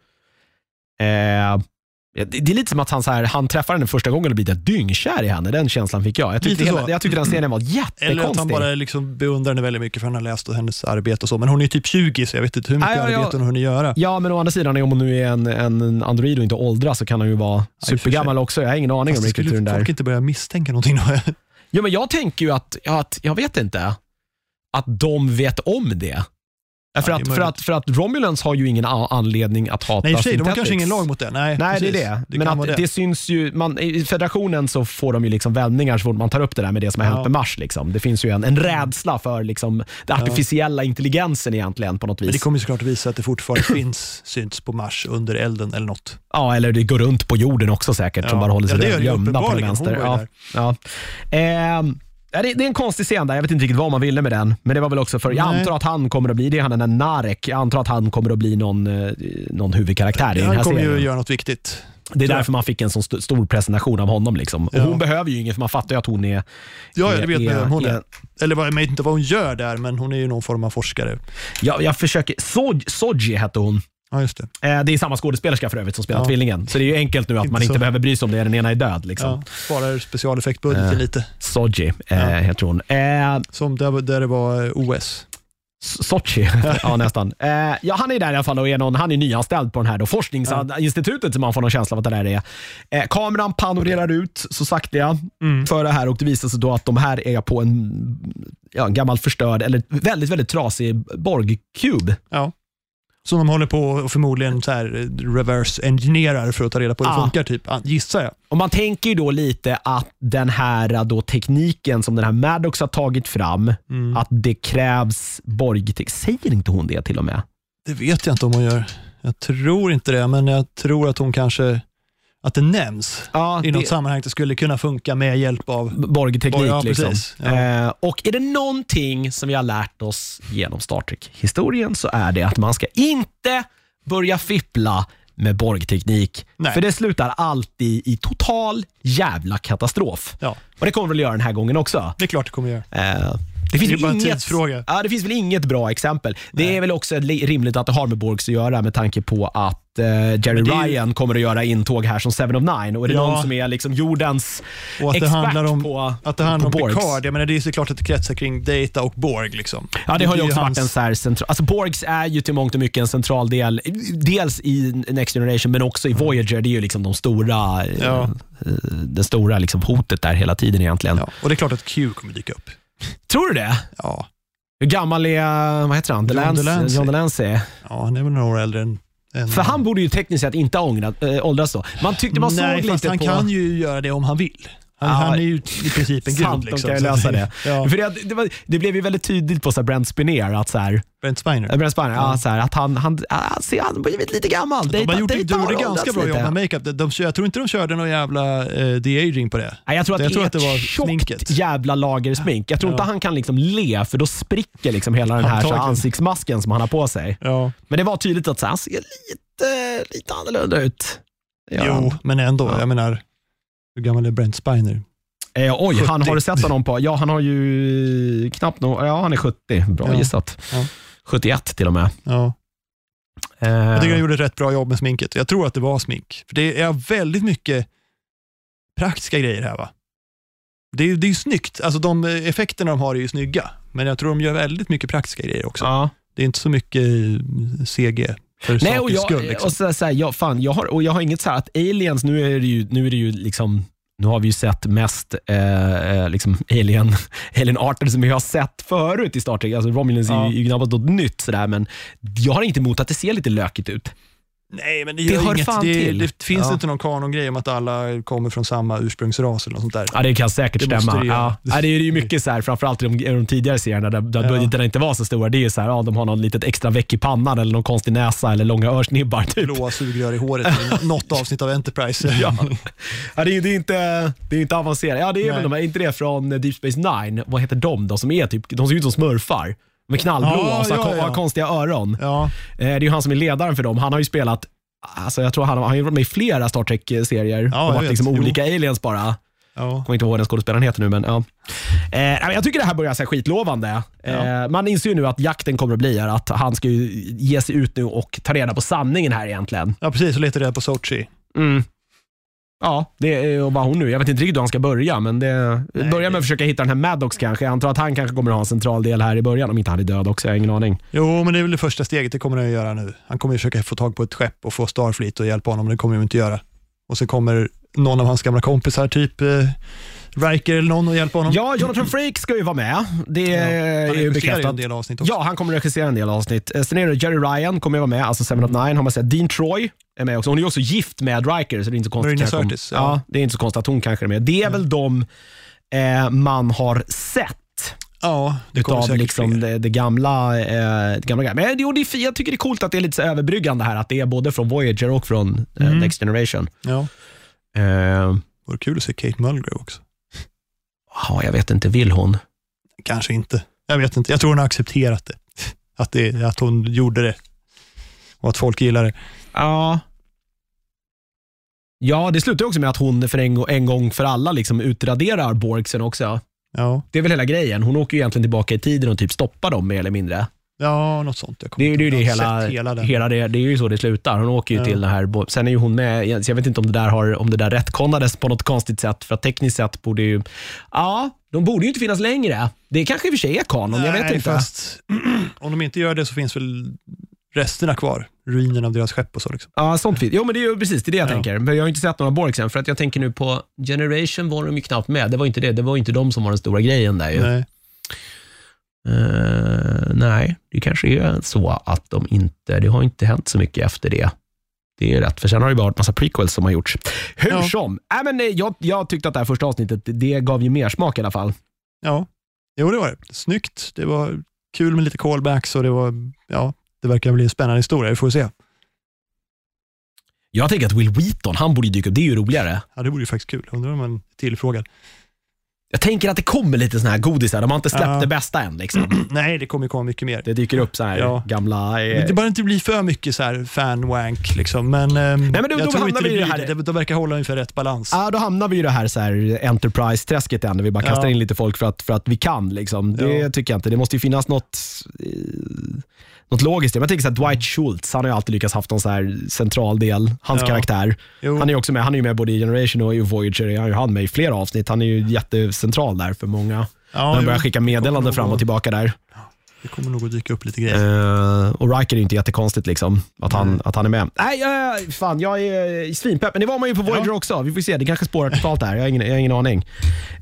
Det, är lite som att han, så här, han träffar henne första gången och blir dyngkär i henne. Den känslan fick jag. Jag tyckte, hela, jag tyckte den serien var Eller att han jättekonstig. bara liksom beundrar henne väldigt mycket för han har läst hennes arbete och så. Men hon är typ 20 så jag vet inte hur mycket Ja, ja, arbete hon hunnit göra. Ja, men å andra sidan, om hon nu är en, en android och inte åldras så kan han ju vara supergammal också. Jag har ingen aning om Fast riktigt hur den skulle folk där... inte börja misstänka någonting då? Ja, men jag tänker ju att, att, jag vet inte, att de vet om det. För, Ja, är att, för, att, för att Romulans har ju ingen anledning att hata Nej, för sig, de har kanske ingen lag mot det. Nej, Nej, precis. det är det. det men att det. det. syns ju, man, i federationen så får de ju liksom vändningar så fort man tar upp det där med det som har Ja. hänt med Mars. Liksom. Det finns ju en, en rädsla för liksom, den artificiella intelligensen egentligen på något Men det vis. kommer ju såklart visa att det fortfarande finns synts på Mars under elden eller något. Ja, eller det går runt på jorden också säkert, som Ja. bara håller sig Ja, det gör ju gömda på den vänster. Ju Ja, ja. Ja, det, är en konstig scen där. Jag vet inte riktigt vad man ville med den. Men det var väl också för, jag Nej. antar att han kommer att bli det. Han är den där Narek. Jag antar att han kommer att bli någon, eh, någon huvudkaraktär i den här Han kommer serien. ju göra något viktigt. Det är därför man fick en så st- stor presentation av honom. Liksom. Och Ja. Hon behöver ju ingen, för man fattar ju att hon är... Ja, ja, det vet ju vem hon är- är. Eller jag vet inte vad hon gör där, men hon är ju någon form av forskare. Jag, jag försöker... Soj, Soji hette hon. Ja, just det. Eh, det är samma skådespelerska för övrigt som spelar Ja. tvillingen. Så det är ju enkelt nu att Inte man inte så. behöver bry sig om det. Den ena är död. Liksom. Ja, sparar specialeffektbudgeten lite. Soji eh, Ja. heter hon. Eh, Som där, där det var eh, OS. Sochi, ja nästan. Eh, ja, han är där i alla fall och är någon, han är nyanställd på den här då, forskningsinstitutet som man får någon känsla av att det där är. Eh, kameran panorerar ut så sakta Mm. för det här och det visar sig då att de här är på en, ja, en gammal förstörd, eller väldigt, väldigt trasig Borg-cube. Ja. Som de håller på och förmodligen så här eh, reverse engineerar för att ta reda på hur det Ah. funkar, typ, gissar jag. Och Man tänker ju då lite att den här då tekniken som den här Maddox har tagit fram, Mm. att det krävs Borg... Säger inte hon det till och med? Det vet jag inte om hon gör. Jag tror inte det, men jag tror att hon kanske, att det nämns Ja, i något det- sammanhang att det skulle kunna funka med hjälp av Borg-teknik. Ja, liksom. Ja. Eh, och är det någonting som vi har lärt oss genom Star Trek-historien så är det att man ska inte börja fippla med Borg-teknik. För det slutar alltid i total jävla katastrof. Ja, Och det kommer väl göra den här gången också. det är klart det kommer göra. Eh, det finns, Det bara inget, tidsfråga. ja, det finns väl inget bra exempel. Det är väl också li- rimligt att det har med Borgs att göra med tanke på att eh, Jerry det ju- Ryan kommer att göra intåg här som Seven of Nine. Och är det Ja. någon som är liksom jordens Och att det expert handlar om, på, att det handlar om Borgs. Picard, jag menar det är såklart att det kretsar kring Data och Borg. Liksom. Ja, det har ju också hans- varit en så här central... Alltså Borgs är ju till mångt och mycket en central del, dels i Next Generation men också i Voyager. Det är ju liksom de stora, eh, Ja. eh, det stora liksom hotet där hela tiden egentligen. Ja, och det är klart att Q kommer dyka upp. Tror du det? Ja, Hur gammal är, vad heter han? John Delance-. John Delancey. ja han är väl några år äldre än... För han borde ju tekniskt sett inte ha ångrat, äh, åldrats då. Man tyckte man Nej, såg fast lite han på... kan ju göra det om han vill. Han, Ja, han är ju i princip en gud. Sant, liksom, de kan ju lösa det. Ja, För det, det, var, det blev ju väldigt tydligt på så Brent Spiner att så här, Brent Spiner. Brent Spiner, ja. så här, att han, han, han, ser, han har blivit lite gammal. De har gjort, Data- de gjorde ganska bra jobb med makeup. De, de, jag tror inte de körde någon jävla eh, de-aging på det. Nej, jag tror att Jag det tror är att det var tjockt sminket. jävla lager smink. Jag tror Ja. inte han kan liksom le för då spricker liksom hela den här, så ansiktsmasken som han har på sig. Ja. Men det var tydligt att så här, han ser lite, lite annorlunda ut. Ja. Jo, men ändå. Ja. Jag menar, hur gammal är Brent Spiner? Eh, oj, 70. han har du sett honom på? Ja, han har ju knappt nog, ja han är 70. Bra Ja. gissat. Ja. 71 till och med. Ja. Eh, Jag tycker han gjorde ett rätt bra jobb med sminket. Jag tror att det var smink. För det är väldigt mycket praktiska grejer här va? Det är, det är ju snyggt. Alltså de eh, effekterna de har är ju snygga. Men jag tror de gör väldigt mycket praktiska grejer också. ja. Det är inte så mycket eh, CG. För Nej, och jag, skull. Liksom. och så, så här, jag, fan, jag, har, och jag har inget så här att aliens, nu är det ju, nu är det ju liksom nu har vi ju sett mest eh, eh, liksom alien, alien-arter som vi har sett förut i Star Trek. Alltså Romulans Ja. är ju- är ju knappast något nytt, sådär, men jag har inget emot att det ser lite lökigt ut. Nej, men det, Det gör hör inget. fan det, till. det finns Ja. inte någon kanongrej om att alla kommer från samma ursprungsras eller något sånt där. Ja, det kan säkert Det stämma. det ja. Ja, det är ju mycket så här, framförallt i de, de tidigare serierna där, där Ja. budgeterna inte var så stora. Det är ju så här, ja, de har någon litet extra veck i pannan eller någon konstig näsa eller långa örsnibbar. Typ. Blåa sugrör i håret i något avsnitt av Enterprise. Ja. Ja, det, är, det, är inte, det är inte avancerat. Ja, det är Nej. väl de, här- inte det från Deep Space Nine? Vad heter de då? Som är typ, de ser ut som smurfar. De är knallblåa Ja, och så har ja, ja. har konstiga öron. Ja, Eh, Det är ju han som är ledaren för dem. Han har ju spelat, alltså jag tror han, han har ju varit med i flera Star Trek-serier. jag och varit vet. liksom Jo. olika aliens bara. ja. kommer inte ihåg vad den skådespelaren heter nu, men ja. Eh, nej, men jag tycker det här börjar se skitlovande. Eh, man inser ju nu att jakten kommer att bli här, att han ska ju ge sig ut nu och ta reda på sanningen här egentligen. ja, precis. Och letar reda på Sochi. Ja, det är och vad hon nu. Jag vet inte riktigt hur han ska börja, men det Nej, börjar med att försöka hitta den här Maddox kanske. Jag antar att han kanske kommer att ha en central del här i början, om inte han är död också. Jag har ingen aning. Jo, men det är väl det första steget. Det kommer han att göra nu. Han kommer ju försöka få tag på ett skepp och få Starfleet att hjälpa honom. Det kommer de inte göra. Och så kommer någon av hans gamla kompisar, typ eh, Riker eller någon, att hjälpa honom. Ja, Jonathan Frakes ska ju vara med. Det Ja, är han ju ju bekräftat. en del avsnitt också. Ja, han kommer regissera en del avsnitt. Eh, Sen är det Jerry Ryan kommer att vara med, alltså Seven of Nine har man sett. Dean Troy är med också. Hon är ju också gift med Riker, så det är inte så konstigt. Marina Sirtis, ja. ja. det är inte så konstigt att hon kanske är med. Det är väl de eh, man har sett Ja, det kommer utav säkert liksom det, det gamla. Eh, det gamla. Men jo, det jag tycker det är coolt att det är lite överbryggande här, att det är både från Voyager och från eh, Mm. Next Generation. Ja, Eh, vore kul att se Kate Mulgrew också. Ja, jag vet inte, vill hon? Kanske inte. Jag vet inte. Jag tror hon har accepterat det. Att, det, att hon gjorde det. Och att folk gillar det. Ja. Ja, det slutar också med att hon för en, en gång för alla liksom utraderar Borgsen också. Ja, Det är väl hela grejen. Hon åker ju egentligen tillbaka i tiden och typ stoppar dem mer eller mindre. Ja något sånt. Det är ju det, det hela, hela hela det, det är ju så det slutar. Hon åker ju Ja. till den här, sen är ju hon med, så jag vet inte om det där har, om det där rättkonades på något konstigt sätt, för att tekniskt sett borde ju, ja, de borde ju inte finnas längre. Det kanske i och för sig är kanon, jag vet Nej, inte. Fast, om de inte gör det så finns väl resterna kvar. Ruinen av deras skepp och så. Liksom. Ja, sånt fint. Jo, men det är ju precis det, är det jag Ja. tänker. Men jag har inte sett några Borgs än, för att jag tänker nu på Generation var de ju knappt med. Det var inte det. Det var inte de som var den stora grejen där ju. Nej. Eh, nej, det kanske är så att de inte, det har inte hänt så mycket efter det. Det är rätt, för sen har det varit massa prequels som har gjorts. Hur Ja. som, äh, men, eh, jag, jag tyckte att det här första avsnittet, det gav ju mer smak i alla fall. Ja, jo det var det. Snyggt. Det var kul med lite callbacks och det var, ja, det verkar bli en spännande historia. Vi får se. Jag tänker att Will Wheaton, han borde dyka upp. Det är ju roligare. Ja, det vore ju faktiskt kul. Undrar om man är tillfrågad. Jag tänker att det kommer lite såna här godisar. De har inte släppt Ja. det bästa än. Liksom. Nej, det kommer komma mycket mer. Det dyker upp så här Ja. gamla... eh, Det bör inte bli för mycket så här fan-wank, liksom. men, ehm, men då- jag då tror hamnar inte det det här- det. Det verkar hålla ungefär rätt balans. Ja, då hamnar vi i det här, så här Enterprise-träsket igen, där vi bara kastar Ja. in lite folk för att, för att vi kan. Liksom. Det tycker jag inte. Det måste ju finnas något, eh, något logiskt. Jag tänker så här, Dwight Schultz, han har ju alltid lyckats haft någon så här central del. Hans Ja. karaktär. Jo. Han är ju också med, han är ju med både i Generation och i Voyager. Han är ju han med i flera avsnitt. Han är ju jättecentral där för många. ja, När jo. börjar skicka meddelanden fram och att- tillbaka där. Det kommer nog att dyka upp lite grejer. Uh, och Riker är ju inte jättekonstigt liksom, att, han, Nej. att han är med. Nej, uh, fan jag är svinpepp. Men det var man ju på Voyager Ja. också. Vi får se, det kanske spårar totalt här. Jag har ingen, jag har ingen aning.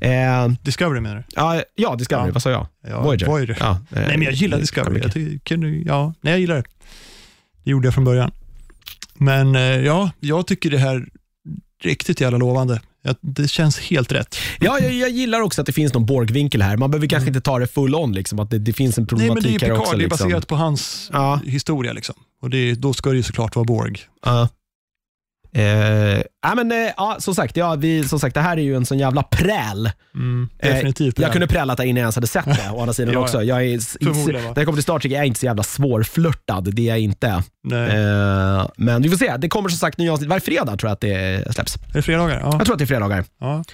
Eh, Discovery menar du? Ja, ja Discovery. Ja. Vad sa jag? Ja, Voyager. Ja, eh, Nej, men jag gillar Discovery. Jag, tycker, ja, nej, jag gillar det. Det gjorde jag från början. Men eh, ja, jag tycker det här riktigt jävla lovande. Ja, det känns helt rätt. Ja, jag, jag gillar också att det finns någon Borg-vinkel här. Man behöver kanske inte ta det full on, liksom, att det, det finns en Mm. Nej, men det är problematik här Picard, också. det är Liksom. baserat på hans Ja. historia. Liksom. Och det, då ska det ju såklart vara Borg. Ja. Eh, men, eh, ja, som sagt, ja, vi, som sagt, det här är ju en sån jävla präl. Mm, Eh, definitivt. Jag kunde prällat det innan jag ens hade sett det, å andra sidan Ja, också. Jag är, när det kommer till Star Trek är jag inte så jävla svårflörtad, det är jag inte. Eh, men vi får se. Det kommer som sagt nya avsnitt. Varje fredag tror jag att det släpps. Är det fredagar? Ja. Jag tror att det är fredagar. ja.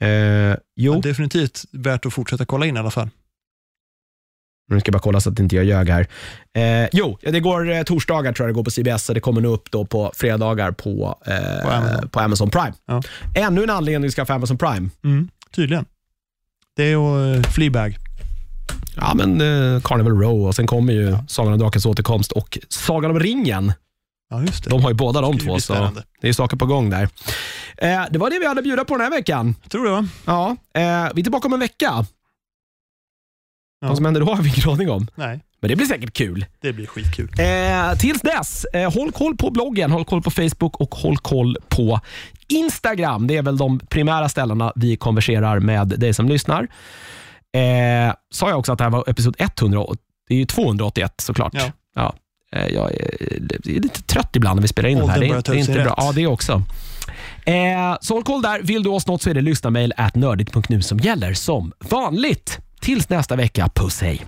Eh, jo, Definitivt värt att fortsätta kolla in i alla fall. Nu ska jag bara kolla så att inte jag ljög här. Eh, jo, det går eh, torsdagar tror jag det går på CBS, så det kommer nu upp då på fredagar på, eh, På Amazon. på Amazon Prime. Ja. Ännu en anledning att skaffa Amazon Prime. Mm, tydligen. Det är ju uh, Fleabag. Ja, men eh, Carnival Row och sen kommer ju Sagan om drakens återkomst och Sagan om ringen. Ja, just det. De har ju båda de två, så det är saker på gång där. Eh, det var det vi hade att bjuda på den här veckan. Jag tror va? Ja, eh, vi är tillbaka om en vecka. Ja. Vad som händer då har vi ingen aning om. Nej, Men det blir säkert kul. det blir skitkul. Eh, tills dess, eh, håll koll på bloggen, håll koll på Facebook och håll koll på Instagram. Det är väl de primära ställena vi konverserar med dig som lyssnar. Eh, sa jag också att det här var episod 100? Det är ju 281 såklart. Ja. Ja. Eh, jag är, är lite trött ibland när vi spelar in de här. Åldern Det är, börjar ta det är inte bra. rätt. Ja, det också. Eh, så håll koll där. Vill du oss något så är det lyssnarmail at nördigt.nu som gäller som vanligt. Tills nästa vecka, puss hej.